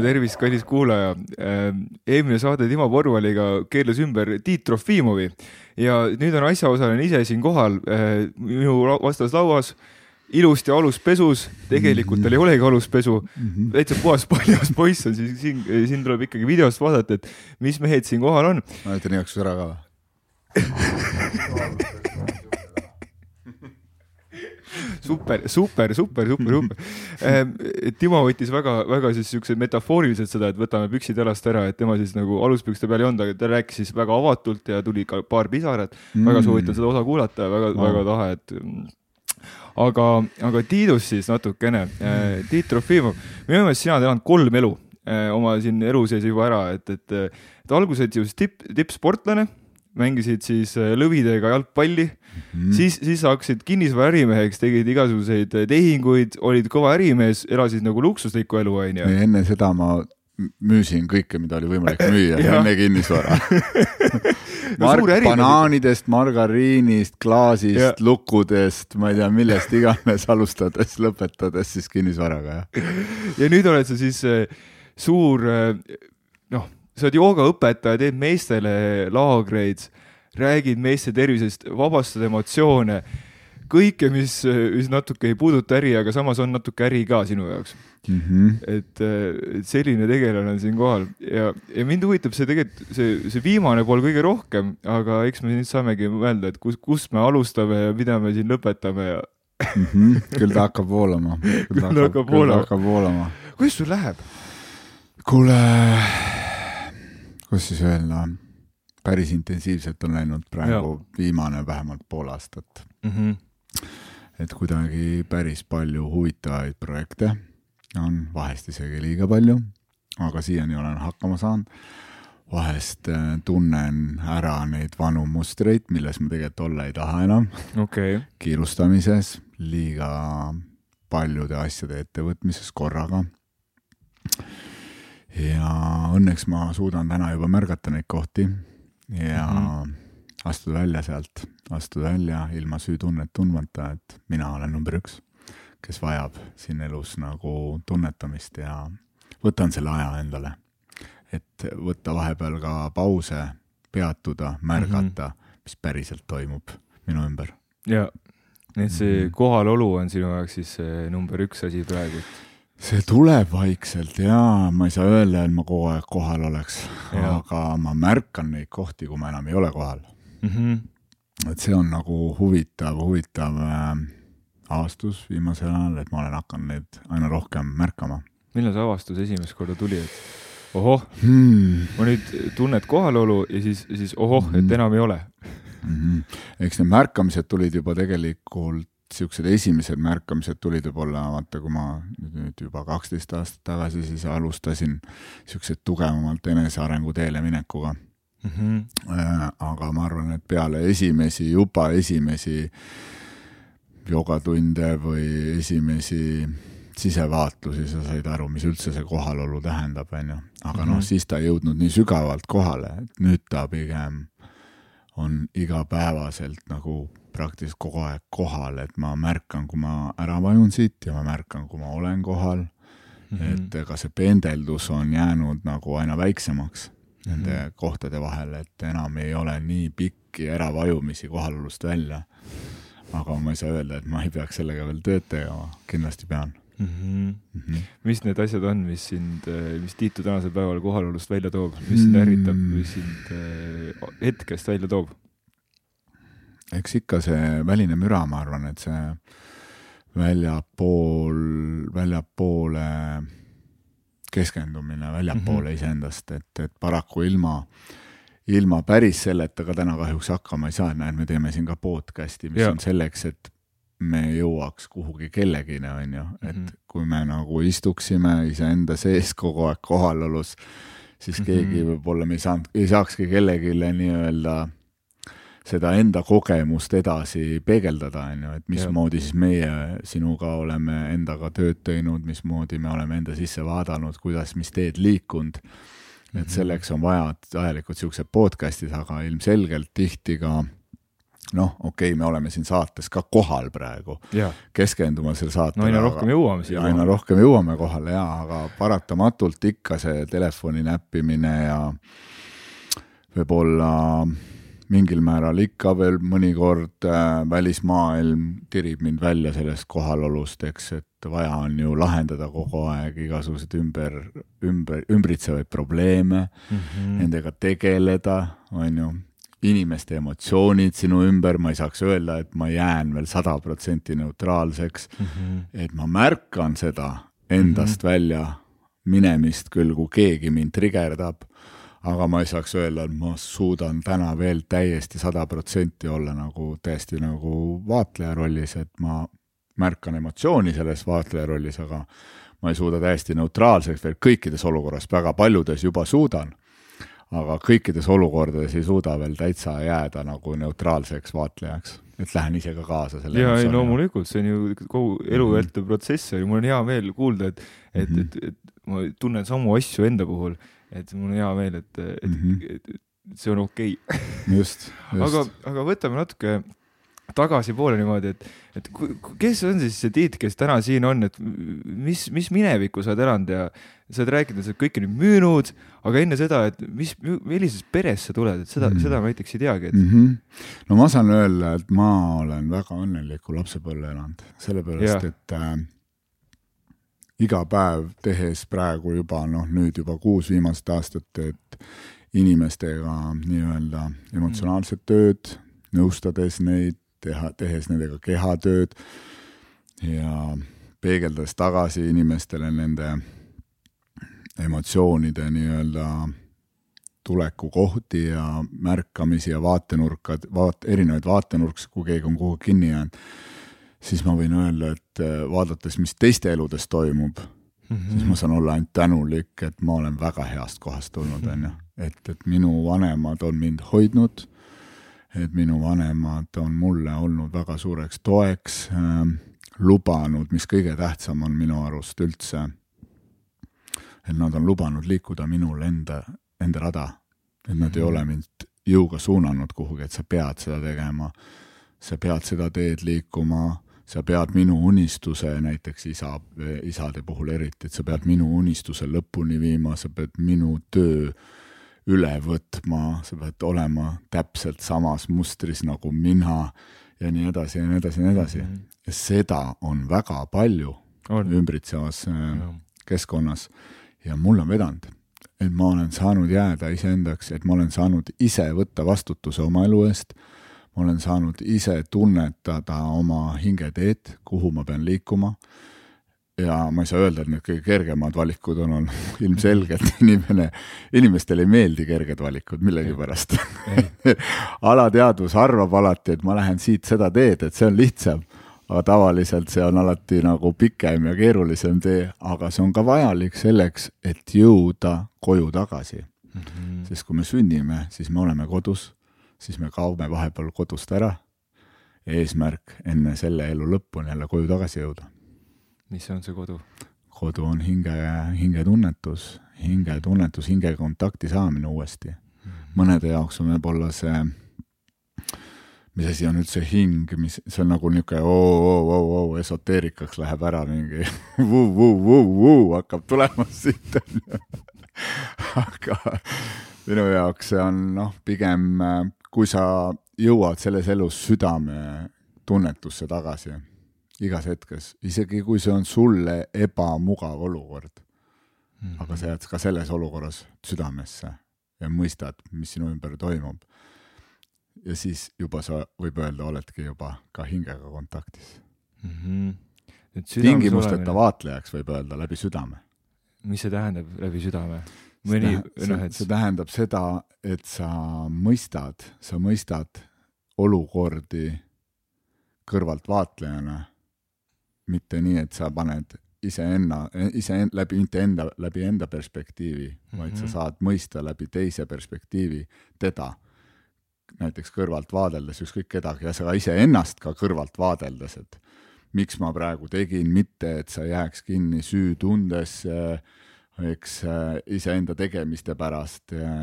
no tervist, kallis kuulaja. eelmine saade Timo Porvaliga keerles ümber Tiit Trofimovi ja nüüd on asjaosaline ise siin kohal minu vastas lauas ilusti aluspesus, tegelikult tal ei olegi aluspesu mm, -hmm. täitsa puhas paljas poiss on siis siin, siin tuleb ikkagi videost vaadata, et mis mehed siin kohal on. ma näitan igaks juhuks ära ka super, super, super, super, super. Timo võttis väga-väga siis siukse metafooriliselt seda, et võtame püksid jalast ära, et tema siis nagu aluspükste peal ei olnud, aga ta rääkis siis väga avatult ja tuli ka paar pisarat mm.. väga soovitan seda osa kuulata, väga-väga tahe, et aga, aga Tiidust siis natukene. Ehm, Tiit Trofimov, minu meelest sina oled elanud kolm elu ehm, oma siin elu sees juba ära, et, et, et alguses ju tipp, tippsportlane mängisid siis äh, lõvidega jalgpalli mm, -hmm. siis, siis hakkasid kinnisvaraärimeheks, tegid igasuguseid äh, tehinguid, olid kõva ärimees, elasid nagu luksuslikku elu, onju. enne seda ma müüsin kõike, mida oli võimalik müüa enne kinnisvara no, Mark banaanidest, margariinist, klaasist, lukkudest, ma ei tea, millest iganes alustades, lõpetades siis kinnisvaraga, jah. ja nüüd oled sa siis äh, suur sa oled joogaõpetaja, teed meestele laagreid, räägid meeste tervisest, vabastad emotsioone, kõike, mis, mis natuke ei puuduta äri, aga samas on natuke äri ka sinu jaoks mm. -hmm. et, et selline tegelane on siin kohal ja, ja mind huvitab see tegelikult, see, see viimane pool kõige rohkem, aga eks me nüüd saamegi mõelda, et kus, kust me alustame ja mida me siin lõpetame ja mm. -hmm. küll ta hakkab voolama. küll ta hakkab voolama. kuidas sul läheb? kuule kuidas siis öelda, päris intensiivselt on läinud praegu ja. viimane vähemalt pool aastat mm. -hmm. et kuidagi päris palju huvitavaid projekte on, vahest isegi liiga palju, aga siiani olen hakkama saanud. vahest äh, tunnen ära neid vanu mustreid, milles ma tegelikult olla ei taha enam okay.. kiirustamises, liiga paljude asjade ettevõtmises korraga ja õnneks ma suudan täna juba märgata neid kohti ja mm -hmm. astuda välja sealt, astuda välja ilma süütunnet tundmata, et mina olen number üks, kes vajab siin elus nagu tunnetamist ja võtan selle aja endale. et võtta vahepeal ka pause, peatuda, märgata mm, -hmm. mis päriselt toimub minu ümber. ja, et see mhm. kohalolu on sinu jaoks siis number üks asi praegu see tuleb vaikselt ja ma ei saa öelda, et ma kogu aeg kohal oleks, aga ma märkan neid kohti, kui ma enam ei ole kohal mm. -hmm. et see on nagu huvitav, huvitav äh, avastus viimasel ajal, et ma olen hakanud neid aina rohkem märkama. millal see avastus esimest korda tuli, et ohoh hmm., ma nüüd tunned kohalolu ja siis, siis ohoh et enam ei ole mm. -hmm. eks need märkamised tulid juba tegelikult siuksed esimesed märkamised tulid võib-olla, vaata, kui ma nüüd juba kaksteist aastat tagasi siis alustasin siukseid tugevamalt enesearengu teele minekuga mm. -hmm. aga ma arvan, et peale esimesi, juba esimesi jogatunde või esimesi sisevaatlusi sa said aru, mis üldse see kohalolu tähendab, onju. aga mm -hmm. noh, mhm. siis ta ei jõudnud nii sügavalt kohale, et nüüd ta pigem on igapäevaselt nagu praktiliselt kogu aeg kohal, et ma märkan, kui ma ära vajun siit ja ma märkan, kui ma olen kohal mm. -hmm. et ega see pendeldus on jäänud nagu aina väiksemaks nende mm -hmm. kohtade vahel, et enam ei ole nii pikki äravajumisi kohalolust välja. aga ma ei saa öelda, et ma ei peaks sellega veel tööd tegema, kindlasti pean mm. -hmm. Mm -hmm. mis need asjad on, mis sind, mis Tiitu tänasel päeval kohalolust välja toob, mis sind ärritab, mis sind äh, hetkest välja toob? Eks ikka see väline müra, ma arvan, et see väljapool, väljapoole keskendumine, väljapoole mm -hmm. iseendast, et, et paraku ilma, ilma päris selleta ka täna kahjuks hakkama ei saa, näed, me teeme siin ka podcast'i, mis ja. on selleks, et me jõuaks kuhugi kellegini, on ju, et mm -hmm. kui me nagu istuksime iseenda sees kogu aeg kohalolus, siis mm -hmm. keegi võib-olla me ei saanud, ei saakski kellelegi nii-öelda seda enda kogemust edasi peegeldada, on ju, et mismoodi siis meie sinuga oleme endaga tööd teinud, mismoodi me oleme enda sisse vaadanud, kuidas, mis teed liikunud. et mhm. selleks on vaja vajalikud siuksed podcast'id, aga ilmselgelt tihti ka noh, okei okay,, me oleme siin saates ka kohal praegu, keskendume selle saatele. no aina rohkem jõuame siia. aina rohkem jõuame kohale jaa, aga paratamatult ikka see telefoni näppimine ja võib-olla mingil määral ikka veel mõnikord äh, välismaailm tirib mind välja sellest kohalolust, eks, et vaja on ju lahendada kogu aeg igasuguseid ümber, ümber, ümbritsevaid probleeme mm, -hmm. nendega tegeleda, on ju inimeste emotsioonid sinu ümber, ma ei saaks öelda, et ma jään veel sada protsenti neutraalseks mm. -hmm. et ma märkan seda endast mm -hmm. välja minemist küll, kui keegi mind trigerdab, aga ma ei saaks öelda, et ma suudan täna veel täiesti sada protsenti olla nagu täiesti nagu vaatleja rollis, et ma märkan emotsiooni selles vaatleja rollis, aga ma ei suuda täiesti neutraalseks veel kõikides olukorras, väga paljudes juba suudan aga kõikides olukordades ei suuda veel täitsa jääda nagu neutraalseks vaatlejaks, et lähen ise ka kaasa selle. ja ei loomulikult, see on ju kogu elu mhm. vältav protsess ja mul on hea meel kuulda, et, et mm, -hmm. et, et ma tunnen samu asju enda puhul, et mul on hea meel, et, et mm, -hmm. et, et see on okei okay. just, just. aga, aga võtame natuke tagasipoole niimoodi, et, et kes on siis see Tiit, kes täna siin on, et mis, mis minevikku sa oled elanud ja sa oled rääkinud, et sa oled kõike nüüd müünud, aga enne seda, et mis, millisest perest sa tuled, et seda mm, -hmm. seda ma näiteks ei teagi et... mm. -hmm. no ma saan öelda, et ma olen väga õnneliku lapsepõlve elanud, sellepärast ja. et äh, iga päev tehes praegu juba noh, nüüd juba kuus viimast aastat, et inimestega nii-öelda emotsionaalset tööd, nõustades neid, teha, tehes nendega kehatööd ja peegeldades tagasi inimestele nende emotsioonide nii-öelda tulekukohti ja märkamisi ja vaatenurkad, vaat-, erinevaid vaatenurkasid, kui keegi on kuhugi kinni jäänud, siis ma võin öelda, et äh, vaadates, mis teiste eludes toimub mm, -hmm. siis ma saan olla ainult tänulik, et ma olen väga heast kohast tulnud, on ju. et, et minu vanemad on mind hoidnud et minu vanemad on mulle olnud väga suureks toeks äh,, lubanud, mis kõige tähtsam on minu arust üldse, et nad on lubanud liikuda minul enda, enda rada. et nad mm -hmm. ei mhm. ole mind jõuga suunanud kuhugi, et sa pead seda tegema, sa pead seda teed liikuma, sa pead minu unistuse, näiteks isa, isade puhul eriti, et sa pead minu unistuse lõpuni viima, sa pead minu töö üle võtma, sa pead olema täpselt samas mustris nagu mina ja nii edasi ja nii edasi ja nii edasi mm. -hmm. ja seda on väga palju on. ümbritsevas äh, ja. keskkonnas ja mul on vedanud, et ma olen saanud jääda iseendaks, et ma olen saanud ise võtta vastutuse oma elu eest, ma olen saanud ise tunnetada oma hingeteed, kuhu ma pean liikuma. Ja ma ei saa öelda, et need kõige kergemad valikud on olnud, ilmselgelt inimene, inimestele ei meeldi kerged valikud millegipärast alateadvus arvab alati, et ma lähen siit seda teed, et see on lihtsam, aga tavaliselt see on alati nagu pikem ja keerulisem tee, aga see on ka vajalik selleks, et jõuda koju tagasi. Mm. -hmm. sest kui me sünnime, siis me oleme kodus, siis me kaome vahepeal kodust ära, eesmärk enne selle elu lõppu on jälle koju tagasi jõuda mis on see kodu? kodu on hinge, hingetunnetus, hingetunnetus, hinge kontakti saamine uuesti. -hmm. mõnede jaoks on võib-olla see, mis asi on üldse hing, mis, see on nagu niisugune oo-oo-oo-oo, esoteerikaks läheb ära mingi vuu-vuu-vuu-vuu hakkab tulema siit, onju. aga minu jaoks see on noh, pigem kui sa jõuad selles elus südametunnetusse tagasi igas hetkes, isegi kui see on sulle ebamugav olukord mm. -hmm. aga sa jääd ka selles olukorras südamesse ja mõistad, mis sinu ümber toimub. ja siis juba sa, võib öelda, oledki juba ka hingega kontaktis mm. -hmm. tingimusteta vaatlejaks võib öelda läbi südame. mis see tähendab, läbi südame? Mõni, noh, et see tähendab seda, et sa mõistad, sa mõistad olukordi kõrvaltvaatlejana mitte nii, et sa paned iseenna, ise läbi, mitte enda, läbi enda perspektiivi mm, -hmm. vaid sa mhm. saad mõista läbi teise perspektiivi teda, näiteks kõrvalt vaadeldes ükskõik kedagi ja sa iseennast ka kõrvalt vaadeldes, et miks ma praegu tegin, mitte et sa jääks kinni süütundesse, eks äh, iseenda tegemiste pärast ja,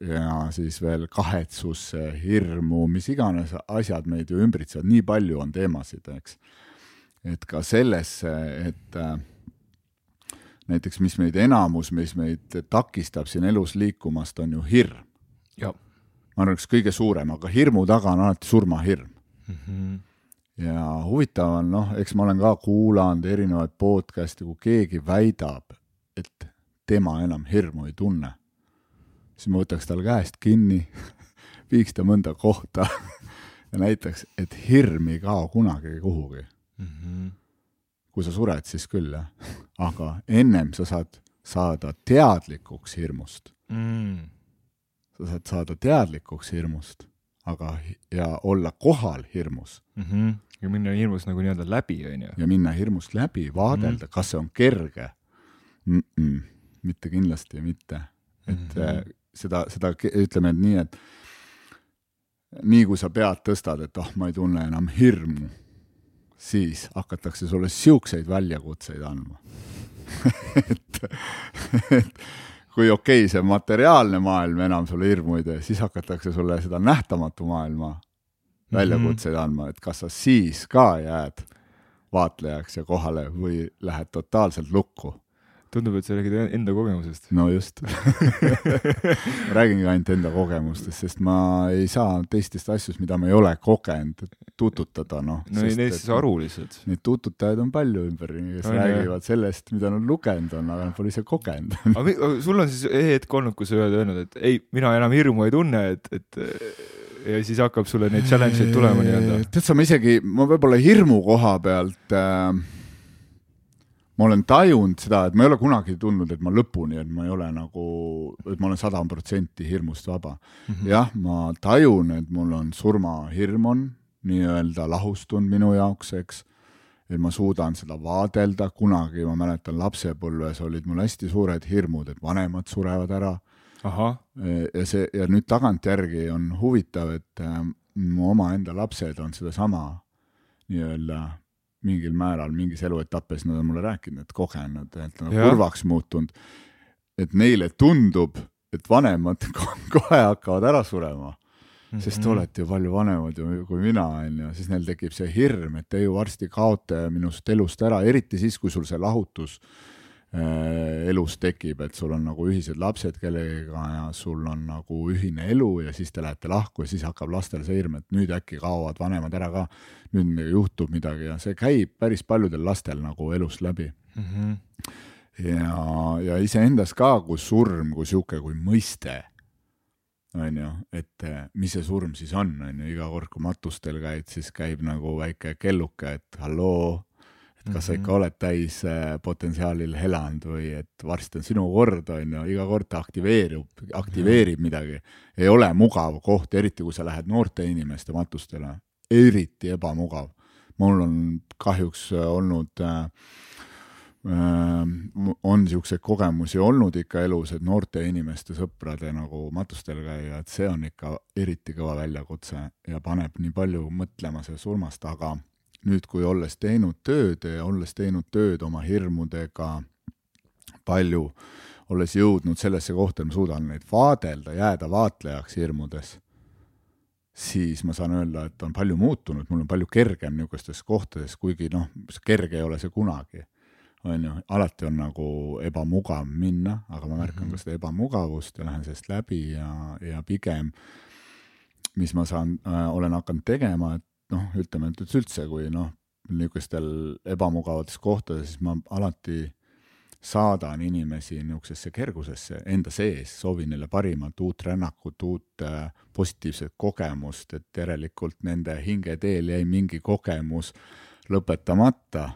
ja siis veel kahetsus, hirmu, mis iganes asjad meid ju ümbritsevad, nii palju on teemasid, eks. et ka sellesse, et äh, näiteks, mis meid enamus, mis meid takistab siin elus liikumast, on ju hirm. ma arvan, üks kõige suurem, aga hirmu taga on alati surmahirm mm. -hmm ja huvitav on, noh, eks ma olen ka kuulanud erinevaid podcast'e, kui keegi väidab, et tema enam hirmu ei tunne, siis ma võtaks tal käest kinni viiks ta mõnda kohta ja näitaks, et hirm ei kao kunagi kuhugi mm. -hmm. kui sa sured, siis küll, jah. aga ennem sa saad saada teadlikuks hirmust mm.. sa saad saada teadlikuks hirmust, aga, ja olla kohal hirmus mm. -hmm. ja minna hirmust nagu nii-öelda läbi, on ju. ja minna hirmust läbi, vaadelda mm, -hmm. kas see on kerge mm. -mm mitte kindlasti mitte. et mm -hmm. seda, seda ütleme nii, et nii kui sa pead tõstad, et oh, ma ei tunne enam hirmu, siis hakatakse sulle siukseid väljakutseid andma et, et kui okei okay,, see materiaalne maailm enam sulle hirmu ei tee, siis hakatakse sulle seda nähtamatu maailma väljakutseid andma, et kas sa siis ka jääd vaatlejaks ja kohale või lähed totaalselt lukku tundub, et sa räägid enda kogemusest. no just räägingi ainult enda kogemustest, sest ma ei saa teistest asjust, mida ma ei ole kogenud, tututada, noh. no ei, neist siis aru lihtsalt. Neid tututajaid on palju ümberringi, kes no, räägivad jah. sellest, mida nad lugenud on, aga nad pole ise kogenud aga sul on siis hetk olnud, kus sa oled öelnud, et ei, mina enam hirmu ei tunne, et, et ja siis hakkab sulle neid challenge eid tulema nii-öelda. tead sa, ma isegi, ma võib-olla hirmu koha pealt äh, ma olen tajunud seda, et ma ei ole kunagi tundnud, et ma lõpuni, et ma ei ole nagu, et ma olen sada protsenti hirmust vaba mm. -hmm. jah, ma tajun, et mul on surmahirm on nii-öelda lahustunud minu jaoks, eks, et ma suudan seda vaadelda, kunagi ma mäletan lapsepõlves olid mul hästi suured hirmud, et vanemad surevad ära. ja see, ja nüüd tagantjärgi on huvitav, et äh, mu omaenda lapsed on sedasama nii-öelda mingil määral mingis eluetapis nad on mulle rääkinud, et kogenud, et nad on kurvaks muutunud. et neile tundub, et vanemad kohe hakkavad ära surema mm, -hmm. sest te olete ju palju vanemad ju kui mina, onju, siis neil tekib see hirm, et te ju varsti kaote minust elust ära, eriti siis, kui sul see lahutus elus tekib, et sul on nagu ühised lapsed kellegagi ja sul on nagu ühine elu ja siis te lähete lahku ja siis hakkab lastel see hirm, et nüüd äkki kaovad vanemad ära ka, nüüd juhtub midagi ja see käib päris paljudel lastel nagu elust läbi mm. -hmm. ja, ja iseendas ka, kui surm kui sihuke, kui mõiste, on ju, et mis see surm siis on, on ju, iga kord, kui matustel käid, siis käib nagu väike kelluke, et halloo et kas sa ikka mhm. oled täis äh, potentsiaalil elanud või et varsti on sinu kord, on ju, iga kord ta aktiveerub, aktiveerib midagi. ei ole mugav koht, eriti kui sa lähed noorte inimeste matustele, eriti ebamugav. mul on kahjuks äh, olnud äh, äh, on niisuguseid kogemusi olnud ikka elus, et noorte inimeste sõprade nagu matustel käia, et see on ikka eriti kõva väljakutse ja paneb nii palju mõtlema sellest surmast, aga nüüd, kui olles teinud tööd ja olles teinud tööd oma hirmudega palju, olles jõudnud sellesse kohta, et ma suudan neid vaadelda, jääda vaatlejaks hirmudes, siis ma saan öelda, et on palju muutunud, mul on palju kergem niisugustes kohtades, kuigi noh, kerge ei ole see kunagi, on ju, alati on nagu ebamugav minna, aga ma märkan mm -hmm. ka seda ebamugavust ja lähen sellest läbi ja, ja pigem mis ma saan äh,, olen hakanud tegema, et noh, ütleme, et üldse, kui noh, niisugustel ebamugavates kohtades, siis ma alati saadan inimesi niisugusesse kergusesse enda sees, soovin neile parimat uut rännakut, uut äh, positiivset kogemust, et järelikult nende hingeteel jäi mingi kogemus lõpetamata,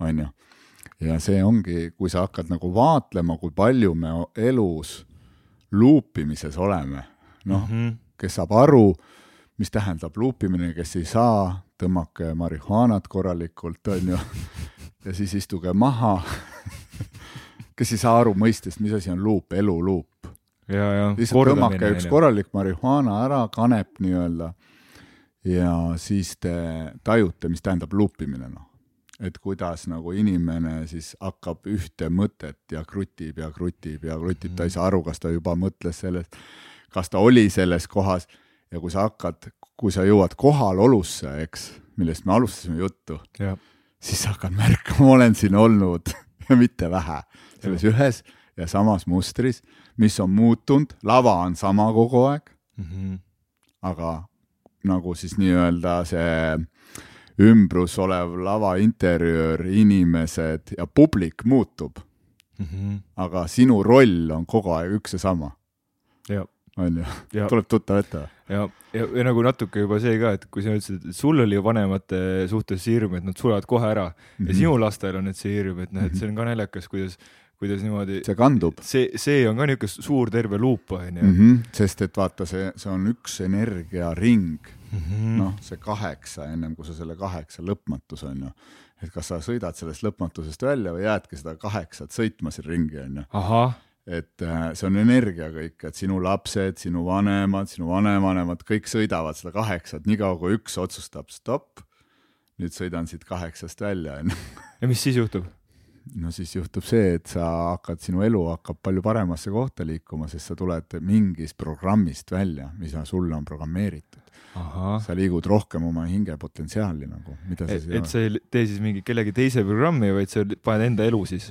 on ju. ja see ongi, kui sa hakkad nagu vaatlema, kui palju me elus luupimises oleme, noh mm -hmm., kes saab aru, mis tähendab luupimine, kes ei saa, tõmmake marihuaanat korralikult, on ju, ja siis istuge maha. Kes ei saa aru mõistest, mis asi on luup, eluluup. lihtsalt tõmmake üks korralik marihuaana ära, kanep nii-öelda, ja siis te tajute, mis tähendab luupimine, noh. et kuidas nagu inimene siis hakkab ühte mõtet ja krutib ja krutib ja krutib, ta ei saa aru, kas ta juba mõtles sellest, kas ta oli selles kohas ja kui sa hakkad, kui sa jõuad kohalolusse, eks, millest me alustasime juttu, siis sa hakkad märkama, ma olen siin olnud ja mitte vähe, selles ja. ühes ja samas mustris, mis on muutunud, lava on sama kogu aeg mm. -hmm. aga nagu siis nii-öelda see ümbrus olev lava interjöör, inimesed ja publik muutub mm. -hmm. aga sinu roll on kogu aeg üks ja sama. On ju, tuleb tuttav ette või? ja, ja, ja nagu natuke juba see ka, et kui sa ütlesid, et sul oli ju vanemate suhtes see hirm, et nad surevad kohe ära mm -hmm. ja mhm. sinu lastel on nüüd see hirm, et noh, et see on ka naljakas, kuidas kuidas niimoodi. see kandub. see, see on ka niisugune suur terve luup, onju. Mhm. sest et vaata, see, see on üks energiaring mm -hmm.. noh, see kaheksa, ennem kui sa selle kaheksa lõpmatus on ju, et kas sa sõidad sellest lõpmatusest välja või jäädki seda kaheksat sõitma siin ringi, on ju. Et äh, see on energia kõik, et sinu lapsed, sinu vanemad, sinu vanavanemad, kõik sõidavad seda kaheksat, niikaua kui üks otsustab stopp, nüüd sõidan siit kaheksast välja, on ju. ja mis siis juhtub? no siis juhtub see, et sa hakkad, sinu elu hakkab palju paremasse kohta liikuma, sest sa tuled mingist programmist välja, mis sulle on programmeeritud. Sa liigud rohkem oma hinge potentsiaali nagu, mida sa et, et sa ei tee siis mingi kellegi teise programmi, vaid sa paned enda elu siis?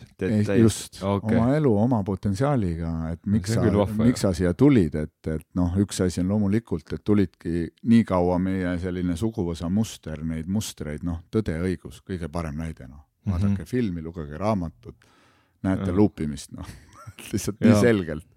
just okay., oma elu oma potentsiaaliga, et miks sa, miks sa siia tulid, et, et noh, üks asi on loomulikult, et tulidki nii kaua meie selline suguvõsa muster, neid mustreid, noh, Tõde ja õigus, kõige parem näide, noh vaadake mm -hmm. filmi, lugege raamatut, näete luupimist, noh lihtsalt nii ja. selgelt,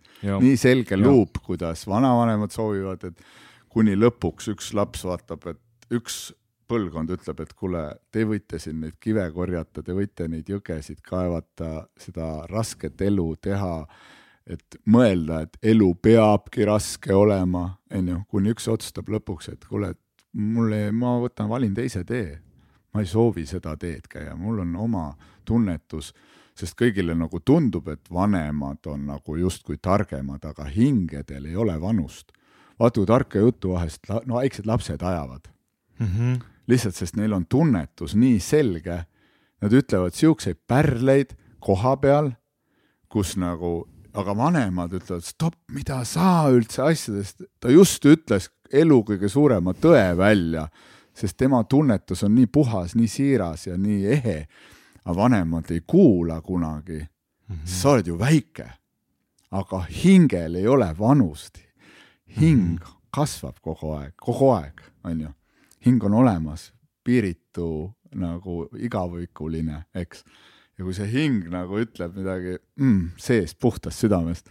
nii selge luup, kuidas vanavanemad soovivad, et kuni lõpuks üks laps vaatab, et üks põlvkond ütleb, et kuule, te võite siin neid kive korjata, te võite neid jõgesid kaevata, seda rasket elu teha, et mõelda, et elu peabki raske olema, onju, kuni üks otsustab lõpuks, et kuule, et mulle, ma võtan, valin teise tee ma ei soovi seda teed käia, mul on oma tunnetus, sest kõigile nagu tundub, et vanemad on nagu justkui targemad, aga hingedel ei ole vanust. Vaata, kui tarka juttu vahest no väiksed lapsed ajavad mm. -hmm. lihtsalt, sest neil on tunnetus nii selge, nad ütlevad siukseid pärleid koha peal, kus nagu, aga vanemad ütlevad, stopp, mida sa üldse asjadest, ta just ütles elu kõige suurema tõe välja sest tema tunnetus on nii puhas, nii siiras ja nii ehe. aga vanemad ei kuula kunagi mm, -hmm. sa oled ju väike. aga hingel ei ole vanust. Hing mm -hmm. kasvab kogu aeg, kogu aeg, on ju. hing on olemas, piiritu nagu igavõikuline, eks. ja kui see hing nagu ütleb midagi mm, seest, puhtast südamest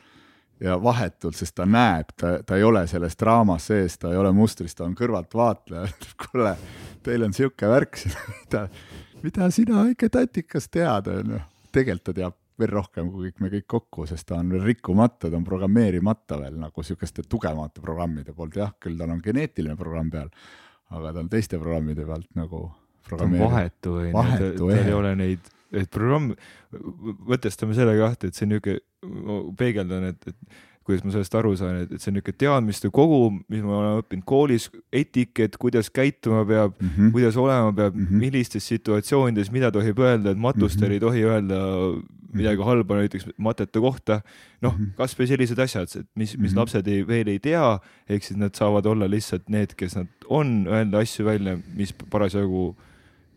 ja vahetult, sest ta näeb, ta, ta ei ole selles draamas sees, ta ei ole mustris, ta on kõrvaltvaatleja, ütleb, kuule, teil on sihuke värk siin, mida, mida sina, väike tatikas, tead, onju. tegelikult ta teab veel rohkem kui kõik me kõik kokku, sest ta on veel rikkumata, ta on programmeerimata veel nagu sihukeste tugevamate programmide poolt, jah, küll tal on geneetiline programm peal, aga ta on teiste programmide pealt nagu ta on vahetu, onju, tal ei ole neid et programm, mõtestame selle kahte, et see on niisugune, peegeldan, et, et kuidas ma sellest aru saan, et, et see on niisugune teadmiste kogum, mis ma olen õppinud koolis, etikett, kuidas käituma peab mm, -hmm. kuidas olema peab mm, -hmm. millistes situatsioonides, mida tohib öelda, et matustel mm -hmm. ei tohi öelda midagi mhm. halba näiteks matete kohta. noh mm -hmm., kasvõi sellised asjad, et mis, mis mm -hmm. lapsed ei, veel ei tea, ehk siis nad saavad olla lihtsalt need, kes nad on, öelda asju välja, mis parasjagu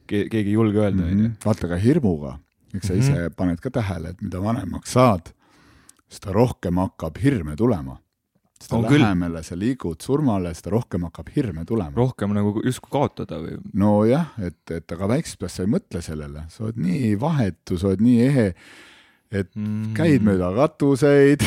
keegi ei julge öelda, onju. Mhm. vaata ka hirmuga, eks sa ise mm -hmm. paned ka tähele, et mida vanemaks saad, seda rohkem hakkab hirme tulema. seda on lähemale küll. sa liigud surmale, seda rohkem hakkab hirme tulema. rohkem nagu justkui kaotada või? nojah, et, et aga väiksest peast sa ei mõtle sellele, sa oled nii vahetu, sa oled nii ehe et mm. käid mööda katuseid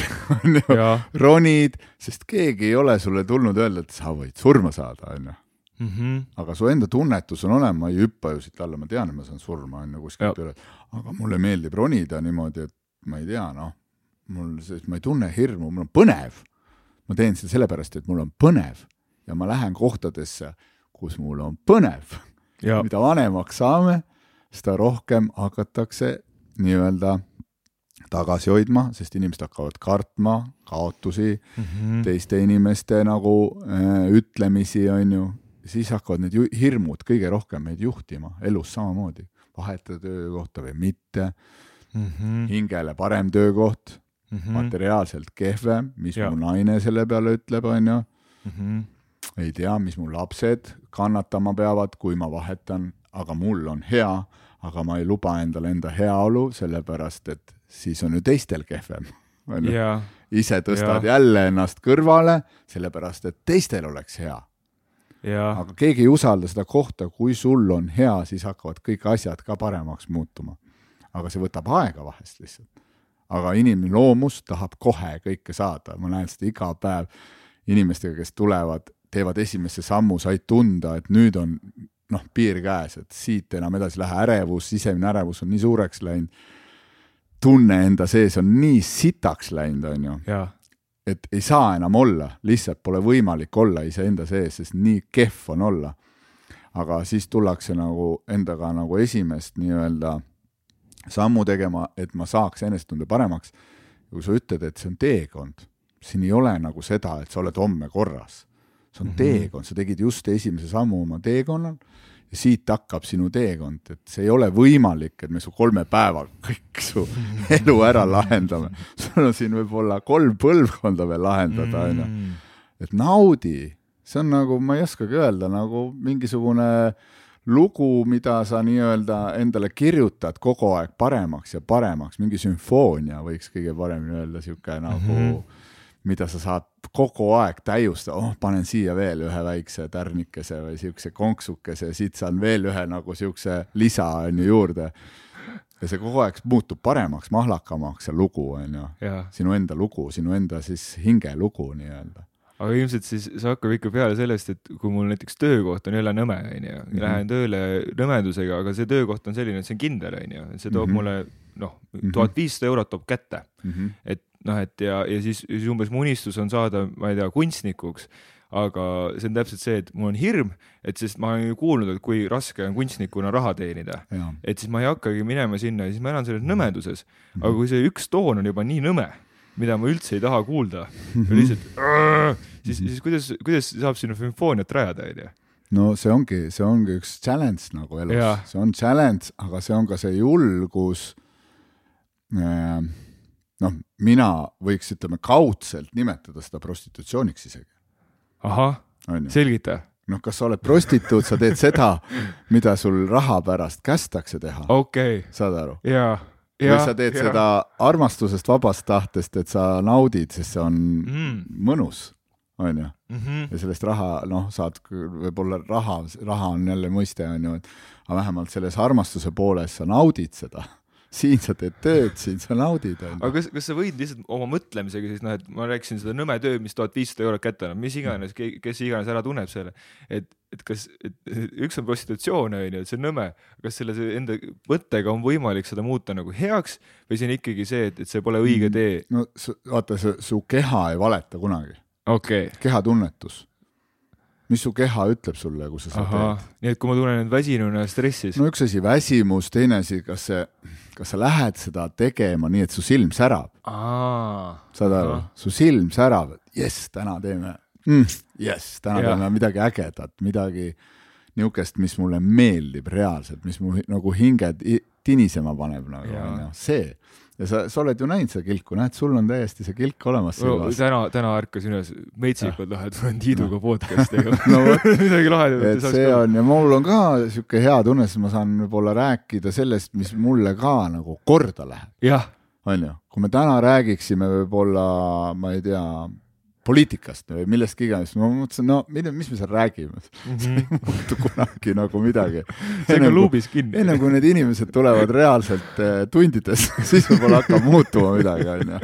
ronid, sest keegi ei ole sulle tulnud öelda, et sa võid surma saada, onju mm. -hmm. aga su enda tunnetus on olemas, ma ei hüppa ju siit alla, ma tean, et ma saan surma, on ju, kuskilt üle. aga mulle meeldib ronida niimoodi, et ma ei tea, noh, mul, ma ei tunne hirmu, mul on põnev. ma teen seda sellepärast, et mul on põnev ja ma lähen kohtadesse, kus mul on põnev. mida vanemaks saame, seda rohkem hakatakse nii-öelda tagasi hoidma, sest inimesed hakkavad kartma kaotusi mm, -hmm. teiste inimeste nagu äh, ütlemisi, on ju, siis hakkavad need hirmud kõige rohkem meid juhtima elus samamoodi, vahetada töökohta või mitte mm. -hmm. hingele parem töökoht Mm mm., materiaalselt kehvem, mis Jaa. mu naine selle peale ütleb, onju. mm -hmm. ei tea, mis mu lapsed kannatama peavad, kui ma vahetan, aga mul on hea, aga ma ei luba endale enda heaolu, sellepärast et siis on ju teistel kehvem. ja ise tõstad Jaa. jälle ennast kõrvale, sellepärast et teistel oleks hea ja aga keegi ei usalda seda kohta, kui sul on hea, siis hakkavad kõik asjad ka paremaks muutuma. aga see võtab aega vahest lihtsalt. Aga inimene loomus tahab kohe kõike saada, ma näen seda iga päev. Inimestega, kes tulevad, teevad esimese sammu, said tunda, et nüüd on noh, piir käes, et siit enam edasi ei lähe, ärevus, sisemine ärevus on nii suureks läinud. tunne enda sees on nii sitaks läinud, onju ja et ei saa enam olla, lihtsalt pole võimalik olla iseenda sees, sest nii kehv on olla. aga siis tullakse nagu endaga nagu esimest nii-öelda sammu tegema, et ma saaks enesetunde paremaks. kui sa ütled, et see on teekond, siin ei ole nagu seda, et sa oled homme korras. see on mm -hmm. teekond, sa tegid just esimese sammu oma teekonnal ja siit hakkab sinu teekond, et see ei ole võimalik, et me su kolme päevaga kõik su elu ära lahendame. sul on siin võib-olla kolm põlvkonda veel lahendada, onju. Mm. et naudi, see on nagu, ma ei oskagi öelda, nagu mingisugune lugu, mida sa nii-öelda endale kirjutad kogu aeg paremaks ja paremaks, mingi sümfoonia võiks kõige paremini öelda, sihuke nagu mm. -hmm. mida sa saad kogu aeg täiustada, oh, panen siia veel ühe väikse tärnikese või siukse konksukese, siit saan veel ühe nagu siukse lisa on ju juurde. ja see kogu aeg muutub paremaks, mahlakamaks, see lugu on ju, sinu enda lugu, sinu enda siis hingelugu nii-öelda aga ilmselt siis see hakkab ikka peale sellest, et kui mul näiteks töökoht on jälle nõme, onju, Mhm. lähen tööle nõmedusega, aga see töökoht on selline, et see on kindel, onju, see toob Mhm. mulle noh, Mhm. tuhat viissada eurot toob kätte. mm. -hmm. et noh, et ja, ja siis, siis umbes mu unistus on saada, ma ei tea, kunstnikuks. aga see on täpselt see, et mul on hirm, et sest ma olen ju kuulnud, et kui raske on kunstnikuna raha teenida, et siis ma ei hakkagi minema sinna ja siis ma elan selles nõmeduses. aga kui see üks toon on juba nii nõme, mida ma üldse ei taha kuulda, lihtsalt siis, siis kuidas, kuidas saab sinna sümfooniat rajada, onju? no see ongi, see ongi üks challenge nagu elus Jaa., see on challenge, aga see on ka see julgus äh, noh, mina võiks, ütleme kaudselt nimetada seda prostitutsiooniks isegi, ahah, selgita. noh, kas sa oled prostituut, sa teed seda, mida sul raha pärast kästakse teha, okei okay., saad aru? ja, või sa teed ja. seda armastusest, vabast tahtest, et sa naudid, sest see on mm,. mõnus, onju Mm -hmm. ja sellest raha, noh, saad võib-olla raha, raha on jälle mõiste, on ju, et aga vähemalt selles armastuse pooles sa naudid seda. Siin sa teed tööd, siin sa naudid, aga kas, kas sa võid lihtsalt oma mõtlemisega siis noh, et ma rääkisin seda nõme töö, mis tuhat viissada eurot kätte annab, mis iganes, kes iganes ära tunneb selle, et, et kas, et üks on prostitutsioon on ju, et see on nõme, kas selle enda mõttega on võimalik seda muuta nagu heaks või see on ikkagi see, et, et see pole õige tee? no vaata, su keha ei valeta kunagi, okei okay., kehatunnetus. Mis su keha ütleb sulle, kui sa seda teed?, nii et kui ma tunnen end väsinuna ja stressis. No üks asi väsimus, teine asi, kas see, kas sa lähed seda tegema nii, et su silm särab, aa, saad aru? Su silm särab, et jess, täna teeme mm,, jess, täna Jah. teeme midagi ägedat, midagi niisugust, mis mulle meeldib reaalselt, mis mu nagu hinge ti- tinisema paneb nagu onju, see. Ja sa, sa oled ju näinud seda kilku, näed, sul on täiesti see kilk olemas silmas. täna, täna ärkasin üles, metsikult lahe, tulen Tiiduga podcast'i tegema no vot, midagi lahedat et see on ja mul on ka sihuke hea tunne, sest ma saan võib-olla rääkida sellest, mis mulle ka nagu korda läheb, jah, onju. kui me täna räägiksime võib-olla, ma ei tea, poliitikast või millestki iganes, ma mõtlesin, no mida, mis me seal räägime, ei muutu kunagi nagu midagi. see on ka luubis kinni. enne kui need inimesed tulevad reaalselt eh, tundides, siis võib-olla hakkab muutuma midagi, onju.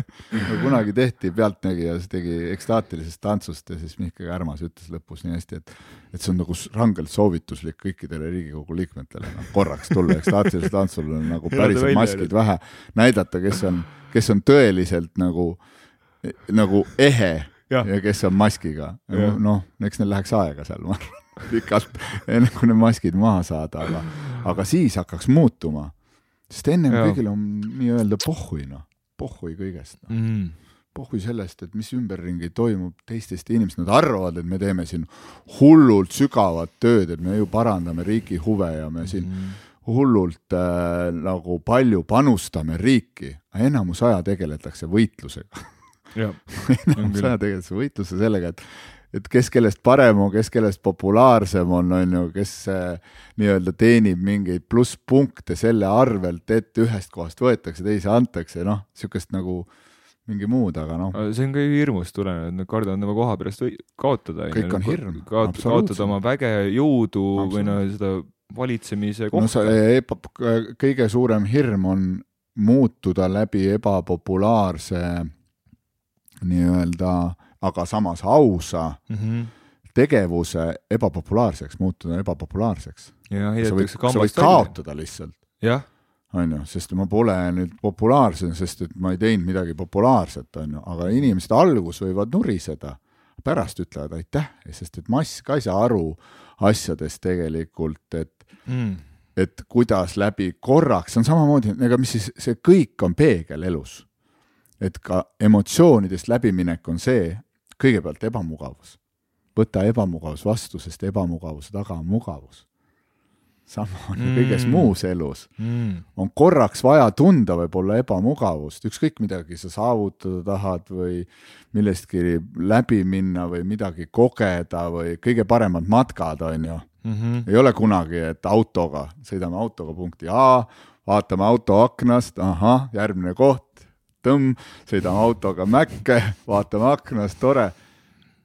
kunagi tehti Pealtnägija, see tegi ekstaatilisest tantsust ja siis Mihkel Kärmas ütles lõpus nii hästi, et et see on nagu rangelt soovituslik kõikidele Riigikogu liikmetele, noh korraks tulla ekstaatilisele tantsule nagu päriselt maskid vähe, näidata, kes on, kes on tõeliselt nagu, nagu ehe Jah. ja kes on maskiga noh, eks neil läheks aega seal, ma arvan, pikalt, enne kui need maskid maha saada, aga, aga siis hakkaks muutuma. sest ennem Jah. kõigil on nii-öelda pohhui, noh, pohhui kõigest no.. mm.. pohhui sellest, et mis ümberringi toimub teistest inimestest, nad arvavad, et me teeme siin hullult sügavat tööd, et me ju parandame riigi huve ja me siin mm hullult äh, nagu palju panustame riiki, enamus aja tegeletakse võitlusega enamus aja tegeletakse võitluse sellega, et et kes kellest parem on, kes kellest populaarsem on, on ju, kes äh, nii-öelda teenib mingeid plusspunkte selle arvelt, et ühest kohast võetakse, teise antakse, noh, niisugust nagu mingi muud, aga noh. see on ka hirmust tulenev, et nad kardavad oma koha pärast kaotada. kõik on hirm. kaotada oma väge, jõudu või noh, seda valitsemise kohta. no see eba, kõige suurem hirm on muutuda läbi ebapopulaarse nii-öelda, aga samas ausa mm -hmm. tegevuse ebapopulaarseks, muutuda ebapopulaarseks. sa võid, sa võid kaotada lihtsalt. on ju, sest ma pole nüüd populaarne, sest et ma ei teinud midagi populaarset, on ju, aga inimesed algus võivad nuriseda, pärast ütlevad aitäh, sest et mass ka ei saa aru asjadest tegelikult, et mm. et kuidas läbi korraks, see on samamoodi, ega mis siis, see kõik on peegel elus. Et ka emotsioonidest läbiminek on see, kõigepealt ebamugavus. võta ebamugavus vastu, sest ebamugavuse taga on mugavus sama on mm. kõiges muus elus mm.. on korraks vaja tunda võib-olla ebamugavust, ükskõik midagi sa saavutada tahad või millestki läbi minna või midagi kogeda või kõige paremad matkad, on ju mm. -hmm. ei ole kunagi, et autoga, sõidame autoga punkti A, vaatame auto aknast, ahah, järgmine koht, tõmm, sõidame autoga Mäkke, vaatame aknast, tore.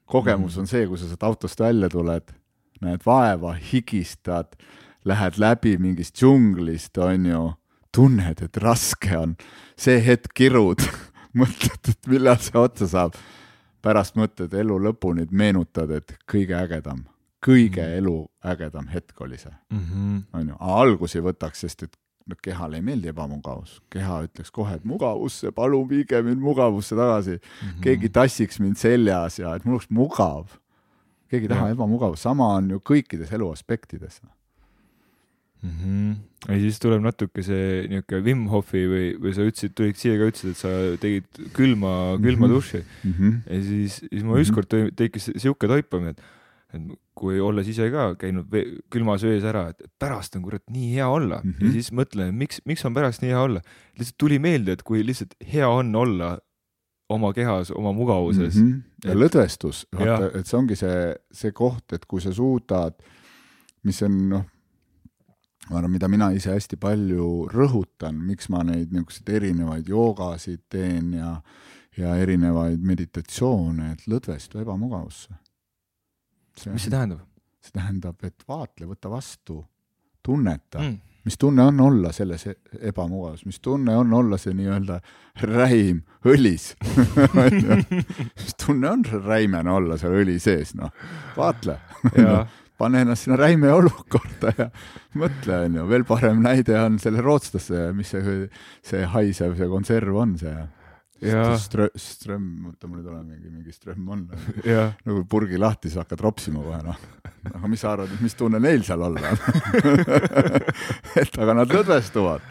kogemus mhm. on see, kui sa sealt autost välja tuled, näed vaeva, higistad, lähed läbi mingist džunglist, on ju, tunned, et raske on, see hetk kirud mõtled, et millal see otsa saab. pärast mõtled elu lõpuni, meenutad, et kõige ägedam kõige mm -hmm. elu ägedam hetk oli see mm, -hmm. on ju, algus ei võtaks, sest et no kehale ei meeldi ebamugavus, keha ütleks kohe, et mugavusse, palun viige mind mugavusse tagasi mm. -hmm. keegi tassiks mind seljas ja et mul oleks mugav. keegi ei taha ebamugavust, sama on ju kõikides elu aspektides mm. -hmm. ja siis tuleb natuke see niisugune Wim Hofi või, või sa ütlesid, tulid siia ka ütlesid, et sa tegid külma, külma mm -hmm. duši mm. -hmm. ja siis, siis mul ükskord tekkis sihuke toipamine, et et kui olles ise ka käinud külmas vees ära, et pärast on kurat nii hea olla mm -hmm. ja siis mõtlen, miks, miks on pärast nii hea olla. lihtsalt tuli meelde, et kui lihtsalt hea on olla oma kehas, oma mugavuses mm. -hmm. ja et... lõdvestus, et see ongi see, see koht, et kui sa suudad, mis on noh, ma arvan, mida mina ise hästi palju rõhutan, miks ma neid niisuguseid erinevaid joogasid teen ja, ja erinevaid meditatsioone, et lõdvestu ebamugavusse mis see tähendab? see tähendab, et vaatle, võta vastu, tunneta. Mm., mis tunne on olla selles e-, ebamugavus, mis tunne on olla see nii-öelda räim õlis? Mis tunne on räimena olla seal õli sees, noh, vaatle. Pane ennast sinna räime olukorda ja mõtle, onju, veel parem näide on selle rootslaste, mis see, see haisev, see konserv on, see Ström, ström, oota mul ei tule mingi, mingi ström on nagu purgi lahti, siis hakkad ropsima kohe noh. aga mis sa arvad, et mis tunne neil seal olla on et aga nad lõdvestuvad,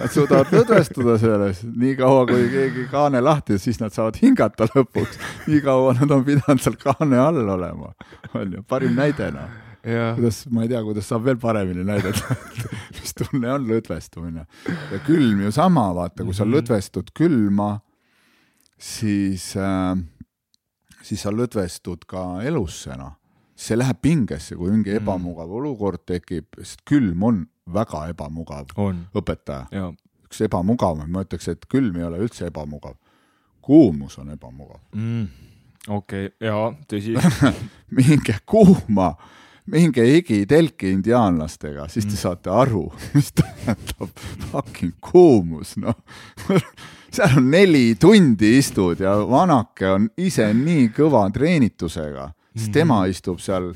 nad suudavad lõdvestuda selles, niikaua kui keegi kaane lahti, siis nad saavad hingata lõpuks. nii kaua nad on pidanud seal kaane all olema, on ju, parim näide noh Ja. kuidas, ma ei tea, kuidas saab veel paremini näidata mis tunne on lõdvestumine. ja külm ju sama, vaata, kui sa mhm. lõdvestud külma siis äh,, siis sa lõdvestud ka elusse, noh. see läheb pingesse, kui mingi mm. ebamugav olukord tekib, sest külm on väga ebamugav on. õpetaja. üks ebamugavamaid, ma ütleks, et külm ei ole üldse ebamugav. kuumus on ebamugav mm.. okei okay., jaa, tõsi minge kuuma minge higitelki indiaanlastega, siis te mm. saate aru, mis tähendab fucking kuumus, noh seal on neli tundi istud ja vanake on ise nii kõva treenitusega, siis tema mhm. istub seal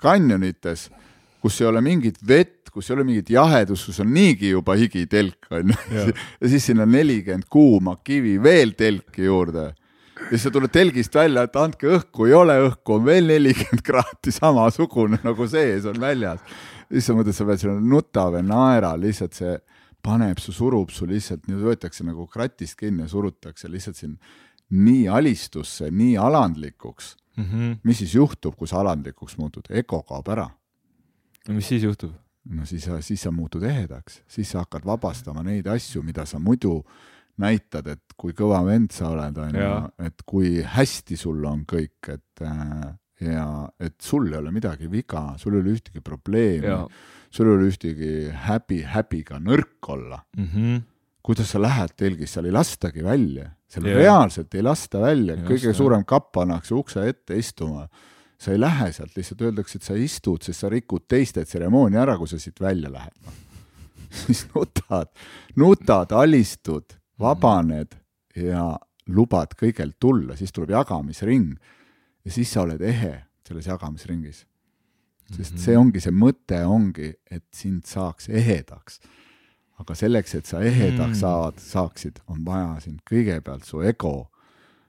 kanjonites, kus ei ole mingit vett, kus ei ole mingit jahedust, kus on niigi juba higitelk onju. ja siis sinna nelikümmend kuuma kivi veel telki juurde. ja siis sa tuled telgist välja, et andke õhku, ei ole õhku, on veel nelikümmend kraadi samasugune nagu sees on väljas. siis sa mõtled, sa pead sinna nuta või naera, lihtsalt see paneb su, surub su lihtsalt, võetakse nagu kratist kinni ja surutakse lihtsalt siin nii alistusse, nii alandlikuks, mm. -hmm. mis siis juhtub, kui sa alandlikuks muutud, ego kaob ära no mis siis juhtub? no siis sa, siis sa muutud ehedaks, siis sa hakkad vabastama neid asju, mida sa muidu näitad, et kui kõva vend sa oled, onju et kui hästi sul on kõik, et äh, ja et sul ei ole midagi viga, sul ei ole ühtegi probleemi sul ei ole ühtegi häbi, häbiga nõrk olla. mm. -hmm. kuidas sa lähed telgis, seal ei lastagi välja, seal Jaa. reaalselt ei lasta välja, Just, kõige jah. suurem kapp pannakse ukse ette istuma sa ei lähe sealt, lihtsalt öeldakse, et sa istud, sest sa rikud teiste tseremoonia ära, kui sa siit välja lähed no. siis nutad, nutad, alistud, vabaned ja lubad kõigel tulla, siis tuleb jagamisring ja siis sa oled ehe selles jagamisringis. Sest see ongi see mõte ongi, et sind saaks ehedaks. aga selleks, et sa ehedaks Mm. saad, saaksid, on vaja sind kõigepealt su ego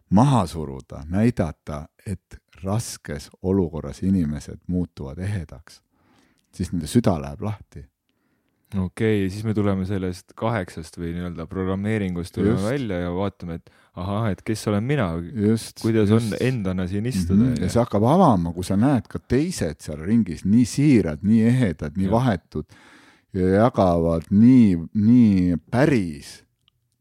maha suruda, näidata, et raskes olukorras inimesed muutuvad ehedaks. siis nende süda läheb lahti. Okei okay,, siis me tuleme sellest kaheksast või nii-öelda programmeeringust tuleme Just. välja ja vaatame, et ahah, et kes olen mina, just. kuidas on endana siin istuda mm. -hmm. ja see hakkab avama, kui sa näed ka teised seal ringis nii siirad, nii ehedad, nii ja. vahetud ja jagavad nii, nii päris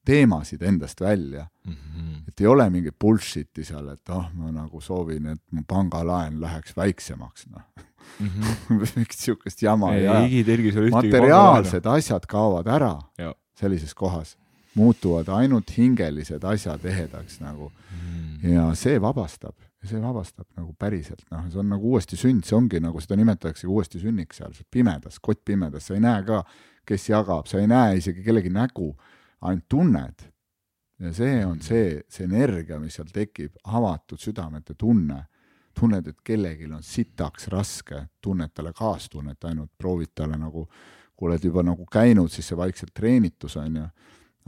teemasid endast välja, mm. -hmm. et ei ole mingit bullshit'i seal, et oh, ma nagu soovin, et mu pangalaen läheks väiksemaks, noh. Mm -hmm. mingit siukest jama ei igitelgis ei materiaalsed asjad kaovad ära Jaa. sellises kohas, muutuvad ainult hingelised asjad ehedaks nagu mm.. ja see vabastab, see vabastab nagu päriselt, noh, see on nagu uuesti sünd, see ongi nagu seda nimetatakse uuesti sünniks seal, pimedas, kott pimedas, sa ei näe ka, kes jagab, sa ei näe isegi kellegi nägu, ainult tunned. ja see on see, see energia, mis seal tekib, avatud südamete tunne, tunned, et kellelgi on sitaks raske, tunned talle kaastunnet ainult, proovid talle nagu, kui oled juba nagu käinud, siis see vaikselt treenitus on ju.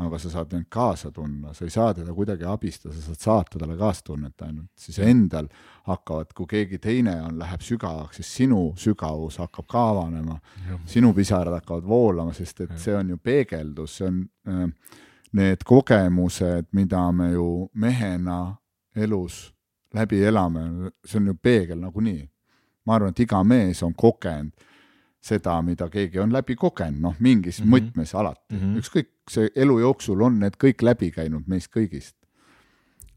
Aga sa saad end kaasa tunda, sa ei saa teda kuidagi abistada, sa saad saata talle kaastunnet ainult, siis endal hakkavad, kui keegi teine on, läheb sügavaks, siis sinu sügavus hakkab ka avanema, sinu pisarad hakkavad voolama, sest et see on ju peegeldus, see on äh, need kogemused, mida me ju mehena elus läbi elame, see on ju peegel nagunii. ma arvan, et iga mees on kogenud seda, mida keegi on läbi kogenud, noh, mingis mm. -hmm. mõtmes alati mm. -hmm. ükskõik, see elu jooksul on need kõik läbi käinud meist kõigist.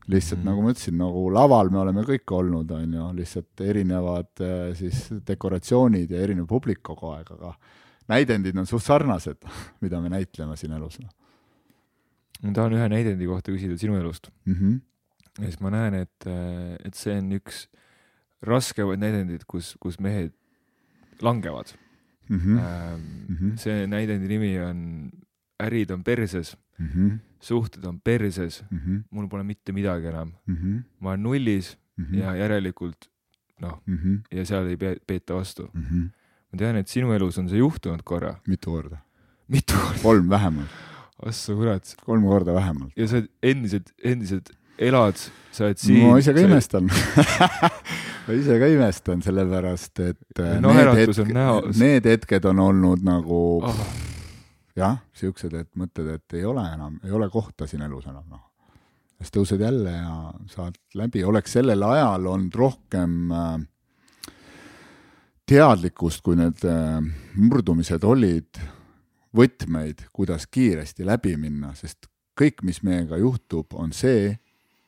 lihtsalt mm. -hmm. nagu ma ütlesin, nagu laval me oleme kõik olnud, on ju, lihtsalt erinevad äh, siis dekoratsioonid ja erinev publik kogu aeg, aga näidendid on suht sarnased, mida me näitleme siin elus noh. ma tahan ühe näidendi kohta küsida sinu elust mm. -hmm. Ja siis ma näen, et, et see on üks raskemaid näidendeid, kus, kus mehed langevad Mm mm. -hmm.. See näidendi nimi on Ärid on perses, Mm -hmm. suhted on perses, Mm -hmm. mul pole mitte midagi enam, Mm -hmm. ma olen nullis Mm -hmm. ja järelikult noh, mm -hmm. ja seal ei pea- peeta vastu. mm -hmm. ma tean, et sinu elus on see juhtunud korra, mitu korda? mitu korda, kolm vähemalt, ossa kurat, kolm korda vähemalt. ja sa endiselt, endiselt elad, sa oled siin. ma ise ka. imestan ma ise ka imestan, sellepärast et äh, No need hetk-. Need hetked on olnud nagu Oh, jah, siuksed, et mõtled, et ei ole enam, ei ole kohta siin elus enam, noh. siis tõused jälle ja saad läbi, oleks sellel ajal olnud rohkem äh, teadlikkust, kui need äh, murdumised olid, võtmeid, kuidas kiiresti läbi minna, sest kõik, mis meiega juhtub, on see,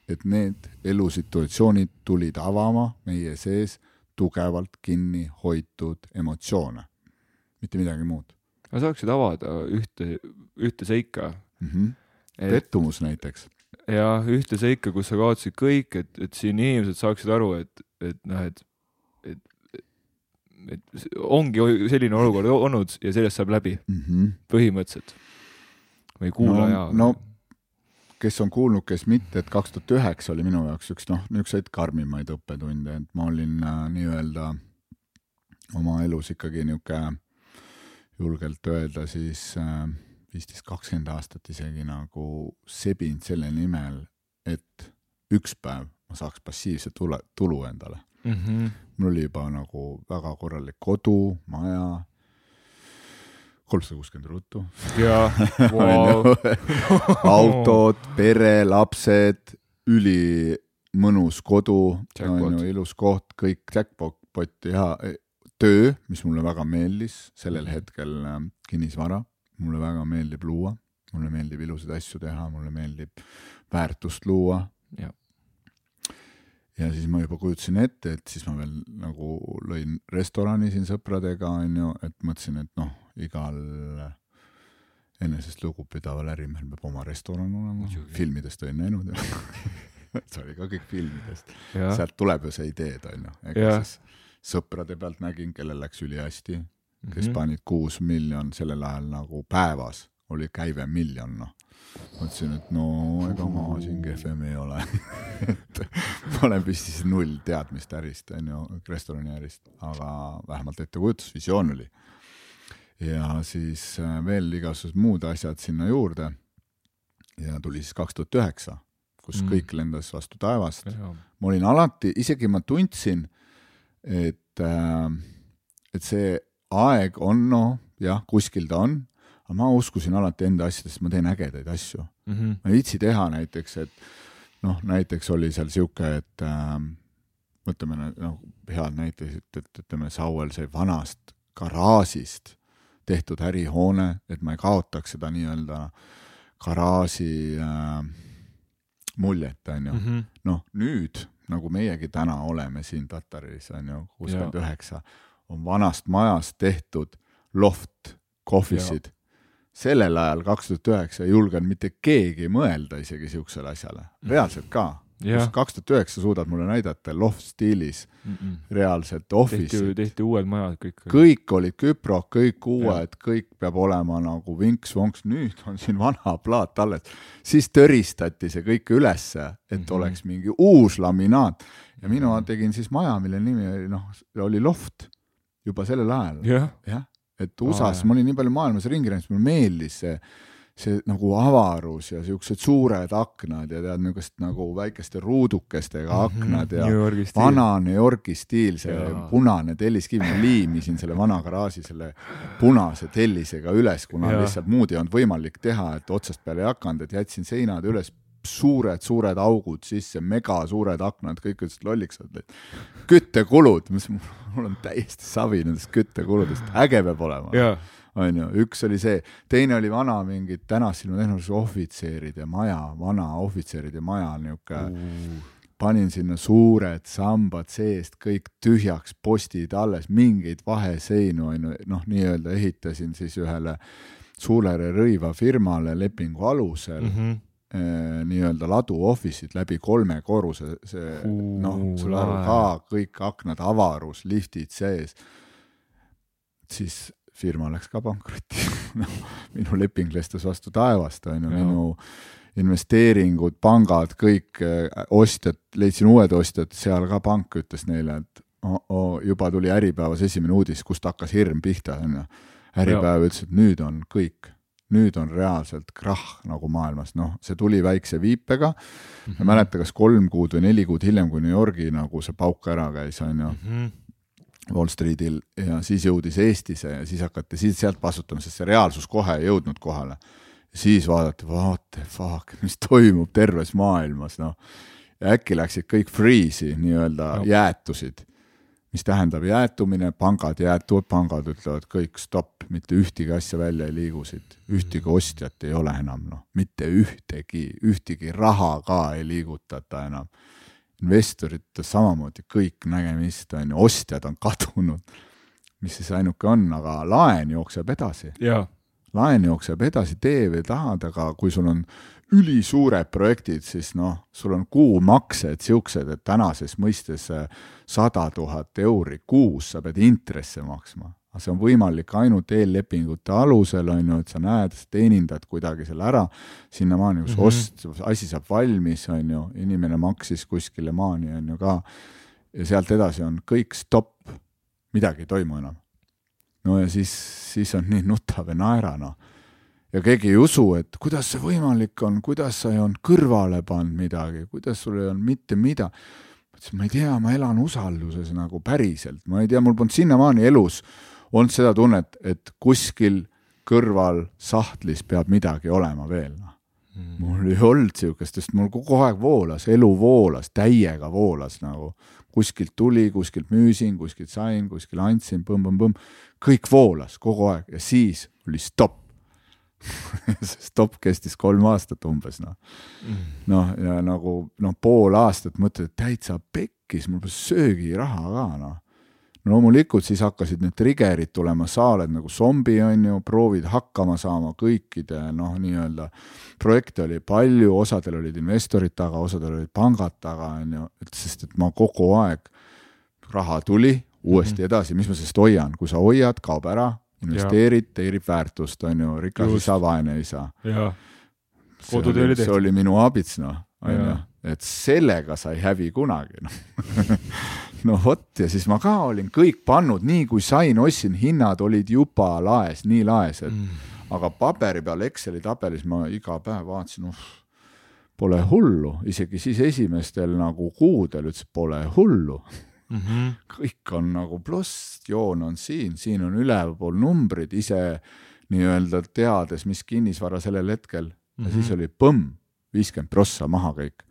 et need elusituatsioonid tulid avama meie sees tugevalt kinni hoitud emotsioone, mitte midagi muud aga saaksid avada ühte, ühte seika mm. -hmm. et, pettumus näiteks ja ühte seika, kus sa kaotasid kõik, et, et siin inimesed saaksid aru, et, et noh, et, et, et ongi selline olukord olnud ja sellest saab läbi mm. -hmm. põhimõtteliselt. või kuulaja No- no kes on kuulnud, kes mitte, et kaks tuhat üheksa oli minu jaoks üks noh, niisuguseid karmimaid õppetunde, et ma olin äh, nii-öelda oma elus ikkagi niisugune julgelt öelda siis äh, viisteist, kakskümmend aastat isegi nagu sebinud selle nimel, et üks päev ma saaks passiivse tule, tulu endale. mm. -hmm. mul oli juba nagu väga korralik kodu, maja, kolmsada kuuskümmend ruttu. Ja wow. autod, pere, lapsed, ülimõnus kodu, on ju, ilus koht, kõik jackpot ja töö, mis mulle väga meeldis sellel hetkel äh, kinnisvara, mulle väga meeldib luua, mulle meeldib ilusaid asju teha, mulle meeldib väärtust luua. Ja siis ma juba kujutasin ette, et siis ma veel nagu lõin restorani siin sõpradega, onju, et mõtlesin, et noh, igal enesest lugupidaval ärimehel peab oma restoran olema, filmidest olin näinud see oli ka kõik filmidest, sealt tuleb ju see ideed, onju, ega siis sõprade pealt nägin, kellel läks ülihästi, kes Mhm. panid kuus miljon sellel ajal nagu päevas oli käive miljon, noh. mõtlesin, et no ega ma siin kehvem ei ole et panen püsti siis null teadmist ärist, onju, restoraniärist, aga vähemalt ettekujutus, visioon oli. ja siis äh, veel igasugused muud asjad sinna juurde. ja tuli siis kaks tuhat üheksa, kus Mm. kõik lendas vastu taevast ma olin alati, isegi ma tundsin, et äh, et see aeg on noh, jah, kuskil ta on, aga ma uskusin alati enda asjadest, ma teen ägedaid asju. Mhm. ma ei viitsi teha näiteks, et noh, näiteks oli seal sihuke, et äh, võtame noh, head näiteid, et ütleme, Sauel sai vanast garaažist tehtud ärihoone, et ma ei kaotaks seda nii-öelda garaaži äh, muljet, onju Mhm. noh, nüüd nagu meiegi täna oleme siin Tataris on ju kuuskümmend üheksa, on vanast majast tehtud loft, kohvisid. Sellel ajal, kaks tuhat üheksa, ei julgenud mitte keegi mõelda isegi siuksele asjale, reaalselt ka. jah, kaks tuhat üheksa suudad mulle näidata loft stiilis reaalselt tehti, office'i. tehti uued majad kõik. kõik olid küprok, kõik uued, kõik peab olema nagu vinks-vonks, nüüd on siin vana plaat alles. siis tõristati see kõik ülesse, et mm Mhm. -hmm. oleks mingi uus laminaat ja mina tegin siis maja, mille nimi oli noh, oli Loft juba sellel ajal, jah, jah, et USA-s Aa, ma olin nii palju maailmas ringi läinud, mulle meeldis see see nagu avarus ja siuksed suured aknad ja tead niisugust nagu väikeste ruudukestega aknad ja New vana New Yorgi stiil, see Jaa. punane telliskivi, ma liimisin selle vana garaaži selle punase tellisega üles, kuna Jaa. lihtsalt muud ei olnud võimalik teha, et otsast peale ei hakanud, et jätsin seinad üles, suured-suured augud sisse, megasuured aknad, kõik ütlesid lolliks, et küttekulud, mis mul on täiesti savi nendest küttekuludest, äge peab olema. Jaa, onju, üks oli see, teine oli vana mingid tänassilma tehnoloogia ohvitseride maja, vana ohvitseride maja niuke, panin sinna suured sambad seest kõik tühjaks, postid alles, mingeid vaheseinu onju, noh, nii-öelda ehitasin siis ühele Suulere rõivafirmale lepingu alusel mm. -hmm. Nii-öelda ladu office'id läbi kolme korruse, see noh, saad aru ka, kõik aknad avarus, liftid sees. siis firma läks ka pankrotti noh, minu leping lestas vastu taevast, onju, Jaa. minu investeeringud, pangad, kõik eh, ostjad, leidsin uued ostjad, seal ka pank ütles neile, et oh, oh, juba tuli Äripäevas esimene uudis, kust hakkas hirm pihta, onju. Äripäev ütles, et nüüd on kõik, nüüd on reaalselt krahh nagu maailmas, noh, see tuli väikse viipega ma ei mäleta, kas kolm kuud või neli kuud hiljem, kui New Yorgi nagu see pauk ära käis, onju, Mhm. Wall Streetil ja siis jõudis Eestisse ja siis hakati siit sealt vastutama, sest see reaalsus kohe ei jõudnud kohale. siis vaadati, what the fuck, mis toimub terves maailmas, noh. ja äkki läksid kõik freeze'i nii-öelda Jah. jäätusid, mis tähendab jäätumine, pangad jäätuvad, pangad ütlevad kõik stopp, mitte ühtegi asja välja ei liigu siit, ühtegi ostjat ei ole enam, noh, mitte ühtegi, ühtegi raha ka ei liigutata enam investoritel samamoodi kõik nägemist on ju, ostjad on kadunud. mis siis ainuke on, aga laen jookseb edasi, laen jookseb edasi, tee või tahad, aga kui sul on ülisuured projektid, siis noh, sul on kuumaksed siuksed, et tänases mõistes eh, sada tuhat euri kuus sa pead intresse maksma. aga see on võimalik ainult eellepingute alusel, on ju, et sa näed, sa teenindad kuidagi selle ära sinnamaani, kus mm -hmm. ost, asi saab valmis, on ju, inimene maksis kuskile maani, on ju ka, ja sealt edasi on kõik stopp, midagi ei toimu enam. no ja siis, siis on nii nuta või naera, noh ja keegi ei usu, et kuidas see võimalik on, kuidas sa ei olnud kõrvale pannud midagi, kuidas sul ei olnud mitte midagi. ma ütlesin, ma ei tea, ma elan usalduses nagu päriselt, ma ei tea, mul polnud sinnamaani elus olnud seda tunnet, et kuskil kõrval sahtlis peab midagi olema veel, noh. mul ei olnud siukest, sest mul kogu aeg voolas, elu voolas, täiega voolas nagu. kuskilt tuli, kuskilt müüsin, kuskilt sain, kuskil andsin põmm,, põmm-põmm-põmm, kõik voolas kogu aeg ja siis oli stopp stopp kestis kolm aastat umbes noh. noh, ja nagu noh, pool aastat mõtled, et täitsa pekkis, mul pole söögiraha ka noh no loomulikult siis hakkasid need trigger'id tulema, sa oled nagu zombi, on ju, proovid hakkama saama kõikide noh, nii-öelda projekte oli palju, osadel olid investorid taga, osadel olid pangad taga, on ju, et sest et ma kogu aeg, raha tuli uuesti -hmm. edasi, mis ma sellest hoian, kui sa hoiad, kaob ära, investeerid, teenib väärtust, on ju, rikas ei saa, vaene ei saa. kodutöö oli tehtud. see oli minu abits, noh, on ju, et sellega sa ei hävi kunagi, noh. No vot, ja siis ma ka olin kõik pannud, nii kui sain, ostsin, hinnad olid juba laes, nii laes, et mm. aga paberi peal Exceli tabelis ma iga päev vaatasin, uh, pole hullu, isegi siis esimestel nagu kuudel ütles, pole hullu mm. -hmm. kõik on nagu pluss, joon on siin, siin on ülevalpool numbrid, ise nii-öelda teades, mis kinnisvara sellel hetkel mm -hmm. ja siis mhm. oli põmm, viiskümmend prossa maha kõik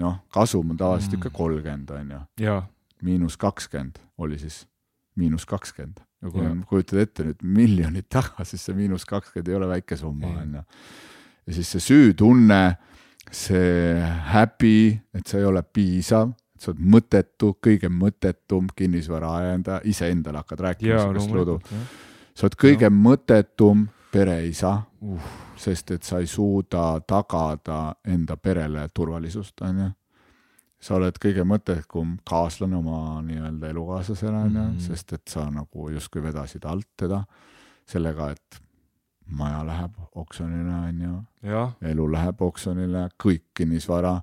noh, kasum on tavaliselt ikka mm. kolmkümmend, on ju. miinus kakskümmend oli siis, miinus kakskümmend. ja kui kujutad ette nüüd miljonit taga, siis see miinus kakskümmend ei ole väike summa, on ju. ja siis see süütunne, see häbi, et sa ei ole piisav, et sa oled mõttetu, kõige mõttetum kinnisvaraarendaja, iseendale hakkad rääkima sihukest lugu. sa oled kõige ja. mõttetum pereisa uh sest et sa ei suuda tagada enda perele turvalisust, on ju. sa oled kõige mõttekum kaaslane oma nii-öelda elukaaslasele, on ju, mhm. sest et sa nagu justkui vedasid alt teda sellega, et maja läheb oksjonile, on ju, elu läheb oksjonile, kõik kinnisvara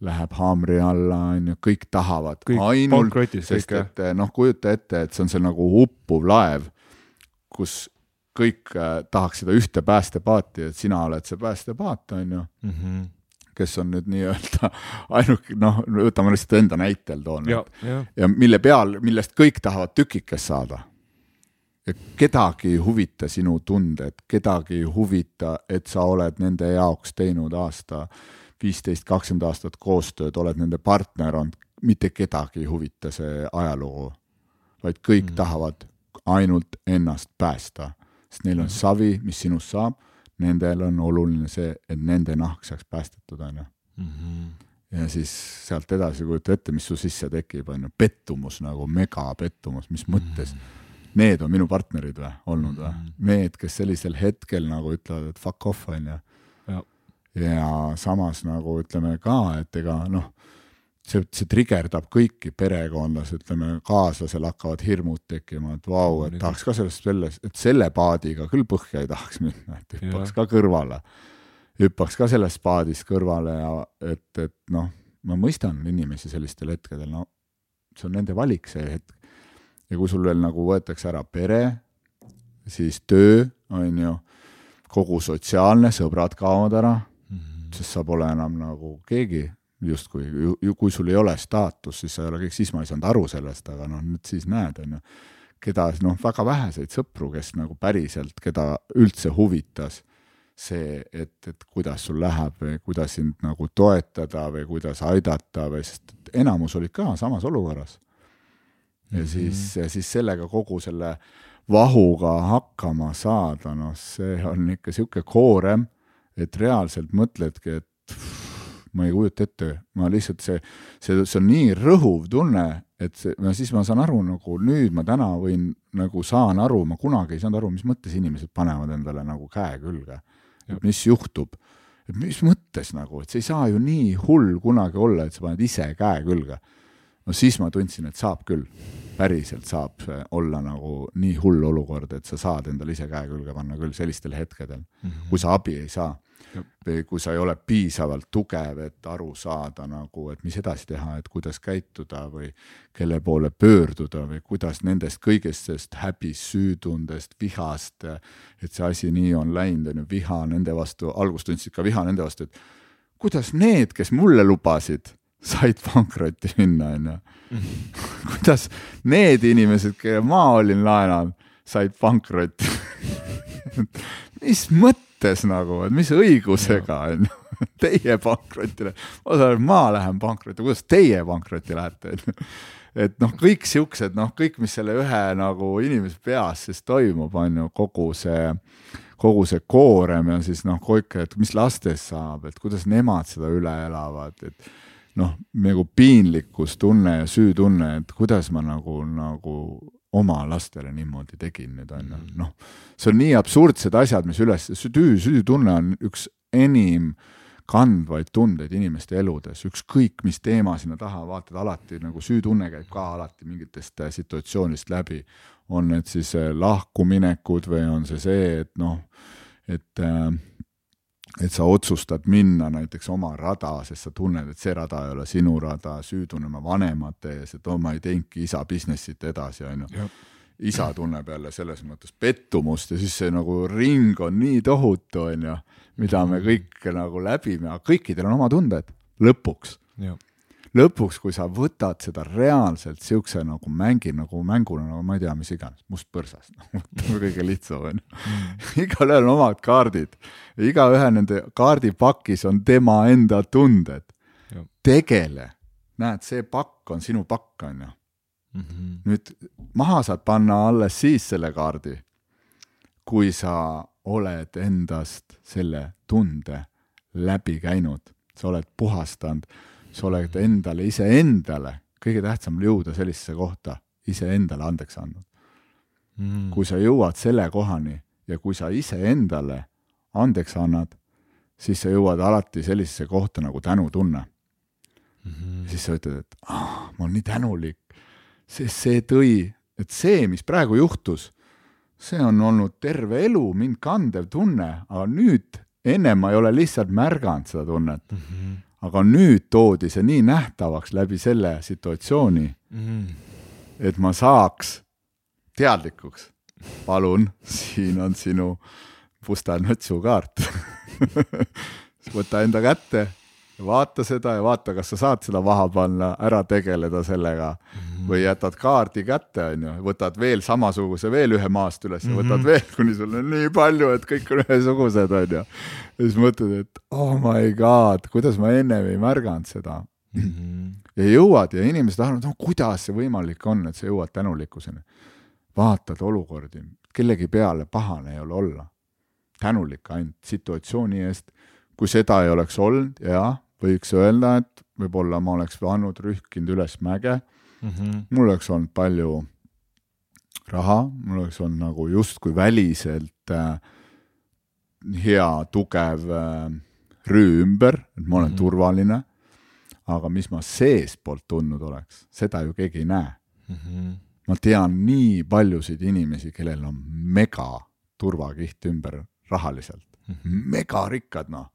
läheb haamri alla, on ju, kõik tahavad ainult, sest et noh, kujuta ette, et see on see nagu uppuv laev, kus kõik äh, tahaks seda ühte päästepaati, et sina oled see päästepaat, on ju mm. -hmm kes on nüüd nii-öelda ainuke, noh, võtame lihtsalt enda näitel toon. Ja, ja. mille peal, millest kõik tahavad tükikest saada. kedagi ei huvita sinu tunded, kedagi ei huvita, et sa oled nende jaoks teinud aasta viisteist, kakskümmend aastat koostööd, oled nende partner olnud, mitte kedagi ei huvita see ajalugu, vaid kõik mm. tahavad ainult ennast päästa sest neil on savi, mis sinust saab, nendel on oluline see, et nende nahk saaks päästetud, on ju. Mhm. ja siis sealt edasi kujuta ette, mis su sisse tekib, on ju, pettumus nagu megapettumus, mis mõttes mm. -hmm. Need on minu partnerid või, olnud või mm? -hmm. Need, kes sellisel hetkel nagu ütlevad, et fuck off, on ju. Ja samas nagu ütleme ka, et ega noh see, see trigerdab kõiki perekondas, ütleme, kaaslasel hakkavad hirmud tekkima, et vau, et tahaks ka sellest välja, et selle paadiga küll põhja ei tahaks minna, et hüppaks ja. ka kõrvale. hüppaks ka sellest paadist kõrvale ja et, et noh, ma mõistan inimesi sellistel hetkedel, no see on nende valik see hetk. ja kui sul veel nagu võetakse ära pere, siis töö, on ju, kogu sotsiaalne, sõbrad kaovad ära. Sest sa pole enam nagu keegi justkui, kui sul ei ole staatust, siis sa ei ole kõik, siis ma ei saanud aru sellest, aga noh, nüüd siis näed, on ju, keda noh, väga väheseid sõpru, kes nagu päriselt, keda üldse huvitas see, et, et kuidas sul läheb või kuidas sind nagu toetada või kuidas aidata või, sest enamus olid ka samas olukorras. ja mm -hmm. siis, siis sellega kogu selle vahuga hakkama saada, noh, see on ikka niisugune koorem, et reaalselt mõtledki, et pff, ma ei kujuta ette, ma lihtsalt see, see, see on nii rõhuv tunne, et see, no siis ma saan aru nagu nüüd ma täna võin nagu saan aru, ma kunagi ei saanud aru, mis mõttes inimesed panevad endale nagu käe külge. mis juhtub, et mis mõttes nagu, et see ei saa ju nii hull kunagi olla, et sa paned ise käe külge. No siis ma tundsin, et saab küll, päriselt saab olla nagu nii hull olukord, et sa saad endale ise käe külge panna küll sellistel hetkedel mm, -hmm. kui sa abi ei saa. Või kui sa ei ole piisavalt tugev, et aru saada nagu, et mis edasi teha, et kuidas käituda või kelle poole pöörduda või kuidas nendest kõigest sellest häbist, süütundest, vihast, et see asi nii on läinud, on ju, viha nende vastu, alguses tundsid ka viha nende vastu, et kuidas need, kes mulle lubasid, said pankrotti minna, on ju. kuidas need inimesed, kelle ma olin laenanud, said pankrotti mis mõttes? nagu, et mis õigusega on ju, teie pankrotile, ma saan aru, ma lähen pankrotti, kuidas teie pankrotti lähete, on ju. et noh, kõik siuksed, noh, kõik, mis selle ühe nagu inimese peas siis toimub, on ju, kogu see, kogu see koorem ja siis noh, kõik, et mis lastest saab, et kuidas nemad seda üle elavad, et noh, nagu piinlikkustunne ja süütunne, et kuidas ma nagu, nagu oma lastele niimoodi tegin nüüd on ju, Mhm. noh, see on nii absurdsed asjad, mis üles, süü, süütunne on üks enim kandvaid tundeid inimeste eludes, ükskõik mis teema sinna taha vaatad, alati nagu süütunne käib ka alati mingitest äh, situatsioonist läbi. on need siis äh, lahkuminekud või on see see, et noh, et äh, et sa otsustad minna näiteks oma rada, sest sa tunned, et see rada ei ole sinu rada, süütunne oma vanemate ees, et oo, ma ei teinudki isa business'it edasi, on ju. isa tunneb jälle selles mõttes pettumust ja siis see nagu ring on nii tohutu, on ju, mida me kõik nagu läbime, aga kõikidel on oma tunded lõpuks lõpuks, kui sa võtad seda reaalselt siukse nagu mängi, nagu mänguna, nagu ma ei tea, mis iganes, must põrsas. No,, kõige lihtsam on ju. igalühel on omad kaardid, igaühe nende kaardipakis on tema enda tunded. tegele, näed, see pakk on sinu pakk, on ju. nüüd maha saad panna alles siis selle kaardi, kui sa oled endast selle tunde läbi käinud, sa oled puhastanud sa oled endale, iseendale, kõige tähtsam on jõuda sellisesse kohta, iseendale andeks andnud mm.. kui sa jõuad selle kohani ja kui sa iseendale andeks annad, siis sa jõuad alati sellisesse kohta nagu tänutunne mm. -hmm. siis sa ütled, et ah, ma olen nii tänulik, sest see tõi, et see, mis praegu juhtus, see on olnud terve elu mind kandev tunne, aga nüüd, ennem ma ei ole lihtsalt märganud seda tunnet mm. -hmm aga nüüd toodi see nii nähtavaks läbi selle situatsiooni mm., et ma saaks teadlikuks. palun, siin on sinu pustelnotsu kaart võta enda kätte, vaata seda ja vaata, kas sa saad seda maha panna, ära tegeleda sellega mm. või jätad kaardi kätte, onju, võtad veel samasuguse veel ühe maast üles mm, -hmm. võtad veel, kuni sul on nii palju, et kõik on ühesugused, onju. ja siis mõtled, et oh my god, kuidas ma ennem ei märganud seda mm. -hmm. ja jõuad ja inimesed arvavad, no kuidas see võimalik on, et sa jõuad tänulikkuseni. vaatad olukordi, kellegi peale pahane ei ole olla. tänulik ainult situatsiooni eest. kui seda ei oleks olnud, jah, võiks öelda, et võib-olla ma oleks pannud, rühkinud üles mäge mm. -hmm. mul oleks olnud palju raha, mul oleks olnud nagu justkui väliselt äh, hea tugev äh, rüü ümber, et ma olen mm -hmm. turvaline. aga mis ma seestpoolt tundnud oleks, seda ju keegi ei näe mm. -hmm. ma tean nii paljusid inimesi, kellel on mega turvakiht ümber rahaliselt mm, -hmm. megarikkad noh.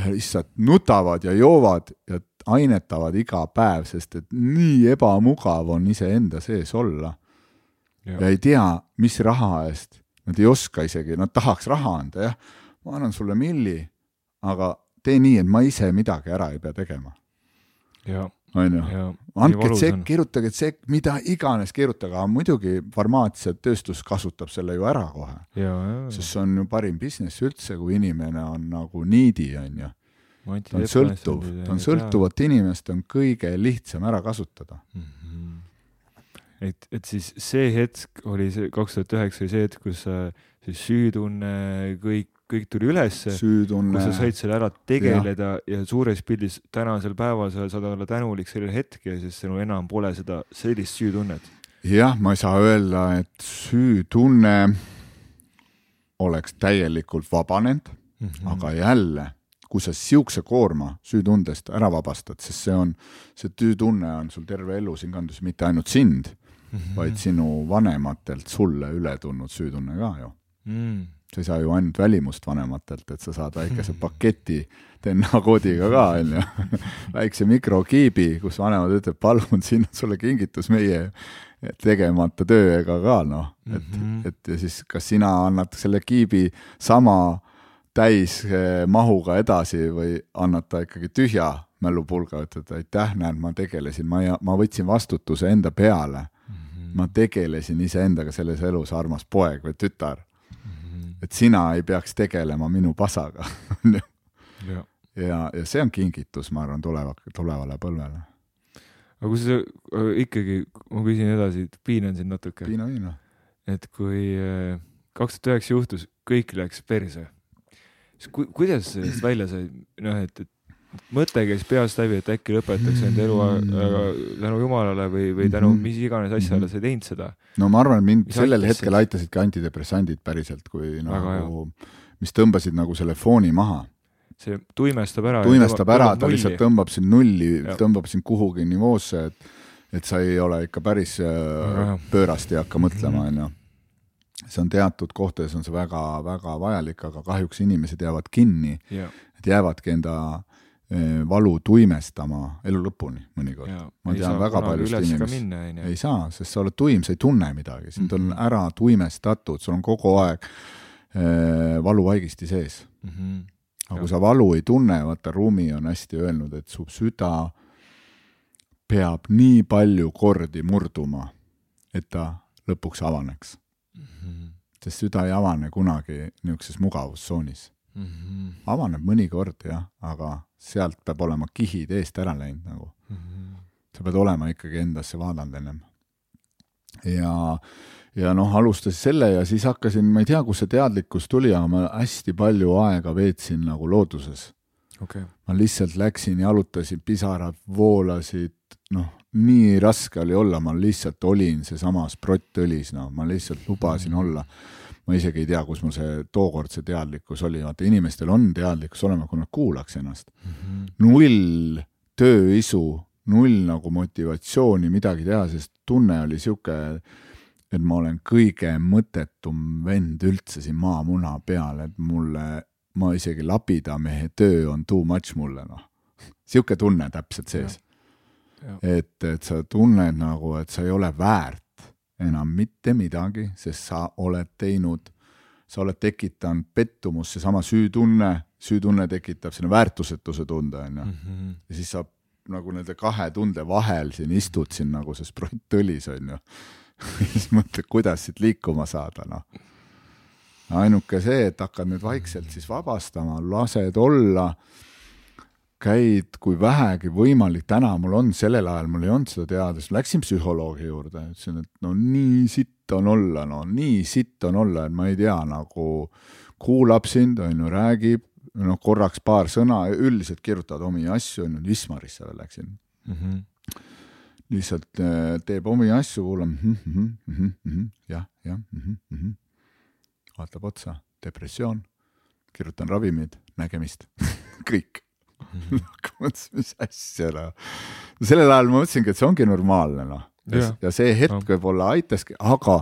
Ja lihtsalt nutavad ja joovad ja ainetavad iga päev, sest et nii ebamugav on iseenda sees olla. ja ei tea, mis raha eest nad ei oska isegi, nad tahaks raha anda, jah, ma annan sulle milli, aga tee nii, et ma ise midagi ära ei pea tegema. On ju, andke tsekk, kirjutage tsekk, mida iganes kirjutage, aga muidugi farmaatsiatööstus kasutab selle ju ära kohe. sest see on ju parim business üldse, kui inimene on nagu niidi, on ju. ta on sõltuv, ta on sõltuvat inimest on kõige lihtsam ära kasutada mm. -hmm et, et siis see hetk oli see kaks tuhat üheksa oli see hetk, kus siis süütunne, kõik, kõik tuli ülesse. kus sa said selle ära tegeleda ja, ja suures pildis tänasel päeval sa saad olla tänulik sellele hetkele, sest sinul enam pole seda sellist süütunnet. jah, ma ei saa öelda, et süütunne oleks täielikult vabanenud mm, -hmm. aga jälle kui sa siukse koorma süütundest ära vabastad, sest see on, see süütunne on sul terve elu siin kandus, mitte ainult sind mm, -hmm. vaid sinu vanematelt sulle üle tulnud süütunne ka ju mm.. Sa ei saa ju ainult välimust vanematelt, et sa saad väikese paketi DNA koodiga ka, onju. väikse mikrokiibi, kus vanemad ütlevad, palun, siin on sulle kingitus meie tegemata tööga ka, noh. et mm, -hmm. et ja siis kas sina annad selle kiibi sama täismahuga edasi või annad ta ikkagi tühja mälupulga, ütled aitäh, näed, ma tegelesin, ma, ma võtsin vastutuse enda peale mm. -hmm. ma tegelesin iseendaga selles elus, armas poeg või tütar. Et sina ei peaks tegelema minu pasaga jah ja, ja see on kingitus, ma arvan, tuleva, tulevale põlvele. aga kui sa äh, ikkagi, ma küsin edasi, piinan sind natuke. piina, piina. et kui äh, kaks tuhat üheksa juhtus, kõik läks perse, siis ku, kuidas sellest välja sai, noh, et, et mõte käis peast läbi, et äkki lõpetaks enda elu aga tänu jumalale või, või tänu mhm. mis iganes asjale sa ei teinud seda. no ma arvan, et mind mis sellel hetkel aitasid ka antidepressandid päriselt, kui nagu, mis tõmbasid nagu selle fooni maha. See tuimestab ära. tuimestab ära, ta lihtsalt tõmbab sind nulli, tõmbab sind kuhugi nivoosse, et et sa ei ole ikka päris äh, pöörasti ei hakka mõtlema, onju. see on teatud kohtades on see väga-väga vajalik, aga kahjuks inimesed jäävad kinni, et jäävadki enda valu tuimestama elu lõpuni mõnikord. ma tean väga paljust inimest, ei saa, sest sa oled tuim, sa ei tunne midagi, sind on mm -hmm. ära tuimestatud, sul on kogu aeg äh, valuvaigisti sees mm. -hmm aga kui sa valu ei tunne, vaata Rumi on hästi öelnud, et su süda peab nii palju kordi murduma, et ta lõpuks avaneks mm. -hmm. sest süda ei avane kunagi niisuguses mugavustsoonis mm. -hmm. avaneb mõnikord jah, aga sealt peab olema kihid eest ära läinud nagu mm. -hmm. sa pead olema ikkagi endasse vaadanud ennem. ja ja noh, alustasin selle ja siis hakkasin, ma ei tea, kust see teadlikkus tuli, aga ma hästi palju aega veetsin nagu looduses okay.. ma lihtsalt läksin, jalutasin, pisarad voolasid, noh, nii raske oli olla, ma lihtsalt olin seesama sprottõlis, no ma lihtsalt lubasin mm. olla. Ma isegi ei tea, kus mul see tookord see teadlikkus oli, vaata inimestel on teadlikkus olema, kui nad kuulaks ennast mm. -hmm. null tööisu, null nagu motivatsiooni midagi teha, sest tunne oli sihuke et ma olen kõige mõttetum vend üldse siin maamuna peal, et mulle, ma isegi labidamehe töö on too much mulle, noh. sihuke tunne täpselt sees. et, et sa tunned nagu, et sa ei ole väärt enam mitte midagi, sest sa oled teinud, sa oled tekitanud pettumust, seesama süütunne, süütunne tekitab sinna väärtusetuse tunde, onju. Mhm. ja siis sa nagu nende kahe tunde vahel siin istud siin nagu see sprott õlis, onju siis mõtled, kuidas siit liikuma saada, noh. ainuke see, et hakkad nüüd vaikselt siis vabastama, lased olla, käid, kui vähegi võimalik, täna mul on, sellel ajal mul ei olnud seda teadust, läksin psühholoogi juurde, ütlesin, et no nii sitt on olla, no nii sitt on olla, et ma ei tea, nagu kuulab sind, on ju, räägib, noh, korraks paar sõna, üldiselt kirjutavad omi asju, on ju, Wismarisse veel läksin mm. -hmm lihtsalt äh, teeb omi asju, kuulab mm -hmm, mm -hmm, jah, jah mm, -hmm, vaatab otsa, depressioon, kirjutan ravimid, nägemist kõik mm. -hmm. mõtlesin, mis asja noh. sellel ajal ma mõtlesingi, et see ongi normaalne noh. Ja, see hetk võib-olla aitaski, aga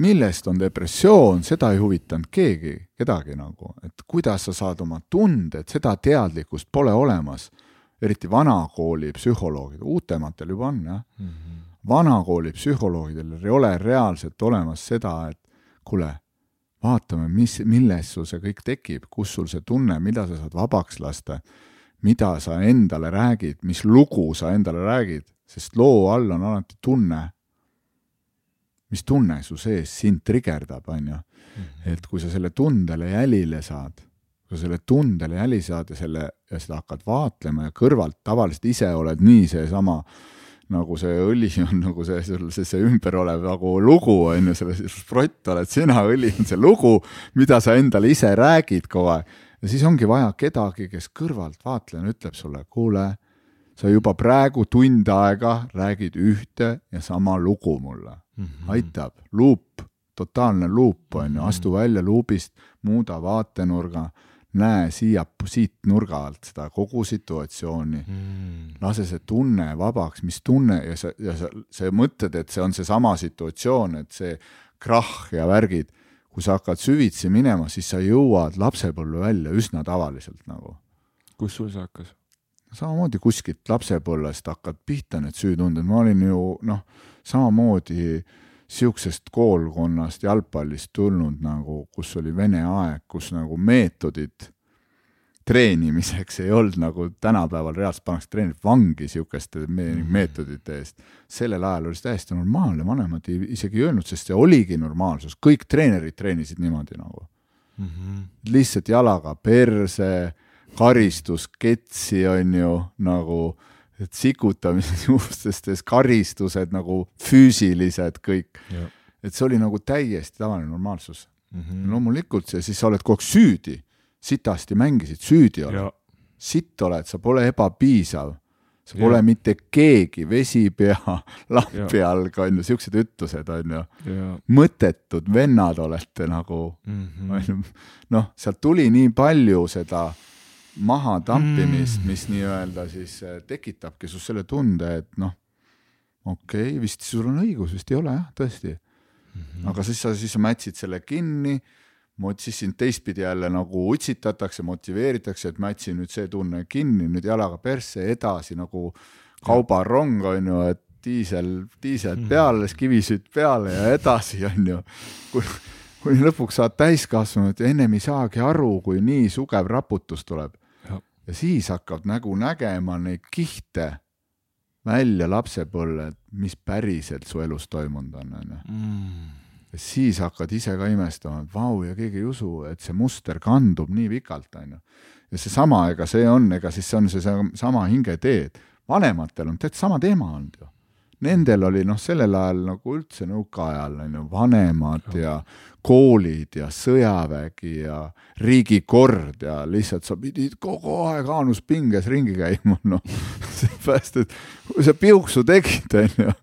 millest on depressioon, seda ei huvitanud keegi, kedagi nagu, et kuidas sa saad oma tunded, seda teadlikkust pole olemas. Eriti vanakooli psühholoogidel, uutematel juba on jah. Mm -hmm., vanakooli psühholoogidel ei ole reaalselt olemas seda, et kuule, vaatame, mis, millest sul see kõik tekib, kus sul see tunne, mida sa saad vabaks lasta, mida sa endale räägid, mis lugu sa endale räägid, sest loo all on alati tunne, mis tunne su sees sind trigerdab, on ju. Mhm. et kui sa selle tundele jälile saad kui selle tundele jäli saad ja selle, ja seda hakkad vaatlema ja kõrvalt tavaliselt ise oled nii seesama, nagu see õli on nagu see, sul see, see ümber olev nagu lugu on ju, selle sprott oled sina, õli on see lugu, mida sa endale ise räägid kogu aeg. ja siis ongi vaja kedagi, kes kõrvalt vaatlejana ütleb sulle, kuule, sa juba praegu tund aega räägid ühte ja sama lugu mulle mm. -hmm. aitab, luup, totaalne luup on ju, astu välja luubist, muuda vaatenurga näe siia, siit nurga alt seda kogu situatsiooni mm., lase see tunne vabaks, mis tunne ja sa, ja sa, sa mõtled, et see on seesama situatsioon, et see krahh ja värgid, kui sa hakkad süvitsi minema, siis sa jõuad lapsepõlve välja üsna tavaliselt nagu. kus sul see hakkas? samamoodi kuskilt lapsepõlvest hakkad pihta need süütunded, ma olin ju noh, samamoodi äh, niisugusest koolkonnast, jalgpallist tulnud nagu, kus oli vene aeg, kus nagu meetodid treenimiseks ei olnud nagu tänapäeval reaalselt pannakse treenerid vangi sihukeste me Mhm. meetodite eest. sellel ajal oli see täiesti normaalne, vanemad ei isegi ei öelnud, sest see oligi normaalsus, kõik treenerid treenisid niimoodi nagu mm. -hmm. lihtsalt jalaga perse, karistus, ketsi on ju nagu, et sikutamised juustestes, karistused nagu füüsilised kõik. et see oli nagu täiesti tavaline normaalsus Mm mm. -hmm. loomulikult see, siis sa oled kogu aeg süüdi, sitasti mängisid, süüdi oled ja, sitt oled, sa pole ebapiisav, sa pole Jah. mitte keegi, vesi pea lampi all, on ju, siuksed ütlused on ju, ja mõttetud vennad olete nagu mm on -hmm. ju, noh, sealt tuli nii palju seda mahatampimist Mm. mis nii-öelda siis äh, tekitabki sus selle tunde, et noh, okei okay,, vist sul on õigus, vist ei ole jah, tõesti Mm -hmm. aga siis sa, siis sa mätsid selle kinni, siis sind teistpidi jälle nagu utsitatakse, motiveeritakse, et mätsi nüüd see tunne kinni, nüüd jalaga persse edasi nagu kaubarong on ju, et diisel, diisel Mhm. peale, kivisütt peale ja edasi on ju. kuni lõpuks saad täiskasvanud ja ennem ei saagi aru, kui nii sugev raputus tuleb. Ja siis hakkad nägu nägema neid kihte välja lapsepõlve, et mis päriselt su elus toimunud on, on ju mm. ja siis hakkad ise ka imestama, et vau, ja keegi ei usu, et see muster kandub nii pikalt, on ju. ja seesama, ega see on, ega siis see on see sama hingetee, et vanematel on täitsa sama teema olnud ju. Nendel oli noh, sellel ajal nagu üldse nõukaajal on ju vanemad ja koolid ja sõjavägi ja riigikord ja lihtsalt sa pidid kogu aeg aanuspinges ringi käima, noh. seepärast, et kui sa piuksu tegid, on ju,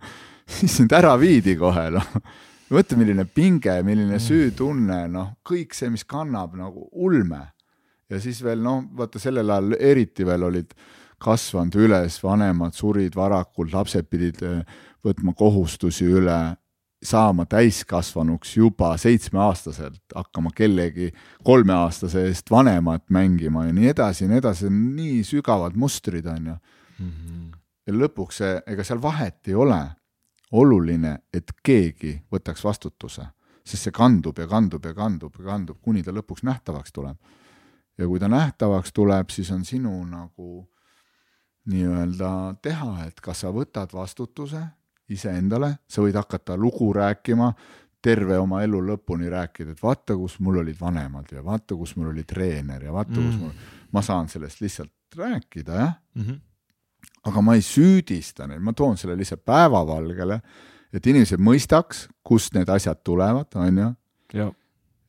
siis sind ära viidi kohe, noh mõtle, milline pinge, milline süütunne, noh, kõik see, mis kannab nagu ulme. ja siis veel noh, vaata sellel ajal eriti veel olid kasvanud üles, vanemad surid varakult, lapsed pidid eh, võtma kohustusi üle, saama täiskasvanuks juba seitsmeaastaselt, hakkama kellegi kolmeaastase eest vanemat mängima ja nii edasi ja nii edasi, nii sügavad mustrid on ju. Mm -hmm. ja lõpuks see, ega seal vahet ei ole oluline, et keegi võtaks vastutuse, sest see kandub ja kandub ja kandub ja kandub, kuni ta lõpuks nähtavaks tuleb. ja kui ta nähtavaks tuleb, siis on sinu nagu nii-öelda teha, et kas sa võtad vastutuse iseendale, sa võid hakata lugu rääkima, terve oma elu lõpuni rääkida, et vaata, kus mul olid vanemad ja vaata, kus mul oli treener ja vaata mm., kus mul, ma saan sellest lihtsalt rääkida, jah Mm -hmm. aga ma ei süüdista neid, ma toon selle lihtsalt päevavalgele, et inimesed mõistaks, kust need asjad tulevad, on ju, ja,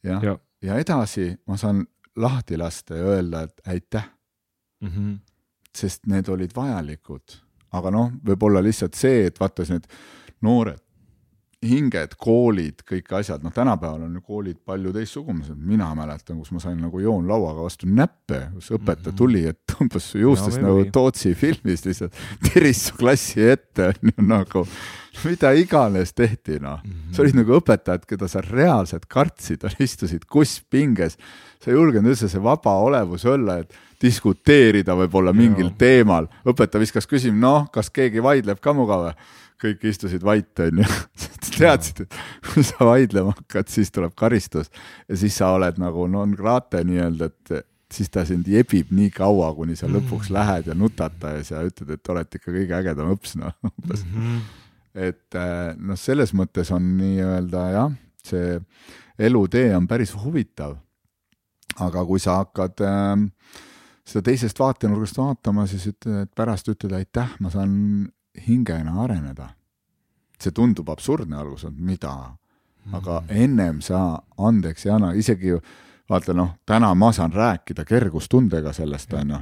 jah, ja ja edasi ma saan lahti lasta ja öelda, et aitäh, mm. -hmm. Sest need olid vajalikud. aga noh, võib-olla lihtsalt see, et vaata need noored hinged, koolid, kõik asjad, noh, tänapäeval on ju koolid palju teistsugused, mina mäletan, kus ma sain nagu joonlauaga vastu näppe, kus õpetaja tuli, et tõmbas su juustest Ja, nagu. Tootsi filmis lihtsalt, tiris su klassi ette, nagu, mida iganes tehti, noh. see olid nagu õpetajad, keda sa reaalselt kartsid, istusid kusspinges, sa ei julgenud üldse see vaba olevus olla, et diskuteerida võib-olla mingil teemal, õpetaja viskas küsima, noh, kas keegi vaidleb ka muga või? kõik istusid vait, onju. teadsid, et kui sa vaidlema hakkad, siis tuleb karistus ja siis sa oled nagu non grate nii-öelda, et siis ta sind jebib nii kaua, kuni sa lõpuks lähed ja nutad ta ees ja ütled, et oled ikka kõige ägedam õps, noh umbes Mm -hmm. et eh, noh, selles mõttes on nii-öelda jah, see elutee on päris huvitav. aga kui sa hakkad äh, seda teisest vaatenurgast vaatama, siis ütled, et pärast ütled aitäh, ma saan hingena areneda. see tundub absurdne alguses, et mida, aga ennem sa andeks ei anna, isegi ju vaata noh, täna ma saan rääkida kergustundega sellest, onju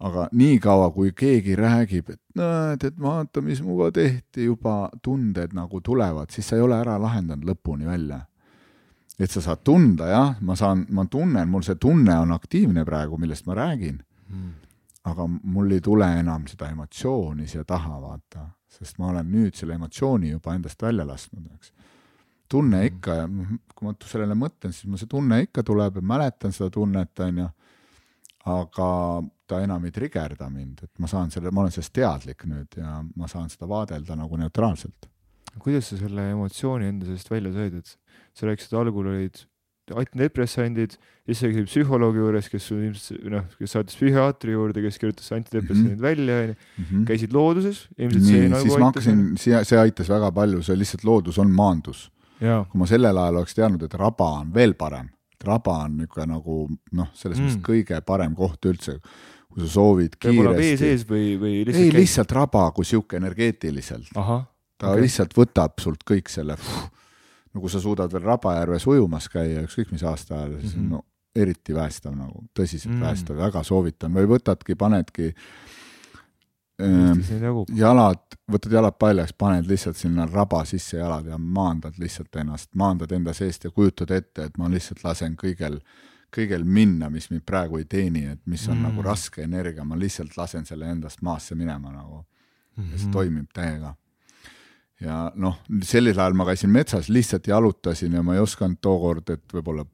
aga niikaua, kui keegi räägib, et näed, et vaata, mis minuga tehti, juba tunded nagu tulevad, siis sa ei ole ära lahendanud lõpuni välja. Et sa saad tunda, jah, ma saan, ma tunnen, mul see tunne on aktiivne praegu, millest ma räägin, aga mul ei tule enam seda emotsiooni siia taha, vaata, sest ma olen nüüd selle emotsiooni juba endast välja lasknud, eks. tunne ikka ja kui ma sellele mõtlen, siis mul see tunne ikka tuleb ja mäletan seda tunnet, onju aga ta enam ei trigerda mind, et ma saan selle, ma olen sellest teadlik nüüd ja ma saan seda vaadelda nagu neutraalselt. Kuidas sa selle emotsiooni enda seest välja said, et sa rääkisid, algul olid antidepressandid, siis sa käisid psühholoogi juures, kes sul ilmselt noh, kes saatis psühhiaatri juurde, kes kirjutas antidepressandid mm -hmm. välja, onju. käisid looduses, ilmselt see nagu siis ma hakkasin, see, see aitas väga palju, see lihtsalt loodus on maandus. kui ma sellel ajal oleks teadnud, et raba on veel parem, raba on niisugune nagu noh, selles mõttes mm. kõige parem koht üldse, kui sa soovid kiiresti. vee sees või, või lihtsalt ei, lihtsalt raba kui sihuke energeetiliselt. Ta okay. lihtsalt võtab sult kõik selle no kui sa suudad veel Rabajärves ujumas käia ükskõik mis aasta ajal, siis mm -hmm. no eriti päästav nagu, tõsiselt mm -hmm. päästav, väga soovitan või võtadki, panedki äh, jalad, võtad jalad paljaks, paned lihtsalt sinna raba sisse jalad ja maandad lihtsalt ennast, maandad enda seest ja kujutad ette, et ma lihtsalt lasen kõigel, kõigel minna, mis mind praegu ei teeni, et mis on mm nagu raske energia, ma lihtsalt lasen selle endast maasse minema nagu mm. -hmm. ja see mhm. toimib täiega ja noh, sellel ajal ma käisin metsas, lihtsalt jalutasin ja ma ei osanud tookord, et võib-olla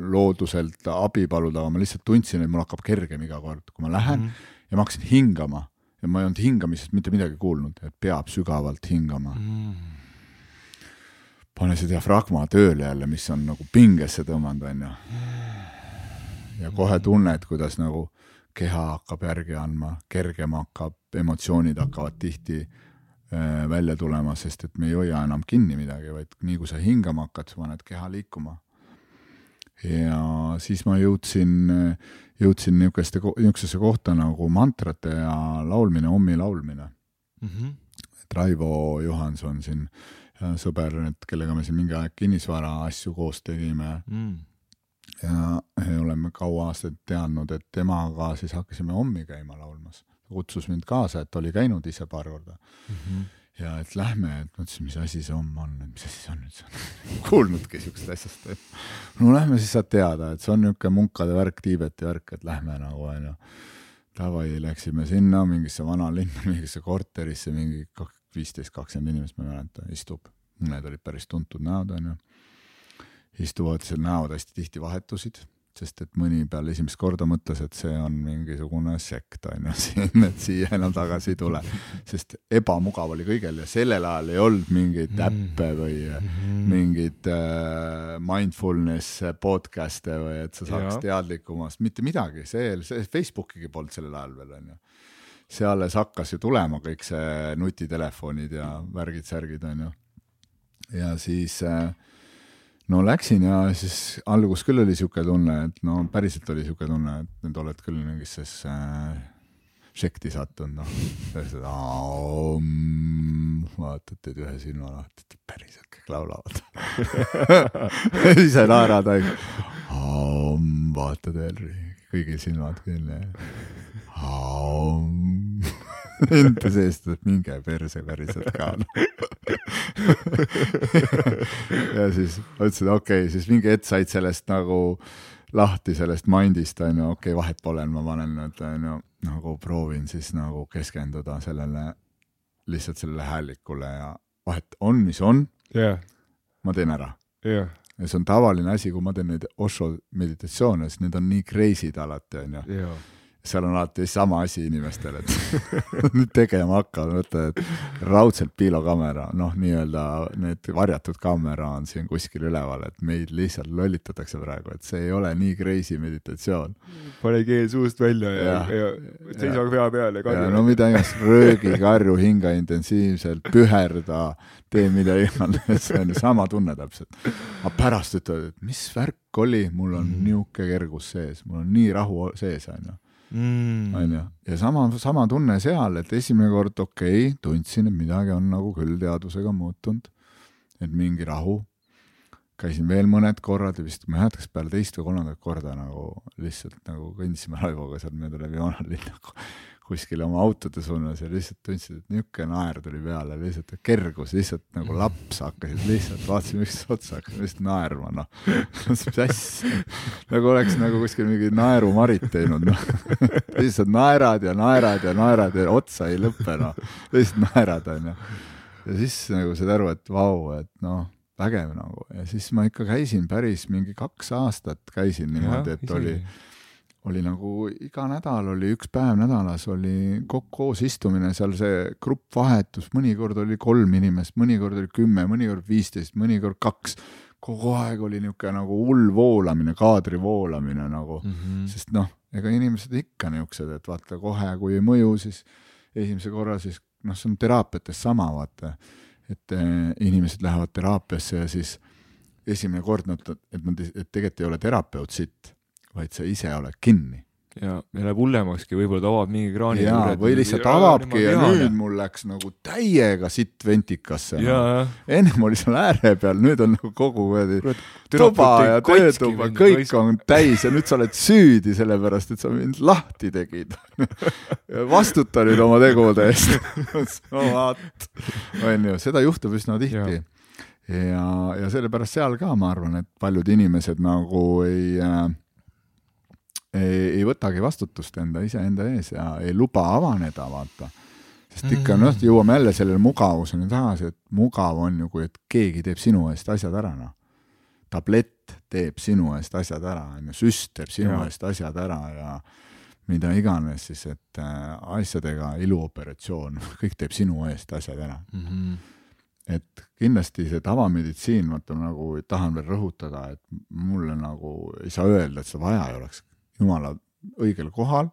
looduselt abi paluda, aga ma lihtsalt tundsin, et mul hakkab kergem iga kord, kui ma lähen mm -hmm. ja ma hakkasin hingama ja ma ei olnud hingamisest mitte midagi kuulnud, et peab sügavalt hingama mm. -hmm. pane see diafragma tööle jälle, mis on nagu pingesse tõmmanud, onju. ja kohe tunned, kuidas nagu keha hakkab järgi andma, kergem hakkab, emotsioonid hakkavad tihti välja tulema, sest et me ei hoia enam kinni midagi, vaid nii kui sa hingama hakkad, sa paned keha liikuma. ja siis ma jõudsin, jõudsin niisuguste, niisugusesse kohta nagu mantrate ja laulmine, ommi laulmine mm. -hmm. et Raivo Johanson siin, sõber, et kellega me siin mingi aeg kinnisvara asju koos tegime mm. ja oleme kaua aastaid teadnud, et temaga siis hakkasime ommi käima laulmas kutsus mind kaasa, et oli käinud ise paar korda mm. -hmm. ja et lähme, et mõtlesin, mis asi see homm on, et mis asi see on üldse kuulnudki siuksest asjast, no lähme siis saad teada, et see on niisugune munkade värk, Tiibeti värk, et lähme nagu onju. Davai, läksime sinna mingisse vanalinna, mingisse korterisse, mingi viisteist, kakskümmend inimest, ma ei mäleta, istub. Need olid päris tuntud näod onju. istuvad seal, näod hästi tihti vahetusid sest et mõni peale esimest korda mõtles, et see on mingisugune sekt on ju siin, et siia enam tagasi ei tule. sest ebamugav oli kõigil ja sellel ajal ei olnud mingeid mm. äppe või mm. mingeid äh, mindfulness podcast'e või et sa saaks ja. teadlikumast, mitte midagi, see, see Facebookigi polnud sellel ajal veel on ju. see alles hakkas ju tulema, kõik see nutitelefonid ja värgid-särgid on ju. ja siis äh, no läksin ja siis algus küll oli sihuke tunne, et no päriselt oli sihuke tunne, et nüüd oled küll mingisse äh, šekti sattunud, noh. vaatad, teed ühe silma lahti, et päriselt kõik laulavad. Ise naerad, vaatad veel, kõigil silmad kinni enda seest, et minge perse päriselt ka ja siis ma ütlesin, okei okay,, siis mingi hetk said sellest nagu lahti sellest mind'ist onju, okei okay,, vahet pole, ma panen nüüd onju, nagu proovin siis nagu keskenduda sellele, lihtsalt sellele häälikule ja vahet on, mis on yeah.. ma teen ära. Yeah. ja see on tavaline asi, kui ma teen neid Osho meditatsioone, siis need on nii crazy'd alati onju seal on alati sama asi inimestel, et nüüd tegema hakkavad, mõtle, et raudselt piilokaamera, noh, nii-öelda need varjatud kaamera on siin kuskil üleval, et meid lihtsalt lollitatakse praegu, et see ei ole nii crazy meditatsioon. pane keel suust välja ja, ja, ja seisa pea peal ja karju. no mida iganes, röögi, karju, hinga intensiivselt, püherda, tee mida iganes, see on ju sama tunne täpselt. aga pärast ütled, et mis värk oli, mul on mm. niisugune kergus sees, mul on nii rahu sees, onju. Onju, ja sama, sama tunne seal, et esimene kord okei okay,, tundsin, et midagi on nagu küll teadvusega muutunud, et mingi rahu. käisin veel mõned korrad ja vist, ma ei mäleta, kas peale teist või kolmandat korda nagu lihtsalt nagu kõndisime Raivoga sealt mööda läbi vanalinna kuskile oma autode suunas ja lihtsalt tundsid, et niisugune naer tuli peale, lihtsalt kergus, lihtsalt nagu laps hakkasid lihtsalt, vaatasime üksteist otsa, hakkasime lihtsalt naerma, noh. mis asja, nagu oleks nagu kuskil mingi naerumarit teinud, noh. lihtsalt naerad ja naerad ja naerad ja otsa ei lõpe, noh. lihtsalt naerad, onju. ja siis nagu said aru, et vau, et noh vägev nagu ja siis ma ikka käisin päris mingi kaks aastat käisin niimoodi, et oli oli nagu iga nädal oli üks päev nädalas oli kokku koos istumine, seal see grupp vahetus, mõnikord oli kolm inimest, mõnikord oli kümme, mõnikord viisteist, mõnikord kaks. kogu aeg oli niisugune nagu hull voolamine, kaadri voolamine nagu mm, -hmm. sest noh, ega inimesed ikka niisugused, et vaata kohe, kui ei mõju, siis esimese korra siis noh, see on teraapiates sama, vaata, et eh, inimesed lähevad teraapiasse ja siis esimene kord nad, et nad, et tegelikult ei ole terapeut sitt, vaid sa ise oled kinni ja, ja läheb hullemakski, võib-olla ta avab mingi kraani. jaa, või lihtsalt avabki ja nüüd mul läks nagu täiega sitt ventikasse. No. ennem oli seal ääre peal, nüüd on nagu kogu tuba ja töötuba, kõik on täis ja nüüd sa oled süüdi sellepärast, et sa mind lahti tegid vastuta nüüd oma tegude eest no vaat, onju, seda juhtub üsna tihti. ja, ja sellepärast seal ka ma arvan, et paljud inimesed nagu ei äh, ei, ei võtagi vastutust enda iseenda ees ja ei luba avaneda, vaata. sest ikka noh, jõuame jälle sellele mugavuseni tagasi, et mugav on ju, kui et keegi teeb sinu eest asjad ära, noh. tablett teeb sinu eest asjad ära, on ju, süst teeb sinu ja. eest asjad ära ja mida iganes siis, et äh, asjadega, iluoperatsioon, kõik teeb sinu eest asjad ära mm. -hmm et kindlasti see tavameditsiin, vaata nagu tahan veel rõhutada, et mulle nagu ei saa öelda, et seda vaja ei oleks jumala õigel kohal,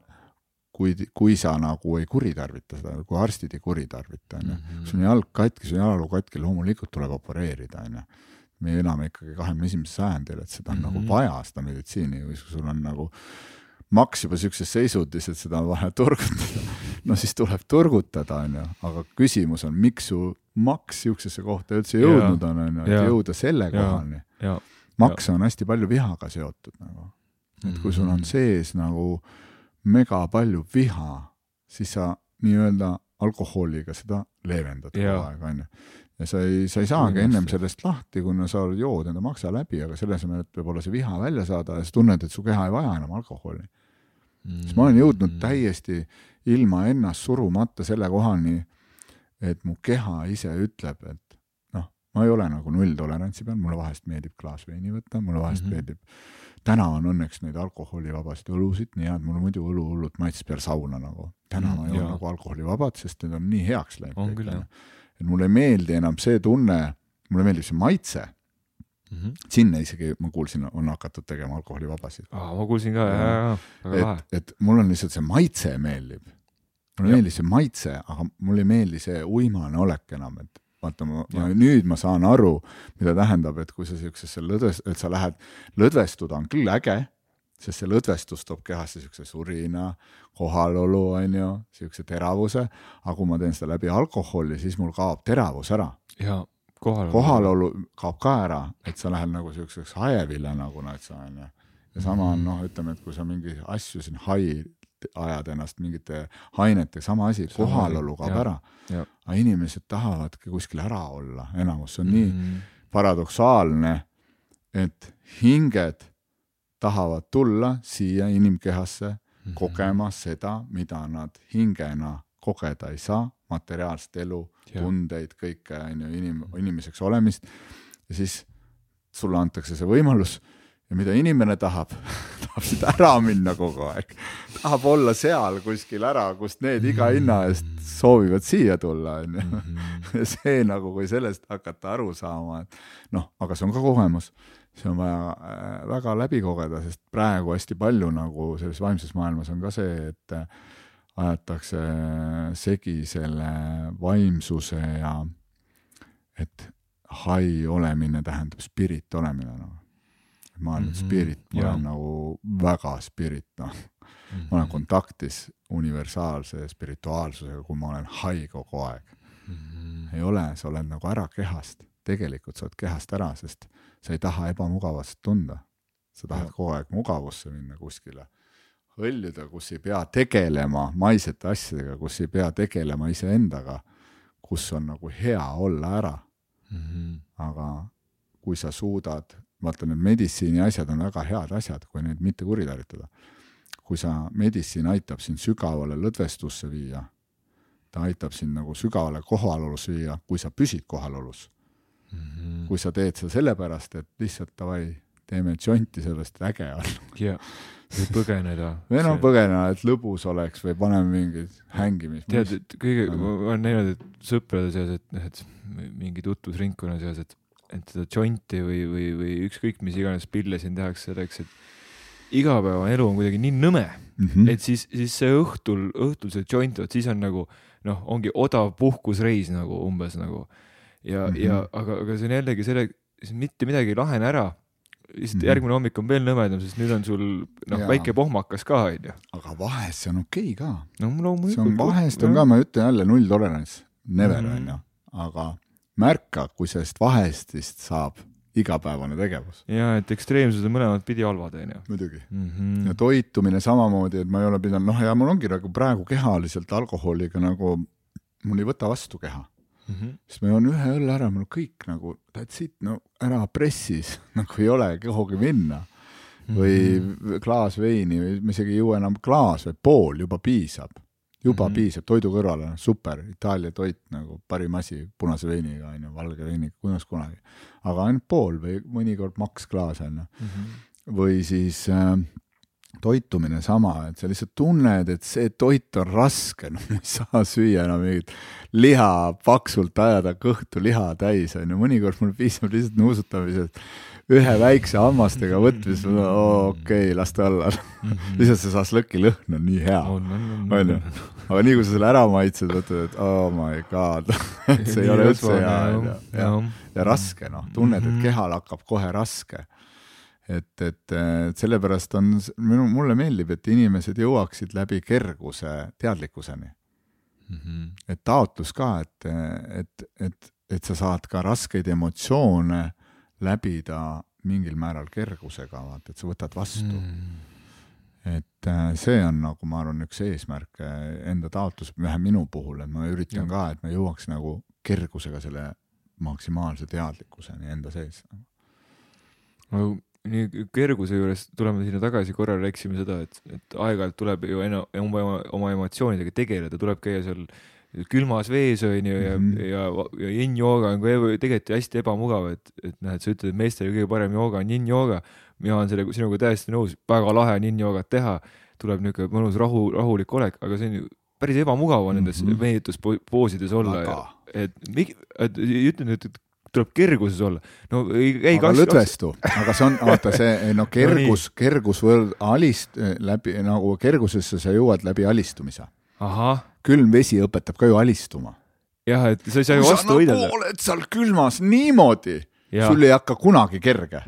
kui, kui sa nagu ei kuritarvita seda, kui arstid ei kuritarvita, on ju. Mhm. sul on jalg katki, sul on jalaluu katki, loomulikult tuleb opereerida, on ju. me elame ikkagi kahekümne esimesel sajandil, et seda on mm -hmm. nagu mhm. vaja, seda meditsiini, kui sul on nagu maks juba siukses seisundis, et seda on vaja turgutada, no siis tuleb turgutada, on ju, aga küsimus on, miks su maks siuksesse kohta üldse jõudnud on, on ju, et jõuda selle kohani. maks on hästi palju vihaga seotud nagu et kui sul on sees nagu mega palju viha, siis sa nii-öelda alkoholiga seda leevendad kogu aeg, onju. ja sa ei, sa ei saagi ennem sellest lahti, kuna sa jood enda maksa läbi, aga selle asemel, et võib-olla see viha välja saada ja sa tunned, et su keha ei vaja enam alkoholi mm.. siis ma olen jõudnud mm. täiesti ilma ennast surumata selle kohani, et mu keha ise ütleb, et noh, ma ei ole nagu nulltolerantsi peal, mulle vahest meeldib klaas veini võtta, mulle vahest mm -hmm. meeldib täna on õnneks neid alkoholivabasid õlusid nii head, mulle muidu õlu hullult maitses peale sauna nagu. täna mm, ma joon nagu alkoholivabad, sest need on nii heaks läinud. et mulle ei meeldi enam see tunne, mulle meeldib see maitse mm. -hmm. sinna isegi ma kuulsin, on hakatud tegema alkoholivabasid. aa, ma kuulsin ka, jaa, jaa, väga lahe. et mul on lihtsalt see maitse meeldib. mulle meeldib see maitse, aga mulle ei meeldi see uimane olek enam, et vaata, ma, ma nüüd ma saan aru, mida tähendab, et kui sa siuksesse lõdves, et sa lähed, lõdvestuda on küll äge, sest see lõdvestus toob kehasse siukse surina, kohalolu, on ju, siukse teravuse, aga kui ma teen seda läbi alkoholi, siis mul kaob teravus ära. ja kohalolu. kohalolu kaob ka ära, et sa lähed nagu siukseks hajevile nagu näitsa, on ju. ja sama on noh, ütleme, et kui sa mingi asju siin hai ajad ennast mingite ainete, sama asi, kohalolu kaob ära. aga inimesed tahavadki kuskil ära olla, enamus, see on mm -hmm. nii paradoksaalne, et hinged tahavad tulla siia inimkehasse mm -hmm. kogema seda, mida nad hingena kogeda ei saa, materiaalset elu, tundeid, kõike, on ju, inim-, inimeseks olemist, ja siis sulle antakse see võimalus ja mida inimene tahab tahab siit ära minna kogu aeg, tahab olla seal kuskil ära, kust need iga hinna eest soovivad siia tulla, onju. Mhm. see nagu, kui sellest hakata aru saama, et noh, aga see on ka kogemus, see on vaja äh, väga läbi kogeda, sest praegu hästi palju nagu selles vaimses maailmas on ka see, et äh, aetakse segi selle vaimsuse ja et hai olemine tähendab spirit olemine nagu ma olen mm -hmm. spirit, ma ja. olen nagu väga spirit, noh mm. -hmm. ma olen mhm. kontaktis universaalse spirituaalsusega, kui ma olen hai kogu aeg mm. -hmm. ei ole, sa oled nagu ära kehast, tegelikult sa oled kehast ära, sest sa ei taha ebamugavust tunda. sa tahad ja. kogu aeg mugavusse minna kuskile, hõljuda, kus ei pea tegelema maisete asjadega, kus ei pea tegelema iseendaga, kus on nagu hea olla ära mm. -hmm. aga kui sa suudad vaata, need meditsiini asjad on väga head asjad, kui neid mitte kuritarvitada. kui sa, meditsiin aitab sind sügavale lõdvestusse viia, ta aitab sind nagu sügavale kohalolus viia, kui sa püsid kohalolus mm. -hmm. kui sa teed seda sellepärast, et lihtsalt davai, teeme džonti, sellest äge on. jah, või põgeneda. või noh, põgeneda, et lõbus oleks või paneme mingeid hängimist. tead, et kõige, ma olen näinud, et sõprade seas, et noh, et mingi tutvusringkonna seas, et et seda jointi või, või, või ükskõik mis iganes pille siin tehakse selleks, et igapäevane elu on kuidagi nii nõme mm, -hmm. et siis, siis see õhtul, õhtul see joint, vot siis on nagu noh, ongi odav puhkusreis nagu umbes nagu ja mm, -hmm. ja aga, aga see on jällegi selle, mitte midagi ei lahene ära lihtsalt mm -hmm. järgmine hommik on veel nõmedam, sest nüüd on sul noh, väike pohmakas ka onju. aga vahest see on okei okay ka. no loomulikult. see on vahest on ka, ma ütlen jälle nulltolerants, never mhm. onju mm -hmm., aga märka, kui sellest vahestist saab igapäevane tegevus. ja et ekstreemsused on mõlemat pidi halvad onju. muidugi mm. -hmm. ja toitumine samamoodi, et ma ei ole pidanud, noh ja mul ongi nagu praegu kehaliselt alkoholiga nagu, mul ei võta vastu keha mm. -hmm. siis ma joon ühe õlle ära, mul kõik nagu that's it, no ära pressis nagu ei ole kuhugi minna mm. -hmm. või klaas veini või ma isegi ei juua enam klaas, vaid pool juba piisab. Juba mm -hmm. piisab toidu kõrvale, super, Itaalia toit nagu parim asi punase veiniga onju, valge veiniga, kuidas kunagi. aga ainult pool või mõnikord maks klaas onju mm. -hmm. või siis äh, toitumine sama, et sa lihtsalt tunned, et see toit on raske, no ma ei saa süüa enam mingit liha paksult ajada kõhtu liha täis, on ju, mõnikord mul piisab lihtsalt nuusutamisest ühe väikse hammastega võtmisest, okei las ta olla mhm. lihtsalt see šašlõki lõhn on nii hea, on ju. aga nii kui sa selle ära maitsed, mõtled, et oh my god see ei ole üldse hea, on ju. ja, ja raske, noh, tunned, et mhm. kehal hakkab kohe raske et, et, et sellepärast on, minu, mulle meeldib, et inimesed jõuaksid läbi kerguse teadlikkuseni mm. -hmm. et taotlus ka, et, et, et, et sa saad ka raskeid emotsioone läbida mingil määral kergusega, vaata, et sa võtad vastu mm. et äh, see on nagu ma arvan, üks eesmärke enda taotlus, vähe minu puhul, et ma üritan ja. ka, et ma jõuaks nagu kergusega selle maksimaalse teadlikkuseni enda sees no nii kerguse juures tuleme sinna tagasi, korra rääkisime seda, et, et aeg-ajalt tuleb ju ena, oma, oma emotsioonidega tegeleda, tuleb käia seal külmas vees onju ja mm, -hmm. ja, ja yin-jooga on ka tegelikult hästi ebamugav, et, et noh, et sa ütled, et meestele kõige parem jooga on yin-jooga. mina olen sellega sinuga täiesti nõus, väga lahe on yin-joogat teha, tuleb niisugune mõnus rahu, rahulik olek, aga see on ju päris ebamugav on nendes mm -hmm. mehituspoosides olla. et, et ütle nüüd, et tuleb kerguses olla. no ei, ei aga lõdvestu, aga see on, vaata see, no kergus no, kergus võrd-, alist-, läbi nagu kergusesse sa jõuad läbi alistumise. Külm vesi õpetab ka ju alistuma. jah, et sa ei saa ju vastu nagu võidelda. oled seal külmas niimoodi, sul ei hakka kunagi kerge.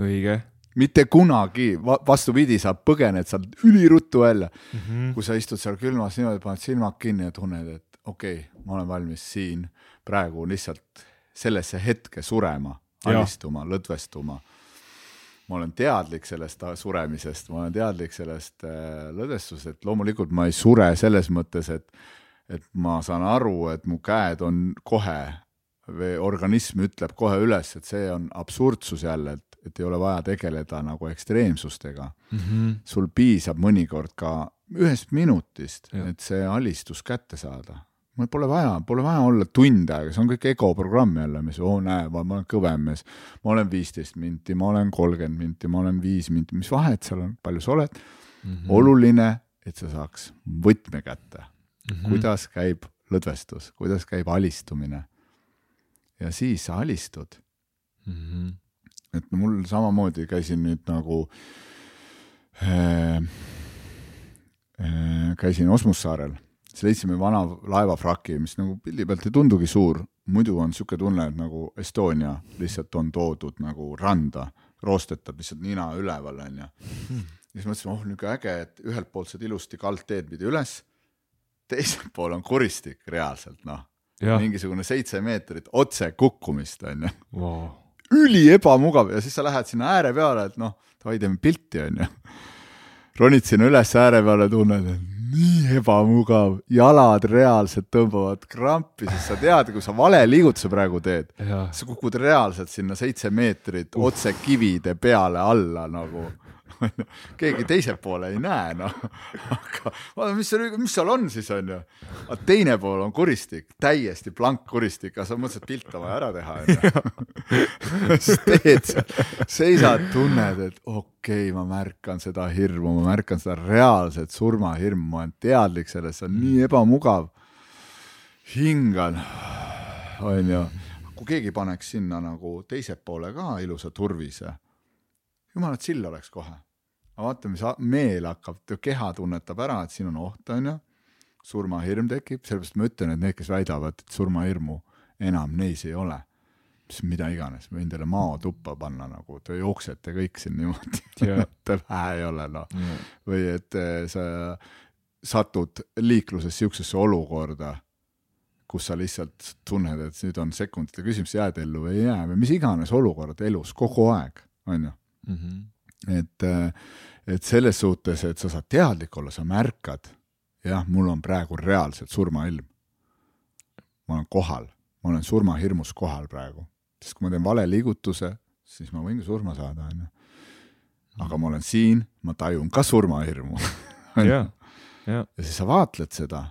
õige mitte kunagi, vastupidi, sa põgened sealt üliruttu välja mm. -hmm. kui sa istud seal külmas niimoodi, paned silmad kinni ja tunned, et okei okay,, ma olen valmis siin praegu lihtsalt sellesse hetke surema, alistuma, lõdvestuma. Ma olen teadlik sellest suremisest, ma olen teadlik sellest äh, lõdvestusest, et loomulikult ma ei sure selles mõttes, et et ma saan aru, et mu käed on kohe või organism ütleb kohe üles, et see on absurdsus jälle, et, et ei ole vaja tegeleda nagu ekstreemsustega mm. -hmm. sul piisab mõnikord ka ühest minutist, et see alistus kätte saada mul pole vaja, pole vaja olla tund aega, see on kõik ego programm jälle, mis oo näe, ma olen kõvem mees. ma olen viisteist minti, ma olen kolmkümmend minti, ma olen viis minti, mis vahet seal on, palju sa oled mm. -hmm. oluline, et sa saaks võtme kätte mm. -hmm. kuidas käib lõdvestus, kuidas käib alistumine. ja siis sa alistud mm. -hmm. et mul samamoodi käisin nüüd nagu äh, äh, käisin Osmussaarel siis leidsime vana laevafraki, mis nagu pildi pealt ei tundugi suur, muidu on niisugune tunne, et nagu Estonia lihtsalt on toodud nagu randa, roostetab lihtsalt nina üleval, onju. siis mõtlesime, oh niisugune äge, et ühelt poolt saad ilusti kaldteed pidi üles, teiselt pool on kuristik reaalselt, noh. mingisugune seitse meetrit otse kukkumist, onju wow.. üli ebamugav ja siis sa lähed sinna ääre peale, et noh, davai, teeme pilti, onju. ronid sinna üles ääre peale, tunned, et nii ebamugav, jalad reaalselt tõmbavad krampi, sest sa tead, kui sa vale liigutuse praegu teed, sa kukud reaalselt sinna seitse meetrit otse kivide peale alla nagu keegi teise poole ei näe, noh. aga vaata, mis seal, mis seal on siis, on ju. aga teine pool on kuristik, täiesti blank kuristik, aga sa mõtlesid, et pilt on vaja ära teha, on ju. siis teed seal, seisad, tunned, et okei okay,, ma märkan seda hirmu, ma märkan seda reaalset surmahirmu, ma olen teadlik sellest, see on nii ebamugav. hingan, on ju kui keegi paneks sinna nagu teise poole ka ilusa turvise, jumala chill oleks kohe. Aga vaata, mis meel hakkab, keha tunnetab ära, et siin on oht, onju, surmahirm tekib, sellepärast ma ütlen, et need, kes väidavad, et surmahirmu enam neis ei ole siis mida iganes, võin teile mao tuppa panna nagu, te jooksete kõik siin niimoodi yeah. te vähe ei ole noh yeah., või et eh, sa satud liikluses siuksesse olukorda, kus sa lihtsalt tunned, et nüüd on sekundite küsimus, jääd ellu või ei jää või mis iganes olukord elus kogu aeg, on ju. Mhm. Et, eh, et selles suhtes, et sa saad teadlik olla, sa märkad, jah, mul on praegu reaalselt surmailm. ma olen kohal, ma olen surmahirmus kohal praegu sest kui ma teen vale liigutuse, siis ma võin ka surma saada, onju. aga ma olen siin, ma tajun ka surmahirmu ja, ja. ja siis sa vaatled seda,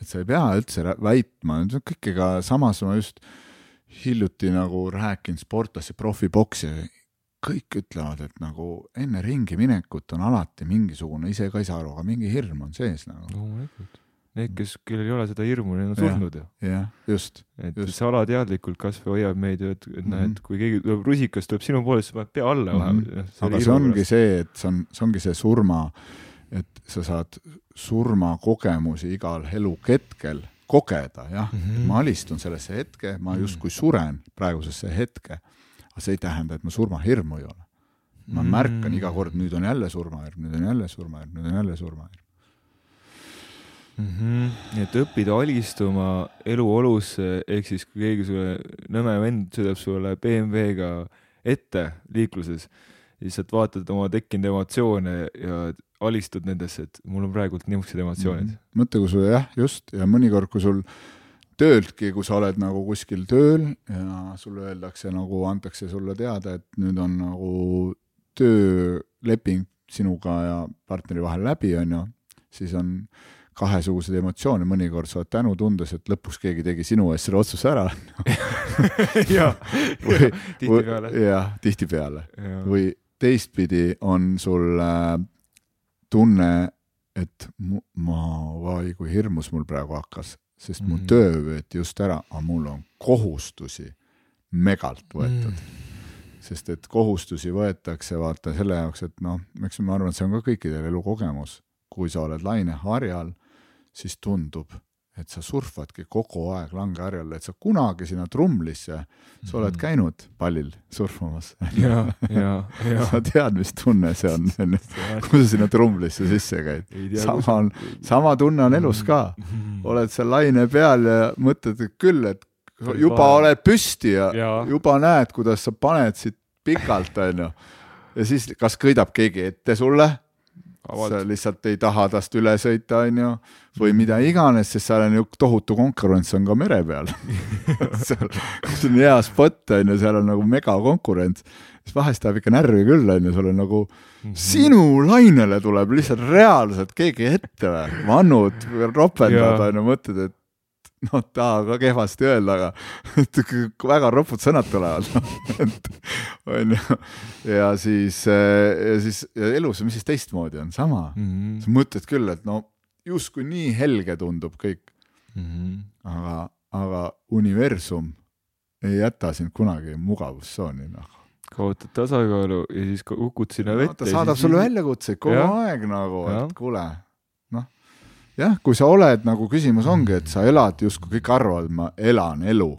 et sa ei pea üldse väitma, kõik, ega samas ma just hiljuti nagu rääkinud sportlasi, profiboksi, kõik ütlevad, et nagu enne ringi minekut on alati mingisugune, ise ka ei saa aru, aga mingi hirm on sees nagu. loomulikult Need, kes, kellel ei ole seda hirmu, need on surnud ju. jah, just. et just. see alateadlikult kasvõi hoiab meid ju, et, et näed mm -hmm., kui keegi tuleb rusikas, tuleb sinu poole, siis paned pea alla mm. -hmm. aga see ongi see, et see on, see ongi see surma, et sa saad surmakogemusi igal eluhetkel kogeda, jah mm, -hmm. ma alistun sellesse hetke, ma mhm. justkui suren praegusesse hetke, aga see ei tähenda, et ma surmahirmu ei ole. ma märkan iga kord, nüüd on jälle surmahirm, nüüd on jälle surmahirm, nüüd on jälle surmahirm mm. -hmm. nii et õppida alistuma eluolusse, ehk siis kui keegi sulle, nõme vend sõidab sulle BMW-ga ette liikluses, lihtsalt vaatad oma tekkinud emotsioone ja alistud nendesse, et mul on praegult niisugused emotsioonid mm. -hmm. mõtle, kui sul jah, just, ja mõnikord, kui sul tööltki, kui sa oled nagu kuskil tööl ja sulle öeldakse nagu, antakse sulle teada, et nüüd on nagu tööleping sinuga ja partneri vahel läbi, on ju, siis on kahesuguseid emotsioone, mõnikord sa oled tänutundes, et lõpuks keegi tegi sinu eest selle otsuse ära jah, tihtipeale. jah, tihtipeale. või teistpidi on sul äh, tunne, et ma, vai kui hirmus mul praegu hakkas, sest mu mm -hmm. töö võeti just ära, aga mul on kohustusi megalt võetud. Mm sest et kohustusi võetakse vaata selle jaoks, et noh, eks ma arvan, et see on ka kõikidel elukogemus, kui sa oled laineharjal siis tundub, et sa surfadki kogu aeg langeharjal, et sa kunagi sinna trumlisse, sa oled mhm. käinud pallil surfamas. sa tead, mis tunne see on, onju, kui sa sinna trumlisse sisse käid. sama on, sama tunne on elus ka. Mhm. oled seal laine peal ja mõtled küll, et juba oled püsti ja, ja juba näed, kuidas sa paned siit pikalt, onju. ja siis, kas kõidab keegi ette sulle sa lihtsalt ei taha tast üle sõita, onju, või mida iganes, sest seal on ju tohutu konkurents on ka mere peal seal, kus on hea spot, onju, seal on nagu megakonkurents. siis vahest tahab ikka närvi küll, onju, sul on nagu mm -hmm. sinu lainele tuleb lihtsalt reaalselt keegi ette või, vannud, ropendad, onju, mõtled, et noh, taha ka kehvasti öelda, aga väga ropud sõnad tulevad et onju. ja siis, ja siis ja elus, mis siis teistmoodi on, sama mm. -hmm. sa mõtled küll, et no justkui nii helge tundub kõik mm. -hmm. aga, aga universum ei jäta sind kunagi mugavustsooni, noh kaotad tasakaalu ja siis kukud sinna vette no,. ta saadab sulle väljakutseid kogu ja. aeg nagu, et kuule jah, kui sa oled nagu küsimus ongi, et sa elad justkui kõik arvavad, ma elan elu.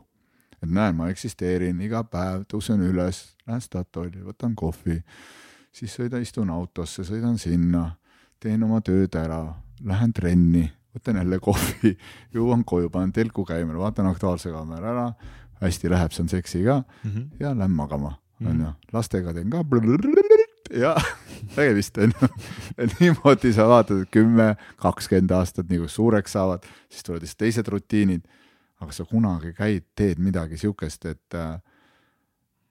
et näen, ma eksisteerin iga päev, tõusen üles, lähen Statoili, võtan kohvi, siis sõidan, istun autosse, sõidan sinna, teen oma tööd ära, lähen trenni, võtan jälle kohvi, jõuan koju, panen telku käima, vaatan Aktuaalse kaamera ära, hästi läheb, see on seksi ka mm -hmm. ja lähen magama, onju. lastega teen ka ja tegemist on ju. niimoodi sa vaatad kümme, kakskümmend aastat, nii kui suureks saavad, siis tulevad siis teised rutiinid. aga sa kunagi käid, teed midagi siukest, et,